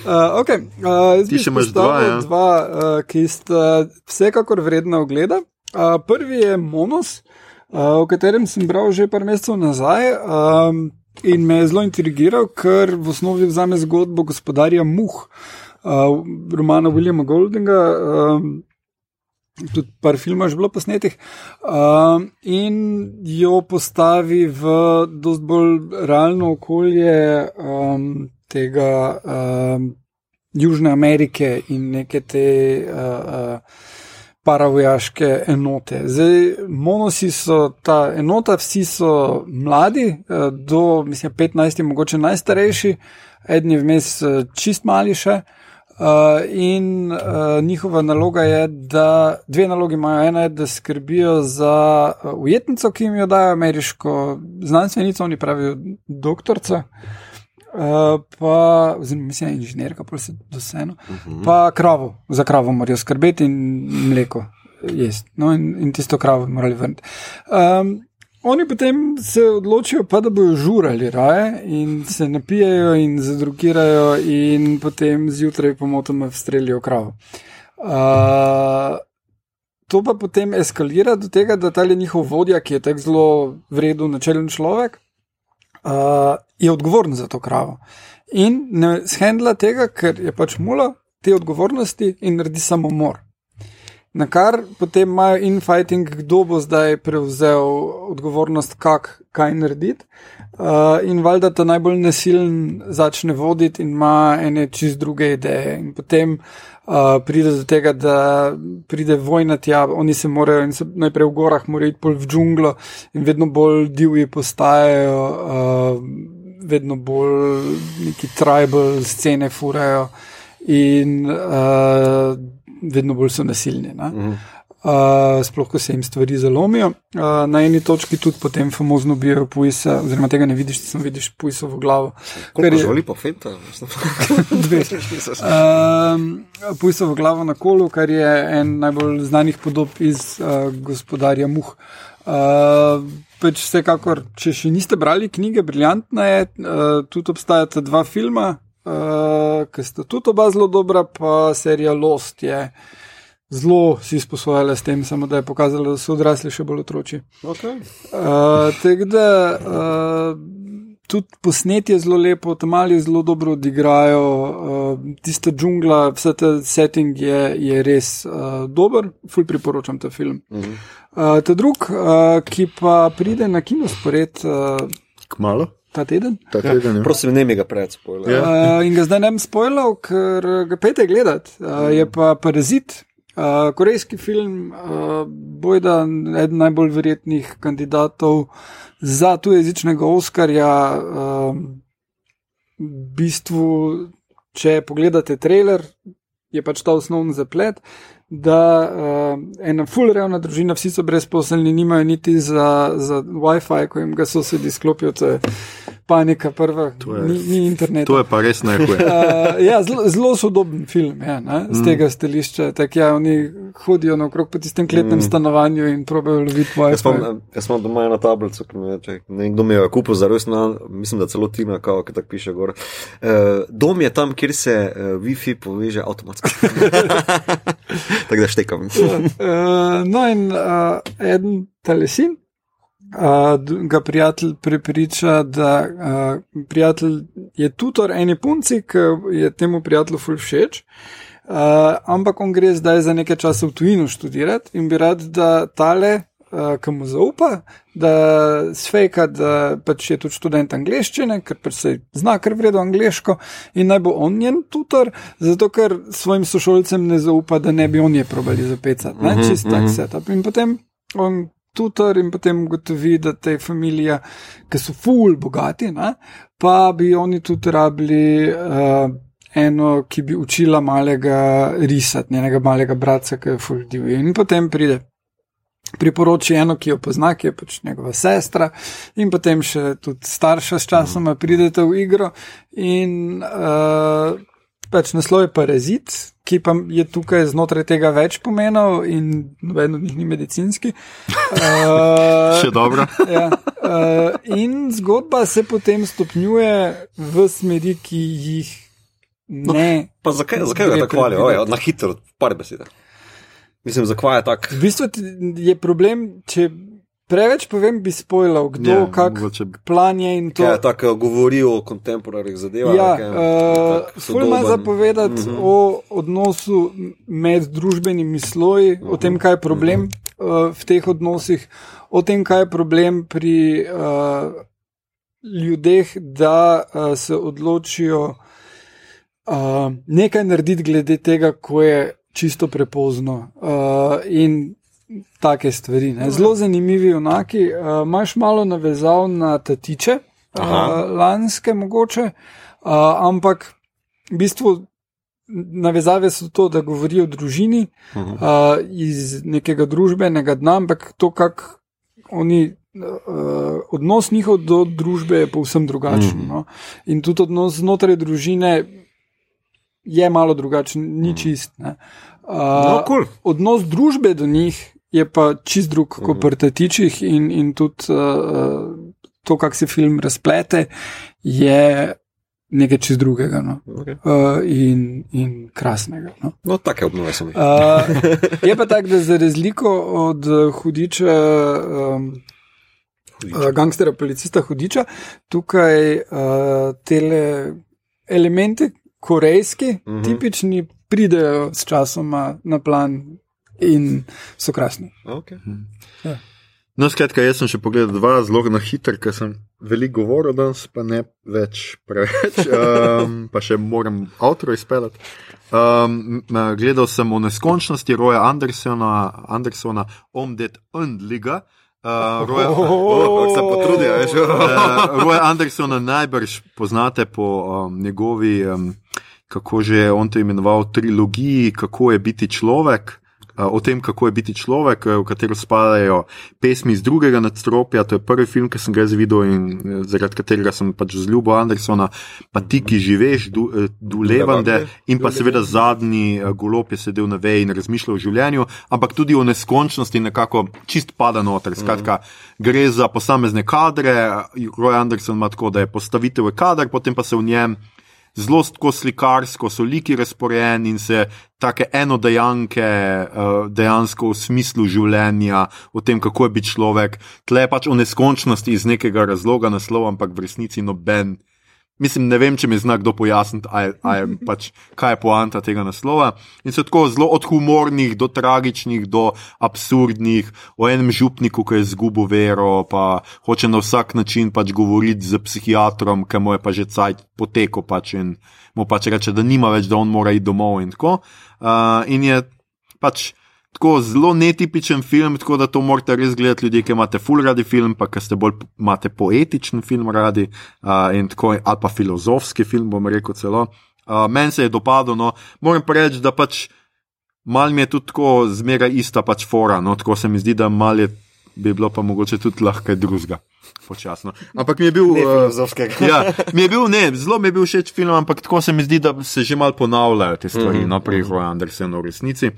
uh, okay, uh, Ti še imaš dva, ja. dva uh, ki sta vsekakor vredna ogleda. Uh, prvi je Monos, uh, o katerem sem bral že par mesecev nazaj. Um, In me je zelo intrigiral, ker v osnovi vzame zgodbo gospodarja Muh, uh, romana Williama Goldinga, um, tudi par filmov je bilo posnetih, um, in jo postavi v dosti bolj realno okolje um, tega um, Južne Amerike in neke te. Uh, uh, Paravojaške enote. Zdaj, monosi so ta enota, vsi so mladi, do mislim, 15, mogoče najstarejši, eden je vmes čist mali še. Uh, in uh, njihova naloga je, da dve nalogi imajo. Ena je, da skrbijo za uh, ujetnico, ki jim jo dajo ameriško znanstvenico, oni pravijo doktorca, uh, pa, oziroma mislim, inženirka, pa se doseno, pa kravo, za kravo morajo skrbeti in mleko jesti. No, in, in tisto kravo morali vrniti. Um, Oni potem se odločijo, pa, da bodo žurali raje in se napijajo in zadrugirajo, in potem zjutraj pomotoma strelijo kravo. Uh, to pa potem eskalira do tega, da ta njihov vodja, ki je tako zelo vreden, načelen človek, uh, je odgovoren za to kravo. In ne shendla tega, ker je pač mula te odgovornosti in naredi samomor. Na kar potem imajo infighting, kdo bo zdaj prevzel odgovornost, kak, kaj narediti. Uh, in valjda ta najbolj nasilen začne voditi in ima ene čist druge ideje. In potem uh, pride do tega, da pride vojna tja, oni se morajo in se najprej v gorah, morajo iti pol v džunglo in vedno bolj divji postajajo, uh, vedno bolj neki tribal scene furajo in uh, vedno bolj so nasilni. Ne? Uh, sploh, ko se jim stvari zalomijo. Uh, na eni točki tudi potem famozno bijajo pujsa, oziroma tega ne vidiš, ti samo vidiš pujsovo glavo. Koliko je- žoli pa fenta? [laughs] Dve. Um, Pujsovo glavo na kolu, kar je en najbolj znanih podob iz uh, gospodarja Muh. Uh, pač vsekakor, če še niste brali knjige, briljantna je, uh, tudi obstajata dva filma, uh, ki sta tudi oba zelo dobra, pa serija Lost je zelo si izposojala s tem, samo da je pokazala, da so odrasli še bolj otroci. Okay. Uh, Tako da uh, tudi posnetje je zelo lepo, tam mali zelo dobro odigrajo, uh, tista džungla, vse ta setting je, je res uh, dober, ful priporočam ta film. Uh -huh. uh, ta drug, uh, ki pa pride na kinospored uh, Kmalo, ta teden. ta teden. Ja. Prosim, ne mi ga pred spojil. Ja. Uh, in ga zdaj ne bom spoilal, ker ga pete gledati. Uh, je pa Parazit, uh, korejski film, uh, bojda eden najbolj verjetnih kandidatov za tujezičnega Oskarja. Uh, v bistvu, če pogledate trailer, je pač ta osnovni zaplet. Da uh, ena fulrevna družina, vsi so brezposelni, nimajo niti za, za WiFi, ko jim ga sosedi sklopijo, to je panika prva, je- ni, ni interneta. To je pa res najhuje. Uh, [laughs] ja, zelo, zelo sodoben film je, ne, z Mm. tega stališča. Tako ja, oni hodijo naokrog po tistem kletnem mm. stanovanju in probejo loviti Jaz WiFi. imam, jaz imam doma eno tablico, ki mi je, če, ne vem, kdo mi je kupil za rojstna, mislim, da celo Tina, kao, ki tako piše gor. Uh, dom je tam, kjer se uh, Wi-Fi poveže avtomatsko. [laughs] tako da štekam. Uh, no, in uh, eden telesin. Uh, ga prijatelj prepriča, da uh, prijatelj je tutor eni punci, ki je temu prijatelju ful všeč, uh, ampak on gre zdaj za nekaj časa v tujino študirati in bi rad, da tale, uh, ki mu zaupa, da sveka, da pač je tudi študent angleščine, ker pač se zna kar vredo angliško in naj bo on njen tutor, zato ker svojim sošolcem ne zaupa, da ne bi on je probali zapecati, ne, Mhm, čist tak mhm. setup. In potem on tutor in potem ugotovi, da te familije, ki so ful bogati, ne, pa bi oni tudi rabili uh, eno, ki bi učila malega risati, njenega malega brata, ki je ful divji. In potem pride. Priporoči eno, ki jo pozna, ki je pač njegova sestra, in potem še tudi starša s časoma pridete v igro. In uh, pač naslov je parazit, ki pa je tukaj znotraj tega več pomenov, in noben od njih ni medicinski. Uh, [laughs] Še dobro. [laughs] ja, uh, in zgodba se potem stopnjuje v smeri, ki jih ne. Pa zakaj, zakaj ga tako hvalijo? Na hitro, par besed. Mislim, zakaj je tako. V bistvu je problem, če preveč povem, bi spojil, kdo, Ja, yeah, kak mogoče- plan je in to. Je tako govori o kontemporarnih zadevah? Ja, kaj, uh, ful ima zapovedati mm Mhm. -hmm. o odnosu med družbenimi sloji, mm -hmm. o tem, kaj je problem mm -hmm. uh, v teh odnosih, o tem, kaj je problem pri uh, ljudeh, da uh, se odločijo uh, nekaj narediti glede tega, ko je čisto prepozno. Uh, in take stvari. Ne. Zelo zanimivi onaki. Uh, Imáš malo navezav na tatiče, Aha. uh, lanske mogoče, uh, ampak v bistvu. Navezave so to, da govorijo o družini Mhm. uh, iz nekega družbenega dna, ampak to, kako oni, uh, odnos njihov do družbe je povsem drugačen. Mhm. No? In tudi odnos znotraj družine je malo drugačen, ni čist. ne. Uh, No, cool. Odnos družbe do njih je pa čist drug kot Mhm. pri tatičih, in, in tudi uh, to, kako se film razplete, je nekaj čist drugega no? Okay. uh, in, in krasnega. No? No, take obnove sem. Uh, je pa tako, da za razliko od hudiča, um, uh, gangstera, policista hudiča, tukaj uh, tele elementi, korejski, uh Mhm. -huh. tipični, pridejo s časoma na plan in so krasni. Okay. No, skratka, jaz sem še pogledal dva zelo na hitro, ker sem veliko govoril danes, pa ne več preveč, [laughs] um, pa še moram avtor izpeljati. Um, gledal sem o neskončnosti Roja Andersona, Andersona Omdet Undliga. Uh, Roja, [laughs] Oh, kako se potrudi, veš. [laughs] Uh, Roy Andersona najbrž poznate po um, njegovi, um, kako že je on to imenoval, trilogiji, kako je biti človek. Uh, o tem, kako je biti človek, eh, v katero spadajo pesmi iz drugega nadstropja. To je prvi film, ki sem ga videl in eh, zaradi katerega sem pač zljubil Andersona, pa ti, ki živiš, du, eh, Dulevande in pa seveda zadnji eh, golob je sedel na veji in razmišljal o življenju, ampak tudi o neskončnosti nekako čist pada noter. Skratka, gre za posamezne kadre. Roy Anderson ima tako, da je postavitev kader, potem pa se v njem zelo tako slikarsko, so liki razporejeni in se take enodejanke uh, dejansko v smislu življenja, o tem, kako je biti človek, tle pač o neskončnosti iz nekega razloga naslova, ampak v resnici noben. Mislim, ne vem, če mi zna kdo pojasniti, aj, aj, [laughs] pač, kaj je poanta tega naslova. In so tako zelo od humornih do tragičnih, do absurdnih, o enem župniku, ki je izgubil vero, pa hoče na vsak način pač govoriti z psihiatrom, ki mu je pa že cajt potekel pač in mu pač reče, da nima več, da on mora iti domov in tako. Uh, in je pač tako zelo netipičen film, tako da to morate res gledati ljudje, ki imate full radi film, pa ki ste bolj imate poetičen film radi uh, tako, ali pa filozofski film, bom rekel celo. Uh, Meni se je dopadlo, no, moram pa reči, da pač mal mi je tudi tako zmeraj ista pač fora, no, tako se mi zdi, da mal je bi bilo pa mogoče tudi lahko drugega. Počasno. Ampak mi je bil filozofski. Uh, ja, mi je bil, ne, zelo mi je bil všeč film, ampak tako se mi zdi, da se že mal ponavljajo te stvari, mm -hmm. no, pri Roy Andersenu v resnici.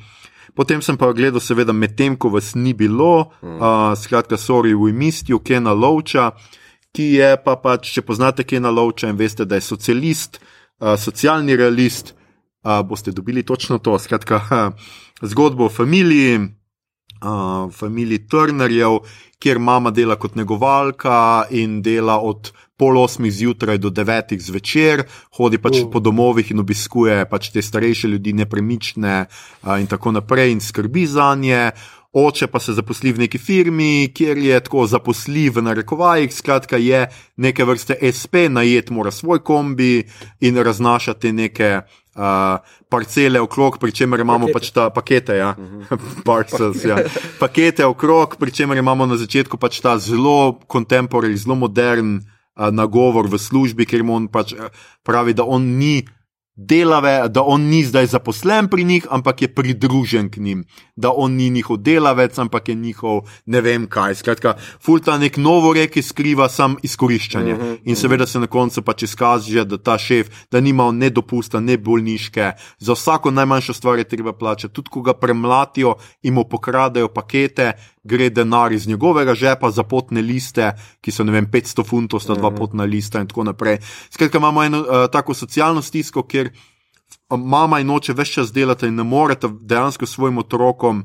Potem sem pa gledal, seveda, medtem ko vas ni bilo, mm. uh, skratka, Sorry, we missed you, Kena Lovča, ki je pa pač, če poznate Kena Lovča in veste, da je socialist, uh, socialni realist, uh, boste dobili točno to. Skratka, uh, [laughs] zgodbo o familiji, uh, familiji Turnerjev, kjer mama dela kot negovalka in dela od pol osmih zjutraj do devetih zvečer, hodi pač uh. po domovih in obiskuje pač te starejše ljudi, nepremične uh, in tako naprej, in skrbi za nje. Oče pa se zaposli v neki firmi, kjer je tako zaposljiv, v narekovajih, skratka, je neke vrste SP, najet mora svoj kombi in raznašati neke uh, parcele okrog, pri čemer imamo pakete. pač ta pakete, ja. uh mhm. -huh. [laughs] Parcels, ja. pakete okrog, pri čemer imamo na začetku pač ta zelo kontemporarni, zelo modern nagovor v službi, ker mu on pač pravi, da on ni delave, da on ni zdaj zaposlen pri njih, ampak je pridružen k njim, da on ni njihov delavec, ampak je njihov ne vem kaj. Skratka, fulta nek novo reki skriva sam izkoriščanje. Uh -huh, in seveda se na koncu pač izkaže, da ta šef, da nima ne dopusta, ne bolniške, za vsako najmanjšo stvar je treba plačati, tudi ko ga premlatijo in mu pokradajo pakete, gre denar iz njegovega žepa za potne liste, ki so vem, 500 funtov, sta dva mhm. potna lista in tako naprej. Skratka, imamo eno uh, tako socialno stisko, kjer mama in oče več čas delata in ne morete dejansko svojim otrokom.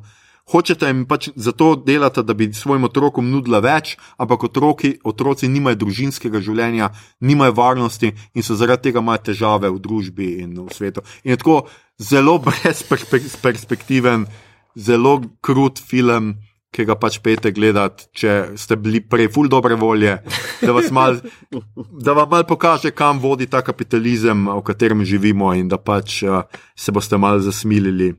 Hočete jim pač zato delati, da bi svojim otrokom nudila več, ampak otroki, otroci nimajo družinskega življenja, nimajo varnosti in so zaradi tega imajo težave v družbi in v svetu. In je tako zelo [laughs] brezperspektiven, zelo krut film ki ga pač pete gledati, če ste bili prej ful dobre volje, da, mal, da vam mal pokaže, kam vodi ta kapitalizem, v katerem živimo, in da pač uh, se boste mal zasmilili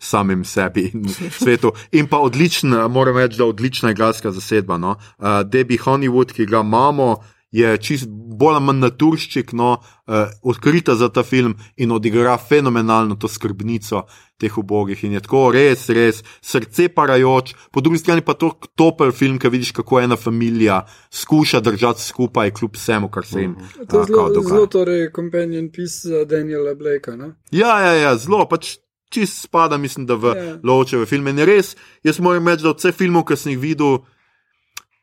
samim sebi in svetu. In pa odličen, moram reči, da odlična igralska zasedba. No? Uh, Debbie Honeywood, ki ga imamo je čist bolj ali manj naturščik, no, uh, odkrita za ta film in odigra fenomenalno to skrbnico teh ubogih. In je tako res, res srce parajoč, po drugi strani pa to topel film, ki vidiš, kako ena družina skuša držati skupaj, kljub vsemu, kar se jim dogaja. To je zelo, zelo torej, companion piece za Daniela Blakea. Ja, ja, ja, zelo pač. Čist spada, mislim, da v yeah. Ja. ločeve filme. In res, jaz moram reči, da od vseh filmov, ki sem jih videl,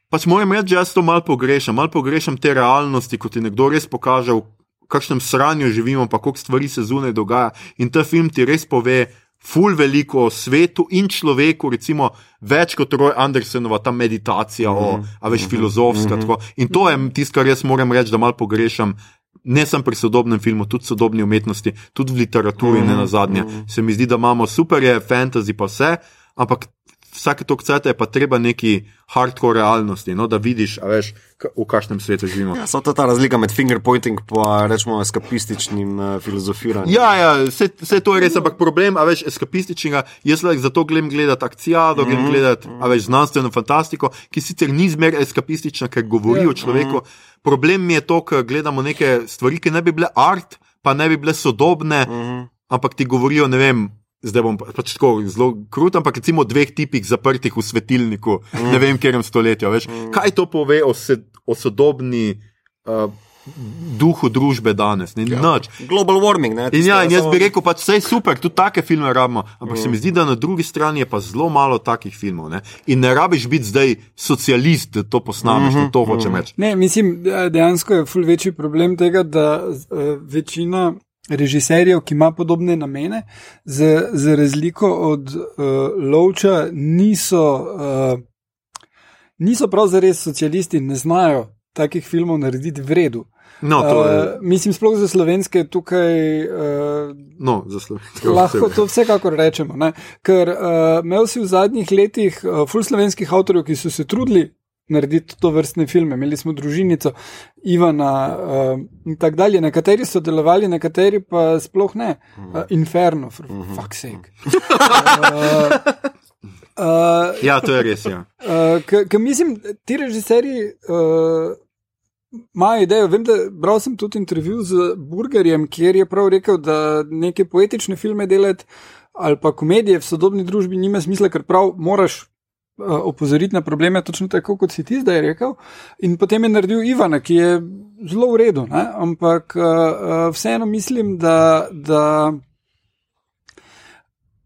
Pač moram reči, da jaz to malo pogrešam, malo pogrešam te realnosti, ko ti nekdo res pokaže, v kakšnem sranju živimo, pa koliko stvari se zunaj dogaja. In ta film ti res pove. Ful veliko o svetu in človeku, recimo, več kot Roy Andersenova, ta meditacija, mm -hmm. o, a veš, filozofska. Mm -hmm. In to je tisto, kar jaz moram reči, da malo pogrešam, ne samo pri sodobnem filmu, tudi v sodobni umetnosti, tudi v literaturi, mm -hmm. ne na zadnje. Mm -hmm. Se mi zdi, da imamo super, je fantasy, pa vse, ampak vsake toliko cveta je pa treba neki hardcore realnosti, no, da vidiš, veš, v kakšnem svetu živimo. Ja, so to ta razlika med fingerpointing in rečemo eskapističnim uh, filozofiranjem. Ja, ja vse, vse to je res, ampak problem, a veš, eskapističnega, jaz le zato gledam gledati akcijado, mm -hmm. gledati, a veš, znanstveno fantastiko, ki sicer ni zmer eskapistična, ker govori yeah. o ja. človeku. Mm -hmm. Problem mi je to, ker gledamo neke stvari, ki ne bi bile art, pa ne bi bile sodobne, mm -hmm. ampak ti govorijo, ne vem zdaj bom pač tako zelo krut, ampak recimo dveh tipih zaprtih v svetilniku, mm. ne vem, kjer je stoletja. Mm. Kaj to pove o, se, o sodobni uh, duhu družbe danes. Ne, ja. Nič. Global warming, ne? In, ja, in jaz bi rekel, pač vse je super, tudi take filme rabimo, ampak mm. se mi zdi, da na drugi strani je pa zelo malo takih filmov. Ne? In ne rabiš biti zdaj socialist, da to posnameš, mm -hmm. to hočem reči. Ne, mislim, de- dejansko je ful večji problem tega, da uh, večina režiserjev, ki ima podobne namene, za, za razliko od uh, Lovča, niso, uh, niso prav zares socialisti, ne znajo takih filmov narediti v redu. No, je, Uh, mislim, sploh za slovenske tukaj. Uh, no, za slovenske. Lahko to vsekakor rečemo. Ne? Ker uh, imel si v zadnjih letih uh, ful slovenskih avtorjev, ki so se trudili narediti to vrstne filme. Imeli smo družinico Ivana uh, in tako dalje. Nekateri so delovali, nekateri pa sploh ne. Uh, Inferno, for fuck's sake. Uh, [laughs] uh, Ja, to je res. Ja. Uh, Ker mislim, ti režiserji uh, imajo idejo. Vem, da bral sem tudi intervju z Burgerjem, kjer je prav rekel, da neke poetične filme delati ali pa komedije v sodobni družbi nima smisla, ker prav moraš. Uh, Opozoriti na probleme, točno tako, kot si ti zdaj rekel. In potem je naredil Ivana, ki je zelo v redu, ne? ampak uh, uh, vseeno mislim, da, da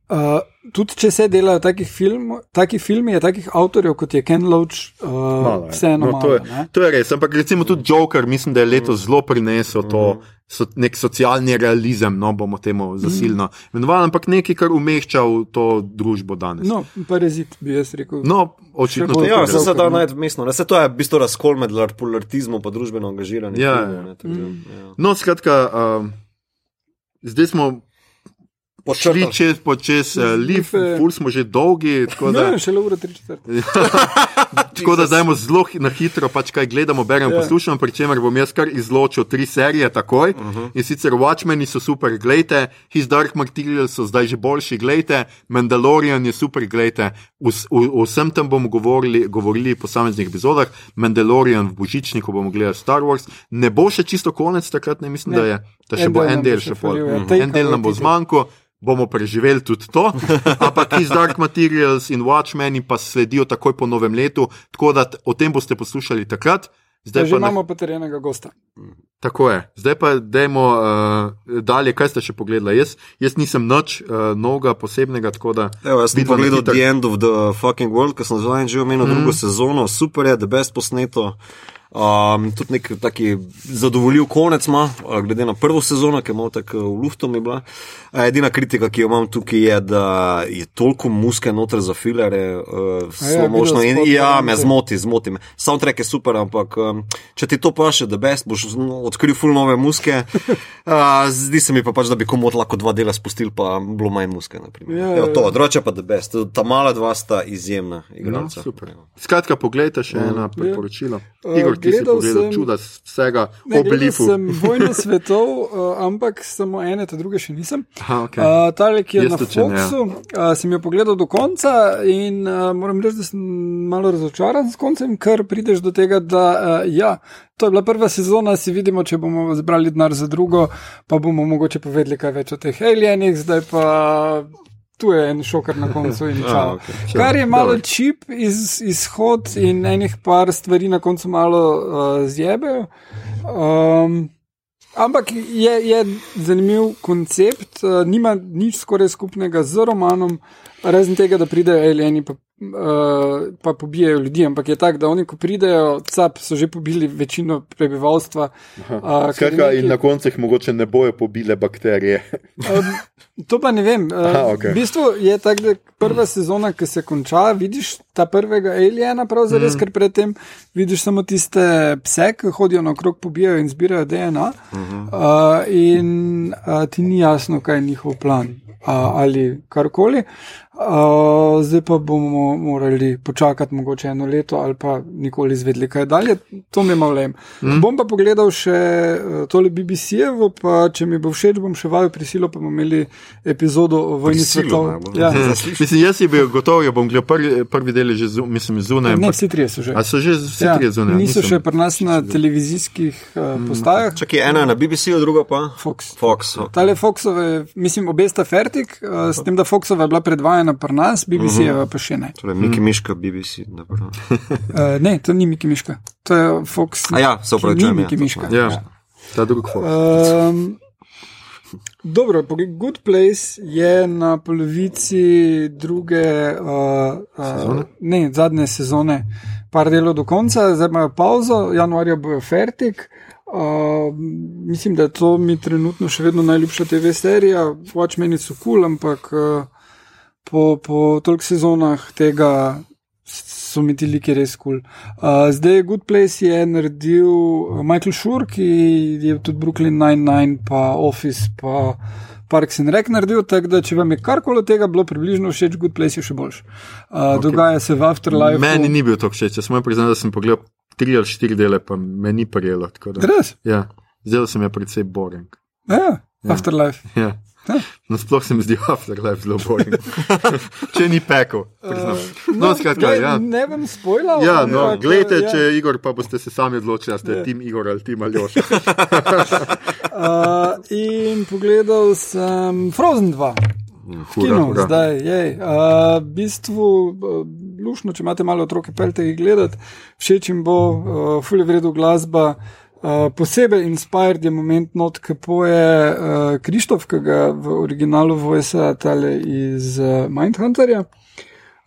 uh, tudi če se delajo taki, film, taki filmi, je takih avtorjev kot je Ken Loach, uh, Malo je. vseeno no, malo. to, je, ne. to je res. Ampak recimo tudi Joker, mislim, da je letos zelo prinesel to. So nek socialni realizem, no bomo temu zasilno imenovali, ampak nekaj, kar umešča v to družbo danes. No, parazit bi jaz rekel. No, očitno to Ja, se res. se da najti mestno. Se to je v bistvu razkol med larpularizmom in družbeno angažiranjem. Ja, filmov, ja. ne, tako da, ja. No, skratka, uh, zdaj smo šli čez, po čez uh, lift, ful smo že dolgi, tako da, Ne, šele ura 3 četrt. [laughs] [laughs] tako da zdajmo zelo na hitro, pač kaj gledamo, beremo, Ja. poslušamo, pri čemer bom jaz kar izločil tri serije takoj. Uh -huh. In sicer Watchmen so super, gledajte, His Dark Materials so zdaj že boljši, gledajte, Mandalorian je super, gledajte. Vs- v- O vsem tem bomo govorili, govorili v posameznih epizodah, Mandalorian v Božičniku bomo gledali Star Wars. Ne bo še čisto konec takrat, ne mislim, Ne. da je, da še En bo del en del še pol. ja. Mhm. Take En del nam bo away zmanjkal. Bomo preživeli tudi to, [laughs] ampak His Dark Materials in Watchmen pa sledijo takoj po novem letu, tako da o tem boste poslušali takrat. Zdaj Že pa ne, imamo potrjenega gosta. tako je. Zdaj pa dajmo uh, dalje, kaj ste še pogledali. Jaz, jaz nisem nič uh, novega posebnega, tako da. Evo, jaz sem pogledal hitro. The End of the Fucking World, ker sem zdaj že omenil mm. drugo sezono, super je, the best posneto. Um, tudi nek taki zadovoljiv konec ima, uh, glede na prvo sezono, ki je malo tako uh, v luftu mi bila. Edina kritika, ki jo imam tukaj, je, da je toliko muske noter za filere, uh, ja, zelo močno. In, ja, ja, me zmoti, zmoti me. Soundtrack je super, ampak um, če ti to paše, the best, boš z- odkril full nove muske. [laughs] Uh, zdi se mi pa pač, da bi komod lahko dva dela spustili, pa bilo manj muske. Ja, Evo, ja. to, drugače pa the best. Ta mala dva sta izjemna No, igralca. super. Skratka, poglejte še ena priporočila. Uh, Igor, ti si gledal pogledal sem- čuda vsega Ne, o gledal Belifu. sem vojne [laughs] svetov, uh, ampak samo ene, ta druge še nisem. Aha, okay. Uh, Tale, ki je Jaz na ne, ja. Foxu, uh, sem jo pogledal do konca in uh, moram reči, da sem malo razočaran s koncem, ker prideš do tega, da uh, ja, to je bila prva sezona, si vidimo, če bomo zbrali denar za drugo, pa bomo mogoče povedali kaj več o teh alienih, zdaj pa. Tu je en šoker na koncu in [laughs] čau. okej. Kar je malo Dobro. čip iz, izhod in enih par stvari na koncu malo uh, zjebejo. Um, ampak je, je zanimiv koncept, uh, nima nič skoraj skupnega z romanom, razen tega, da pridejo alieni pa, uh, pa pobijajo ljudi. Ampak je tako, da oni, ko pridejo, cap so že pobili večino prebivalstva. Uh, Skratka, in na koncu jih mogoče ne bojo pobile bakterije. Um, to pa ne vem. Uh, Aha, okej. V bistvu je tako, da prva sezona, ki se konča, vidiš ta prvega aliena, pravzaprav, mm. ker predtem vidiš samo tiste pse, ki hodijo naokrog, pobijajo in zbirajo DNA. Uh -huh. uh, in uh, ti ni jasno, kaj je njihov plan uh, ali karkoli. Uh, zdaj pa bomo morali počakati mogoče eno leto ali pa nikoli izvedli, kaj je dalje. To mi je malo lem. Mm. Bom pa pogledal še uh, tole BBC-jevo, pa če mi bo všeč, bom še vajo prisilo, pa bomo imeli epizodo o vojni svetov. ne, bo- Ja. Mislim, jaz si bil gotov, jo bom gledal prvi, prvi del, je že zu, mislim, zunaj. Ne, vsi trije so že. A so že vsi Ja, trije zunaj? niso Nisem. še pri nas na televizijskih uh, postajah. Čakaj, ena je na BBC-ju, druga pa Fox. Fox. ok. Tale Foxove, mislim, obe sta fertik, uh, s tem, da Foxova je bila predvajana pri nas, BBC-jeva pa še ne. Torej, Miki Miška, BBC. Uh, ne, to ni Miki Miška, to je Fox. A ja, se ki opravičujem, Ni ja, Miki Miška. Ja. Ta drug Fox. Um, dobro, Good Place je na polovici druge uh, uh, ne, zadnje sezone, par delov do konca, zdaj imajo pauzo, januarja bojo fertik. Uh, mislim, da je to mi trenutno še vedno najljubša TV serija. Watchmen so kul, cool, ampak uh, po, po toliko sezonah tega so mi ti liki res kul. Cool. Uh, zdaj Good Place je naredil uh, Michael Schur, ki je tudi Brooklyn Nine-Nine, pa Office, pa Parks and Rec naredil, tako da če vam je karkoli od tega bilo približno všeč, Good Place je še boljš. Uh, okay. Dogaja se v Afterlife. Meni ni bil to všeč, jaz moram priznati, da sem pogledal tri ali štiri dele, pa me ni prijelo. Res? Ja, zdelo se mi je precej boring. Ja, Afterlife. Ja. No, sploh se mi zdi [laughs] Afterlife zelo boring. [laughs] če ni pekel. priznam. No, skratka, glej, ja. Ne vem, spojla. Ja, no, gledajte, ja. če je Igor, pa boste se sami odločili, ste Ja. tim Igor ali tim Aljoš. Uh, [laughs] in pogledal sem Frozen 2. Kino, zdaj, jej. Uh, v bistvu, uh, lušno, če imate malo otroke, pelte jih gledati, všeč jim bo, uh, fulje vredu glasba. Uh, posebej inspired je moment not, ki poje uh, Krištof, ki ga v originalu vojsa tale iz uh, Mindhunterja.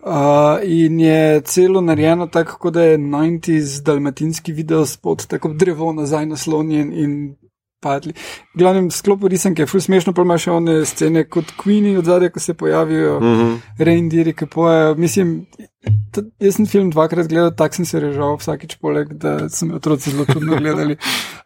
Uh, in je celo narejeno tako, da je 90s dalmatinski video spot, tako drevo nazaj naslonjen in padli. V glavnem sklopu risanke je ful smešno, pa imaš one scene kot Queeni od zadaj, ko se pojavijo, mm -hmm. reindeeri, ki pojejo. Mislim, jaz sem film dvakrat gledal, tako sem se režal vsakič poleg, da so me otroci zelo trudno [laughs] gledali,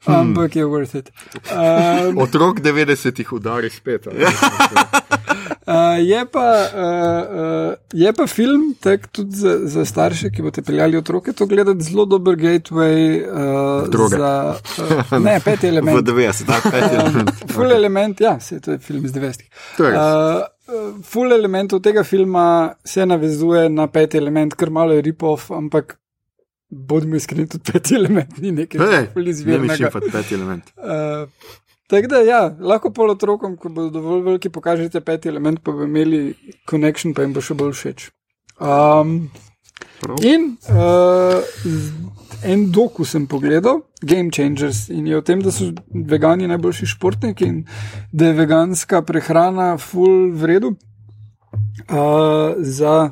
ampak je worth it. [laughs] Um, Otrok 90-ih udari spet. [laughs] Uh, je, pa, uh, uh, je pa film, tak tudi za, za starše, ki boste peljali otroke to gledati, zelo dober gateway uh, za. Uh, ne, pet [laughs] V elementov. 90, tako Um, full element, ja, se to je film iz 90-ih. To je res. Uh, uh, full elementov tega filma se navezuje na peti element, ker malo je rip-off, ampak bodimo iskreni, tudi peti element ni nekaj Hej, ful Ne mi izvirnega. šifati peti element. Uh, Tako da, ja, lahko pol otrokom, ko bodo dovolj veliki, pokažete peti element, pa bo imeli connection, pa jim bo še bolj všeč. Um, Prav. in uh, en doku sem pogledal, Game Changers, in je o tem, da so vegani najboljši športniki in da je veganska prehrana full v redu uh, za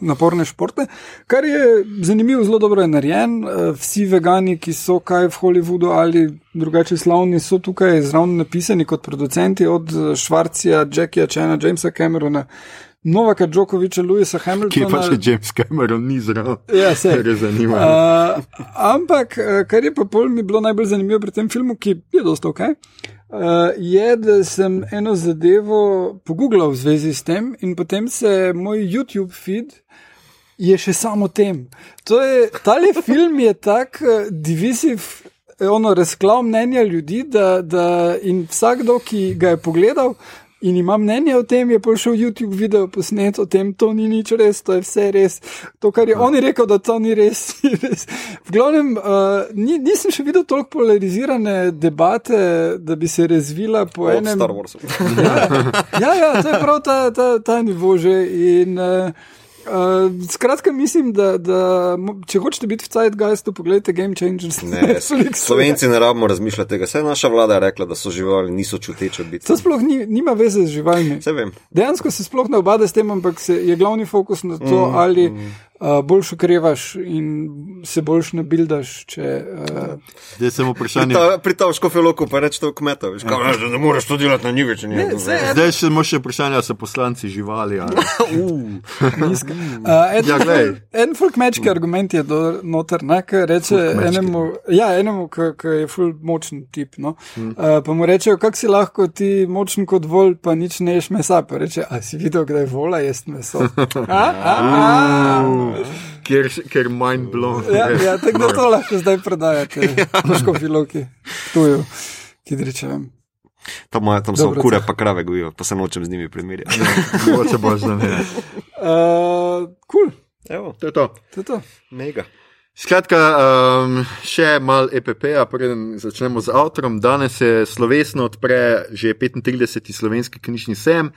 naporne športe. Kar je zanimivo, zelo dobro je narejen. Eh, Vsi vegani, ki so kaj v Hollywoodu ali drugače slavni, so tukaj zraven napisani kot producenti od eh, Švarcija, Jackia Chana, Jamesa Camerona. Novaka Djokoviča, Louisa Kje pa Hamiltona. še James Cameron ni zraven? Ja. [laughs] Res zanimivo. Uh, ampak, eh, kar je pa pol mi bilo najbolj zanimivo pri tem filmu, ki je dosta ok, uh, je, da sem eno zadevo pogooglal v zvezi s tem in potem se moj YouTube feed je še samo tem. To je, tale film je tak uh, divisiv. Ono razklav mnenja ljudi, da, da in vsakdo, ki ga je pogledal in ima mnenje o tem, je prišel YouTube video posnet o tem, to ni nič res, to je vse res. To, kar je on je rekel, da to ni res. [laughs] ni res. V glavnem, uh, ni, nisem še videl toliko polarizirane debate, da bi se razvila po Od enem. Star Warsa. [laughs] Ja, ja, to je prav ta, ta, ta nivo že. In, uh, uh, skratka, mislim, da, da če hočete biti v Zeitgeistu, pogledajte Game Changers. Ne, Netflixu. Slovenci ne rabimo razmišljati tega. Vse naša vlada je rekla, da so živali, niso čuteče biti. To sploh ni, nima veze z živalmi. Dejansko se sploh ne obada s tem, ampak je glavni fokus na to, mm, ali uh, boljš ukrevaš in se boljš nabildaš. Če, uh, Zdaj samo vprašanje. Ta, pri ta škofeloku pa reče to kmeta. Veš, kao, "Veš, da ne moreš to delati na njive, če Ne, Zdaj še samo še vprašanje, ali so poslanci živali. Ali... [laughs] nizka. Uh, en, Ja, glej. en fulkmečki argument je do, noter, ne, ki reče kmečki. enemu, ja, enemu ki je ful močen tip. No. Uh, pa mu rečejo, kako si lahko ti močen kot vol, pa nič ne ješ mesa. Pa reče, a si videl, kdaj vola jesti meso. [laughs] A, a, a. Ker, ker mind blown. Ja, ja, tako da to lahko zdaj predajate, [laughs] škofiloki, tuju, ki rečem. Tam, tam so Dobro, kure pa krave gojijo, pa se nočem z njimi primerjati. Mogoče boš da ne. [laughs] Cool, Evo, To je to. to je to. mega. Skratka, um, še malo EPP-a, preden začnemo z avtorom. Danes se slovesno odpre že 35. slovenski knjižni sejem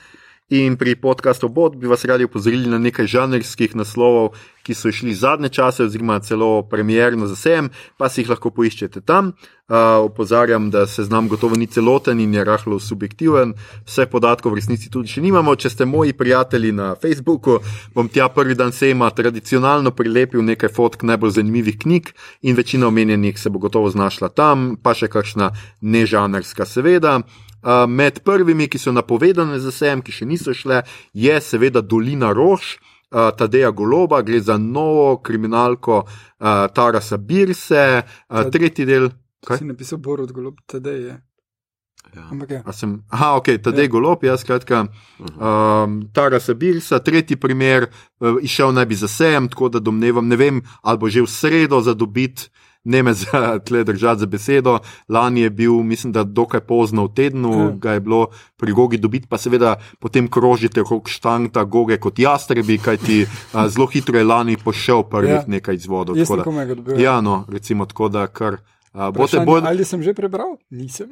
In pri podkastu Bot bi vas radi opozorili na nekaj žanrskih naslovov, ki so išli zadnje čase, oziroma celo premjerno za sem, pa si jih lahko poiščete tam. Uh, opozarjam, da se znam gotovo ni celoten in je rahlo subjektiven. Vse podatkov v resnici tudi še nimamo. Če ste moji prijatelji na Facebooku, bom tja prvi dan sejma tradicionalno prilepil nekaj fotk najbolj zanimivih knjig in večina omenjenih se bo gotovo znašla tam, pa še kakšna nežanrska, seveda. Uh, med prvimi, ki so napovedane za sem, ki še niso šle, je seveda Dolina Rož, uh, Tadeja Goloba, gre za novo kriminalko uh, Tarasa Birse, uh, tretji del. Kaj si napisal, Borod Golob, tedej je. Ja. Ampak je. A Sem, aha, ok, Tadej ja. Golob, jaz skratka. Um, Tarasa Birsa, tretji primer, uh, išel naj bi za sem, tako da domnevam, ne vem, ali bo že v sredo za Ne me za [laughs] tle držati za besedo. Lani je bil, mislim, da dokaj pozno v tednu, Ja. ga je bilo pri Gogi dobiti, pa seveda potem krožite okrog štangta Goge kot jastrebi, kajti a, zelo hitro je lani pošel prvih Ja. nekaj izvodov. Jaz sem komaj ga dobil. Ja, no, recimo tako, da kar. A, Boste, Vprašanje, bo, Ali sem že prebral? Nisem.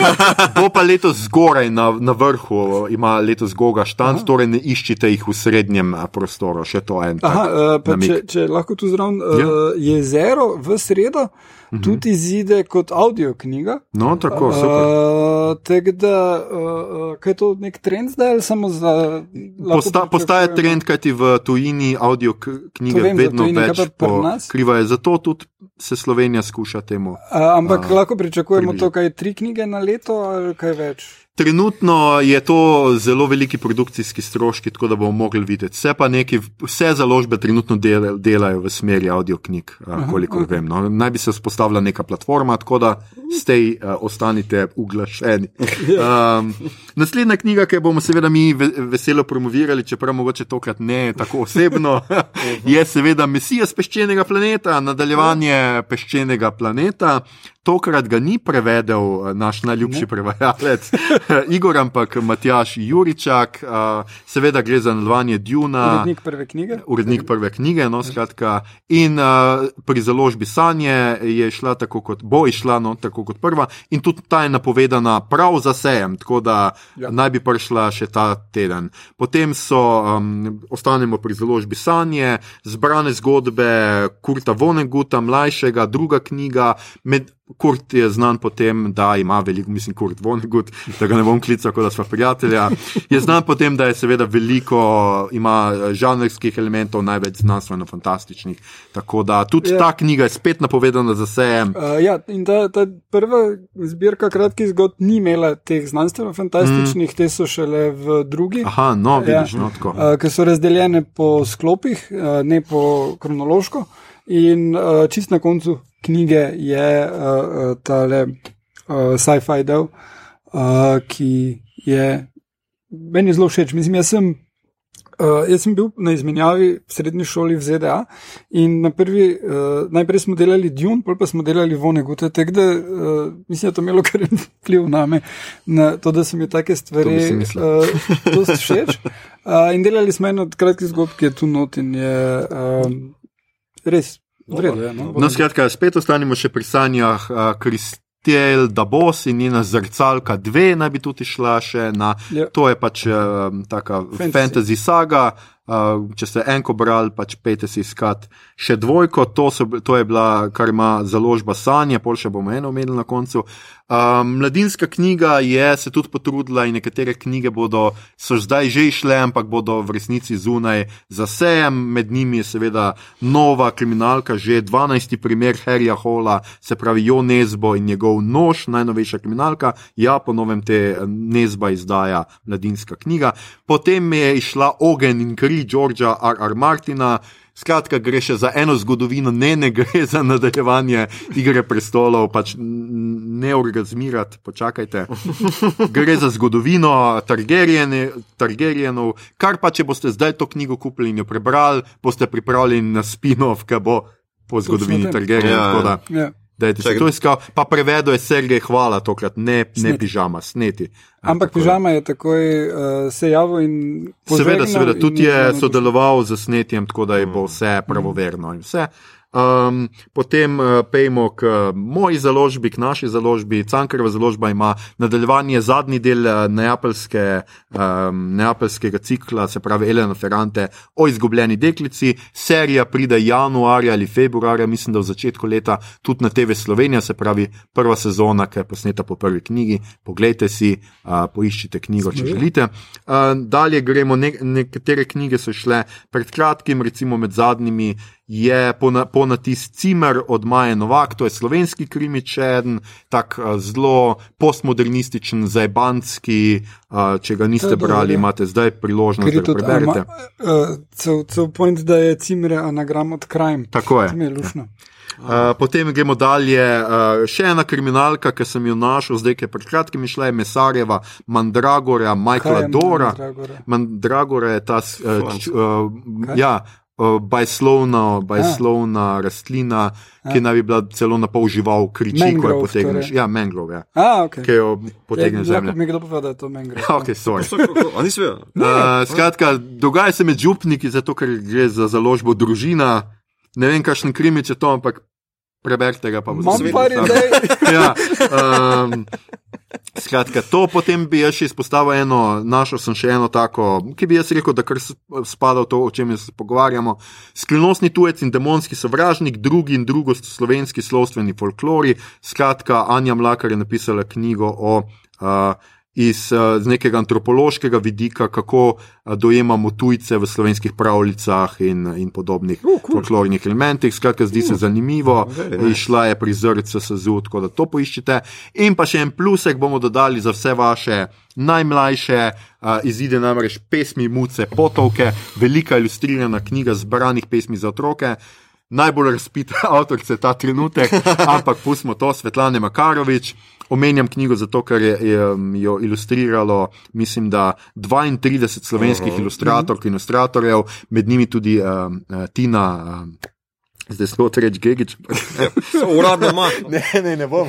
[laughs] bo pa letos zgoraj na, na vrhu, ima letos Goga štant, Aha. torej ne iščite jih v srednjem prostoru, še to en. Aha, uh, če, če lahko tu zraven uh, Ja. jezero v sredo Mhm. tudi izide kot audio knjiga. No, tako, super. Uh, Tako da, uh, uh, kaj je to nek trend zdaj ali samo za. Posta, postaja trend, kajti v tujini audio knjige vem, vedno tujini, več pokrivajo. Zato tudi se Slovenija skuša temu. A, ampak A, lahko pričakujemo približati. to, kaj tri knjige na leto ali kaj več. Trenutno je to zelo veliki produkcijski stroški, tako da bomo mogli videti. Vse pa neki, vse založbe trenutno del, delajo v smeri audio knjig, koliko ok. okay. vem. No. Naj bi se vzpostavila neka platforma, tako da stej uh, ostanite uglašeni. [laughs] Um, naslednja knjiga, ki jo bomo seveda mi ve veselo promovirali, čeprav mogoče tokrat ne tako osebno, [laughs] je seveda Mesija z peščenega planeta, nadaljevanje peščenega planeta. Tokrat ga ni prevedel eh, naš najljubši prevajalec Igor, ampak Matjaš Juričak. Uh, seveda gre za nadaljevanje Duna. Urednik prve knjige. Urednik prve knjige, no, skratka. In pri založbi Sanje je šla tako, kot bo išla, no, tako kot prva, in tudi ta je napovedana prav za sejem, tako da ja. Ja. naj bi prišla še ta teden. Potem so, um, ostanemo pri založbi Sanje, zbrane zgodbe Kurta Voneguta, mlajšega, druga knjiga. Med, Kurt je znan po tem, da ima veliko, mislim, Kurt Vonegut, da ga ne bom klical, kot da smo prijatelja. Je znan po tem, da je seveda veliko, ima eh, žanrskih elementov, največ znanstveno-fantastičnih. Tako da tudi Ja. ta knjiga je spet napovedana za sejem. Uh, ja, in ta, ta prva zbirka kratkih zgodb ni imela teh znanstveno-fantastičnih, mm. te so šele v drugi. Aha, no, Ja. vidiš, no, tako. uh, ki so razdeljene po sklopih, uh, ne po kronološko. In uh, čist na koncu knjige je uh, tale uh, sci-fi del, uh, ki je meni zelo všeč. Mislim, jaz sem. Uh, jaz sem bil na izmenjavi v srednji šoli v ZDA in na prvi, uh, najprej smo delali Dune, potem pa smo delali Vonegute, tako da uh, mislim, da je to imelo kar [laughs] vpliv na me, na to, da so mi take stvari uh, dosti všeč. Uh, [laughs] in delali smo eno od kratkih zgodb, ki je tu not in je um, res vredno. je, No, No, skratka, spet ostanemo še pri sanjah. Uh, Kristel Dabos in njena zrcalka dve naj bi tudi šla še na. Ja. To je pač um, taka fantasy, Fantasy. fantasy saga. Uh, če ste enko brali, pač pejte si iskat še dvojko, to, so, to je bila, kar ima založba Sanje, pol še bomo eno omenili na koncu. Um, mladinska knjiga je se tudi potrudila in nekatere knjige bodo, so zdaj že išle, ampak bodo v resnici zunaj za sejem. Med njimi je seveda nova kriminalka, že 12. primer Harryja Hola, se pravi Jo Nezbo in njegov nož, najnovejša kriminalka. Ja, po novem te eh, Nezba izdaja mladinska knjiga. Potem je išla Ogen in kri Georgea R. R. Martina. Skratka, gre še za eno zgodovino, ne, ne gre za nadaljevanje igre prestolov, pač ne orgazmirati, počakajte. Gre za zgodovino Targaryenov, kar pa če boste zdaj to knjigo kupili in jo prebrali, boste pripravljeni na spin-off, ki bo po zgodovini tem. Targaryenov. Ja, Ja. Dajte si Čakaj. to iskal, pa prevedo je Sergej, hvala tokrat, ne, ne pižama, sneti. Ampak Tako je. pižama je takoj uh, se javil in. Seveda, požegnal seveda, in tudi je je bilo sodeloval z snetjem, tako da je bo vse pravoverno in vse. Um, potem uh, pejmo k uh, moji založbi, k naši založbi. Cankareva založba ima nadaljevanje zadnji del uh, neapeljske, um, neapeljskega cikla, se pravi Elena Ferrante o izgubljeni deklici. Serija pride januarja ali februarja, mislim, da v začetku leta tudi na TV Slovenija, se pravi prva sezona, ki je posneta po prvi knjigi. Poglejte si, uh, poiščite knjigo, če želite. Uh, dalje gremo, ne, nekatere knjige so šle pred kratkim, recimo med zadnjimi je ponatis Cimer od Maja Novak, to je slovenski krimič, en tak uh, zelo postmodernističen, zajbanski. Uh, če ga niste brali, imate zdaj priložnost, da ga preberete. Cel uh, point, da je Cimer anagram od krajm. Tako je. je Uh, potem gremo dalje. Uh, še ena kriminalka, ki sem jo našel, zdaj je pred kratkim išla, je Mesarjeva, Mandragora, Michaela Dora. Mandragora? Mandragora je ta. Uh, uh, ja, bajslovna, bajslovna rastlina, A. ki naj bi bila celo na pol žival, kriči, ko jo potegneš. Torej. Ja, mangrove. Ja. Okay. Ki jo potegneš zemljo. Mi kdo pove, da je to mangrove. [laughs] Okay, uh, skratka, dogaja se med župniki, zato ker gre za založbo družina. Ne vem, kakšen krimič je to, ampak preberite ga, pa boste videli. [laughs] ja, um, Skratka, to potem bi jaz izpostavil eno, našel sem še eno tako, ki bi jaz rekel, da kar spada v to, o čem se pogovarjamo. Skrivnostni tujec in demonski sovražnik, drugi in drugo slovenski slovstveni folklori. Skratka, Anja Mlakar je napisala knjigo o uh, iz uh, nekega antropološkega vidika, kako uh, dojemamo tujce v slovenskih pravljicah in, in podobnih uh, cool. folklornih elementih. Skratka, zdi uh, se zanimivo, nice. išla je prizorec SSU, tako da to poiščete. In pa še en plusek bomo dodali za vse vaše. Najmlajše uh, izide namreč pesmi Muce Potovke, velika ilustrirana knjiga zbranih pesmi za otroke. Najbolj razpita [laughs] avtorica ta trenutek, ampak pustimo to, Svetlana Makarovič. Omenjam knjigo zato, ker je, je jo ilustriralo, mislim, da 32 slovenskih uh -huh. ilustratork in ilustratorjev, med njimi tudi uh, Tina. Uh, Zdaj smo to reči, Gigič. Uradno ima. [laughs] Ne, ne, ne bom.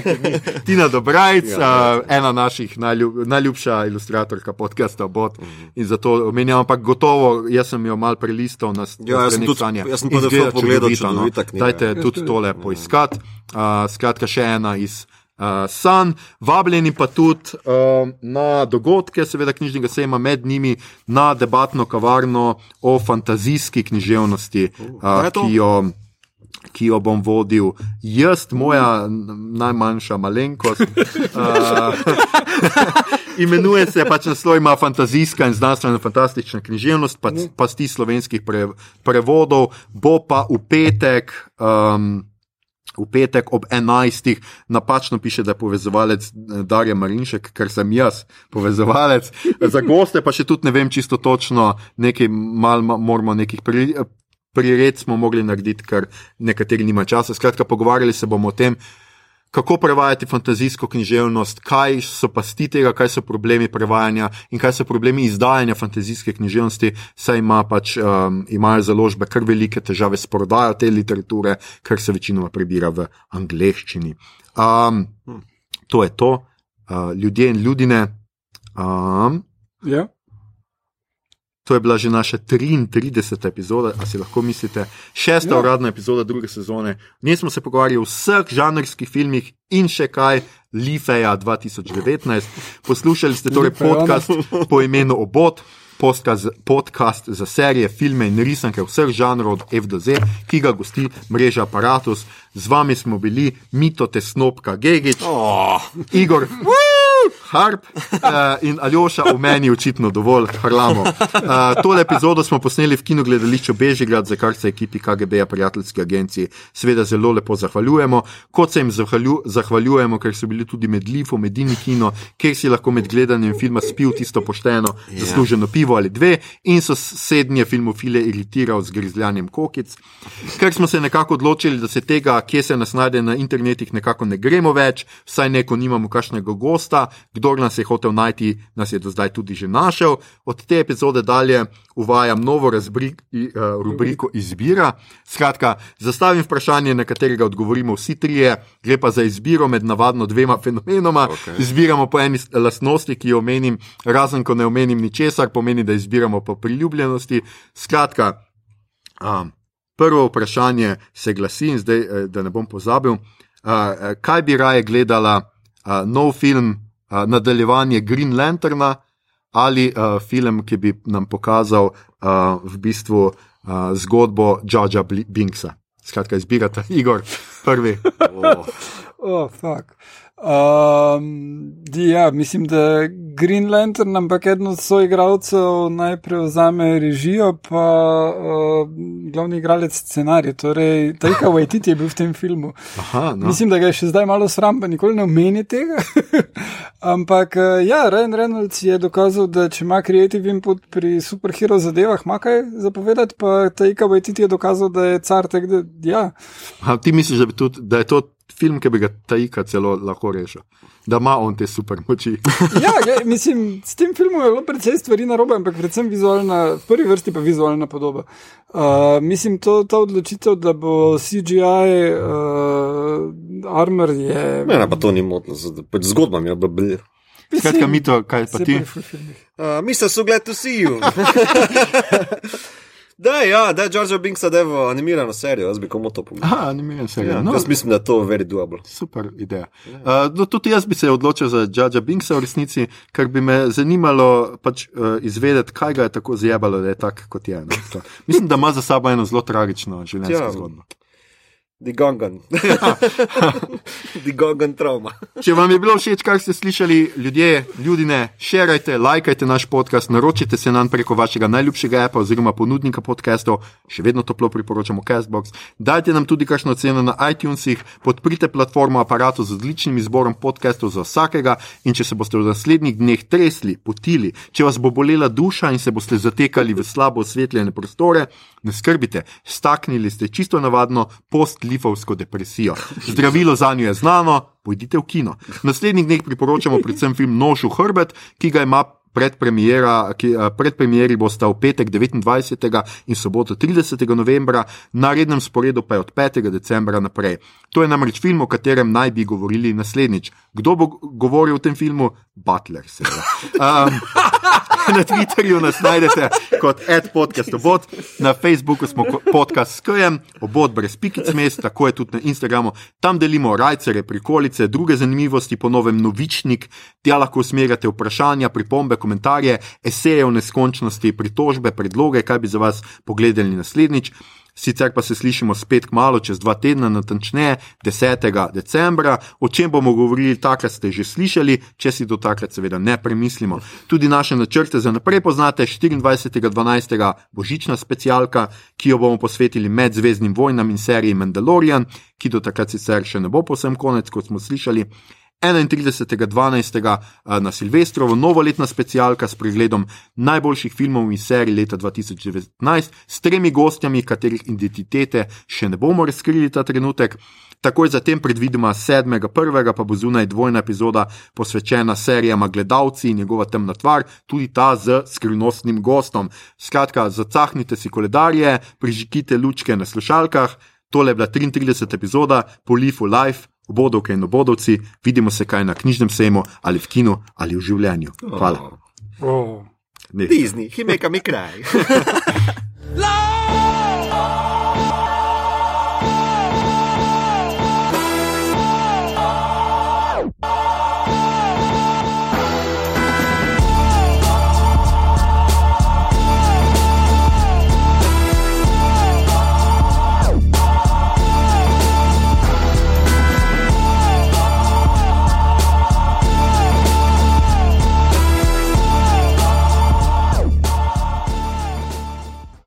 Tina Dobrajc, ja, uh, ena naših najljub, najljubša ilustratorka podcasta Bot. Uh -huh. In zato omenjam, ampak gotovo, jaz sem jo mal prelistal na ja, jaz sem tudi, stanje. Jaz sem pa zelo pogledal, če no. Dajte tudi tole poiskati. Uh, skratka, še ena iz uh, San, vabljeni pa tudi uh, na dogodke, seveda knjižnega sejma, med njimi na debatno kavarno o fantazijski književnosti, uh, ki jo. Ki jo bom vodil, jaz, moja najmanjša malenkost. Uh, [laughs] imenuje se pač naslov, ima fantazijska in znanstvena fantastična književnost, pa, pa sti slovenskih pre, prevodov, bo pa v petek. Um, v petek ob 11. napačno piše, da je povezovalec eh, Darja Marinšek, ker sem jaz povezovalec. [laughs] Za goste pa še tudi ne vem čisto točno, nekaj mal moramo nekih pri, prired smo mogli narediti, ker nekateri nima časa. Skratka, pogovarjali se bomo o tem, kako prevajati fantazijsko književnost, kaj so pasti tega, kaj so problemi prevajanja in kaj so problemi izdajanja fantazijske književnosti, saj ima pač, um, imajo založbe kar velike težave s prodajo te literature, ker se večinoma prebira v angleščini. Um, to je to, uh, ljudje in ljudine. Um, yeah. To je bila že naša 33. epizoda, ali si lahko mislite, šesta ja. uradna epizoda druge sezone. Njej smo se pogovarjali o vseh žanrskih filmih in še kaj, Lifeja 2019. Poslušali ste torej podcast po imenu Obot. Podcast, podcast za serije, filme in risanke vseh žanrov od F do Z, ki ga gosti mreža Apparatus. Z vami smo bili Mito Tesnopka Gigič, oh. Igor. Harp uh, in Aljoša, v meni očitno dovolj, harlamo. Uh, tole epizodo smo posneli v kinogledališču Bežigrad, za kar se ekipi KGB-ja, prijateljski agenciji, seveda zelo lepo zahvaljujemo. Kot se jim zahvalju, zahvaljujemo, ker so bili tudi med Lifom, medini kino, kjer si lahko med gledanjem filma spil tisto pošteno, yeah. Ja. zasluženo pivo ali dve, in so sednje filmofile iritiral z grizljanjem kokic. Ker smo se nekako odločili, da se tega, kje se nas najde na internetih, nekako ne gremo več, vsaj neko nimamo kakšnega gosta. Kdor nas je hotel najti, nas je do zdaj tudi že našel. Od te epizode dalje uvajam novo razbrik, uh, rubriko izbira. Skratka, zastavim vprašanje, na katerega odgovorimo vsi trije. Gre pa za izbiro med navadno dvema fenomenoma. Okay. Izbiramo po eni lastnosti, ki jo omenim, razen ko ne omenim ničesar, pomeni, da izbiramo po priljubljenosti. Skratka, um, prvo vprašanje se glasi, in zdaj, eh, da ne bom pozabil, uh, kaj bi raje gledala, uh, nov film, uh, nadaljevanje Green Lanterna ali uh, film, ki bi nam pokazal uh, v bistvu uh, zgodbo Džoža Binksa. Skratka, izbirate [laughs] Igor, prvi. Oh, [laughs] oh fuck. Um, ja, mislim, da Green Lantern, ampak eden od svojih igralcev naj prevzame režijo, pa uh, glavni igralec scenarij. Torej, Tajka Waititi je bil v tem filmu. Aha, no. Mislim, da ga je še zdaj malo sram, pa nikoli ne omeni tega. [laughs] ampak uh, ja, Ryan Reynolds je dokazal, da če ima kreativ input pri superhero zadevah, ima kaj zapovedati, pa Tajka Waititi je dokazal, da je car tega. Ja. A, ti misliš, da, tudi, da je to film, ki bi ga Tajka celo lahko rešil, da ima on te super moči. [laughs] ja, gledaj, mislim, s tem filmom je bilo precej stvari na robe, ampak predvsem vizualna, v prvi vrsti pa vizualna podoba. Uh, mislim, to, ta odločitev, da bo CGI uh, armor je. Mene pa to ni motilo, pač zgodba mi je bila. Skratka, mi to, kaj pa ti? Uh, Mister, so glad to see you. [laughs] Da, ja, da je George Binksa devo animirano serijo, jaz bi komu to povedal. Aha, animirano serijo. Ja, no, jaz mislim, da je to very doable. super ideja. Uh, no, tudi jaz bi se odločil za George Binksa v resnici, ker bi me zanimalo pač, uh, izvedeti, kaj ga je tako zjebalo, da je tak, kot je. No. Mislim, da ima za sabo eno zelo tragično življenjsko Ja. zgodbo. Digongan. Digongan [laughs] trauma. Če vam je bilo všeč, kar ste slišali, ljudje, ljudje, širajte, lajkajte naš podcast, naročite se nam preko vašega najljubšega appa oziroma ponudnika podcastov, še vedno toplo priporočamo Castbox. Dajte nam tudi kakšno oceno na iTunesih, podprite platformo aparatu z odličnim izborom podcastov za vsakega in če se boste v naslednjih dneh tresli, potili, če vas bo bolela duša in se boste zatekali v slabo osvetljene prostore, ne skrbite, staknili ste čisto navadno post-lifovsko depresijo. Zdravilo za njo je znano, pojdite v kino. Naslednjih dneh priporočamo predvsem film Nož v hrbet, ki ga ima predpremiera, ki eh, predpremieri bosta v petek 29. in soboto 30. novembra, na rednem sporedu pa je od 5. decembra naprej. To je namreč film, o katerem naj bi govorili naslednjič. Kdo bo govoril o tem filmu? Butler, seveda. Um, [laughs] na Twitterju nas najdete kot adpodcastobot, na Facebooku smo podcast s KM, obot brez pikic mest, tako je tudi na Instagramu. Tam delimo rajcere, prikolice, druge zanimivosti, po novem novičnik, tja lahko usmerjate vprašanja, pripombe, komentarje, eseje o neskončnosti, pritožbe, predloge, kaj bi za vas pogledali naslednjič. Sicer pa se slišimo spet kmalo, čez dva tedna, natančneje 10. decembra. O čem bomo govorili, takrat ste že slišali, če si do takrat seveda ne premislimo. Tudi naše načrte za naprej poznate, 24.12. božična specialka, ki jo bomo posvetili medzvezdnim vojnam in seriji Mandalorian, ki do takrat sicer še ne bo posem konec, kot smo slišali. 31.12. eh, na Silvestrovo novoletna specialka s pregledom najboljših filmov in serij leta 2019, s tremi gostjami, katerih identitete še ne bomo razkrili ta trenutek. Takoj zatem, predvidoma 7.1., pa bo zunaj dvojna epizoda posvečena serijama Gledalci in njegova temna tvar, tudi ta z skrivnostnim gostom. Skratka, zacahnite si koledarje, prižgite lučke na slušalkah. Tole je bila 33. epizoda Polifu Life, obodovke in obodovci, vidimo se kaj na knjižnem sejmu ali v kinu ali v življenju. Hvala. Oh. Ne. Disney, he make a me cry.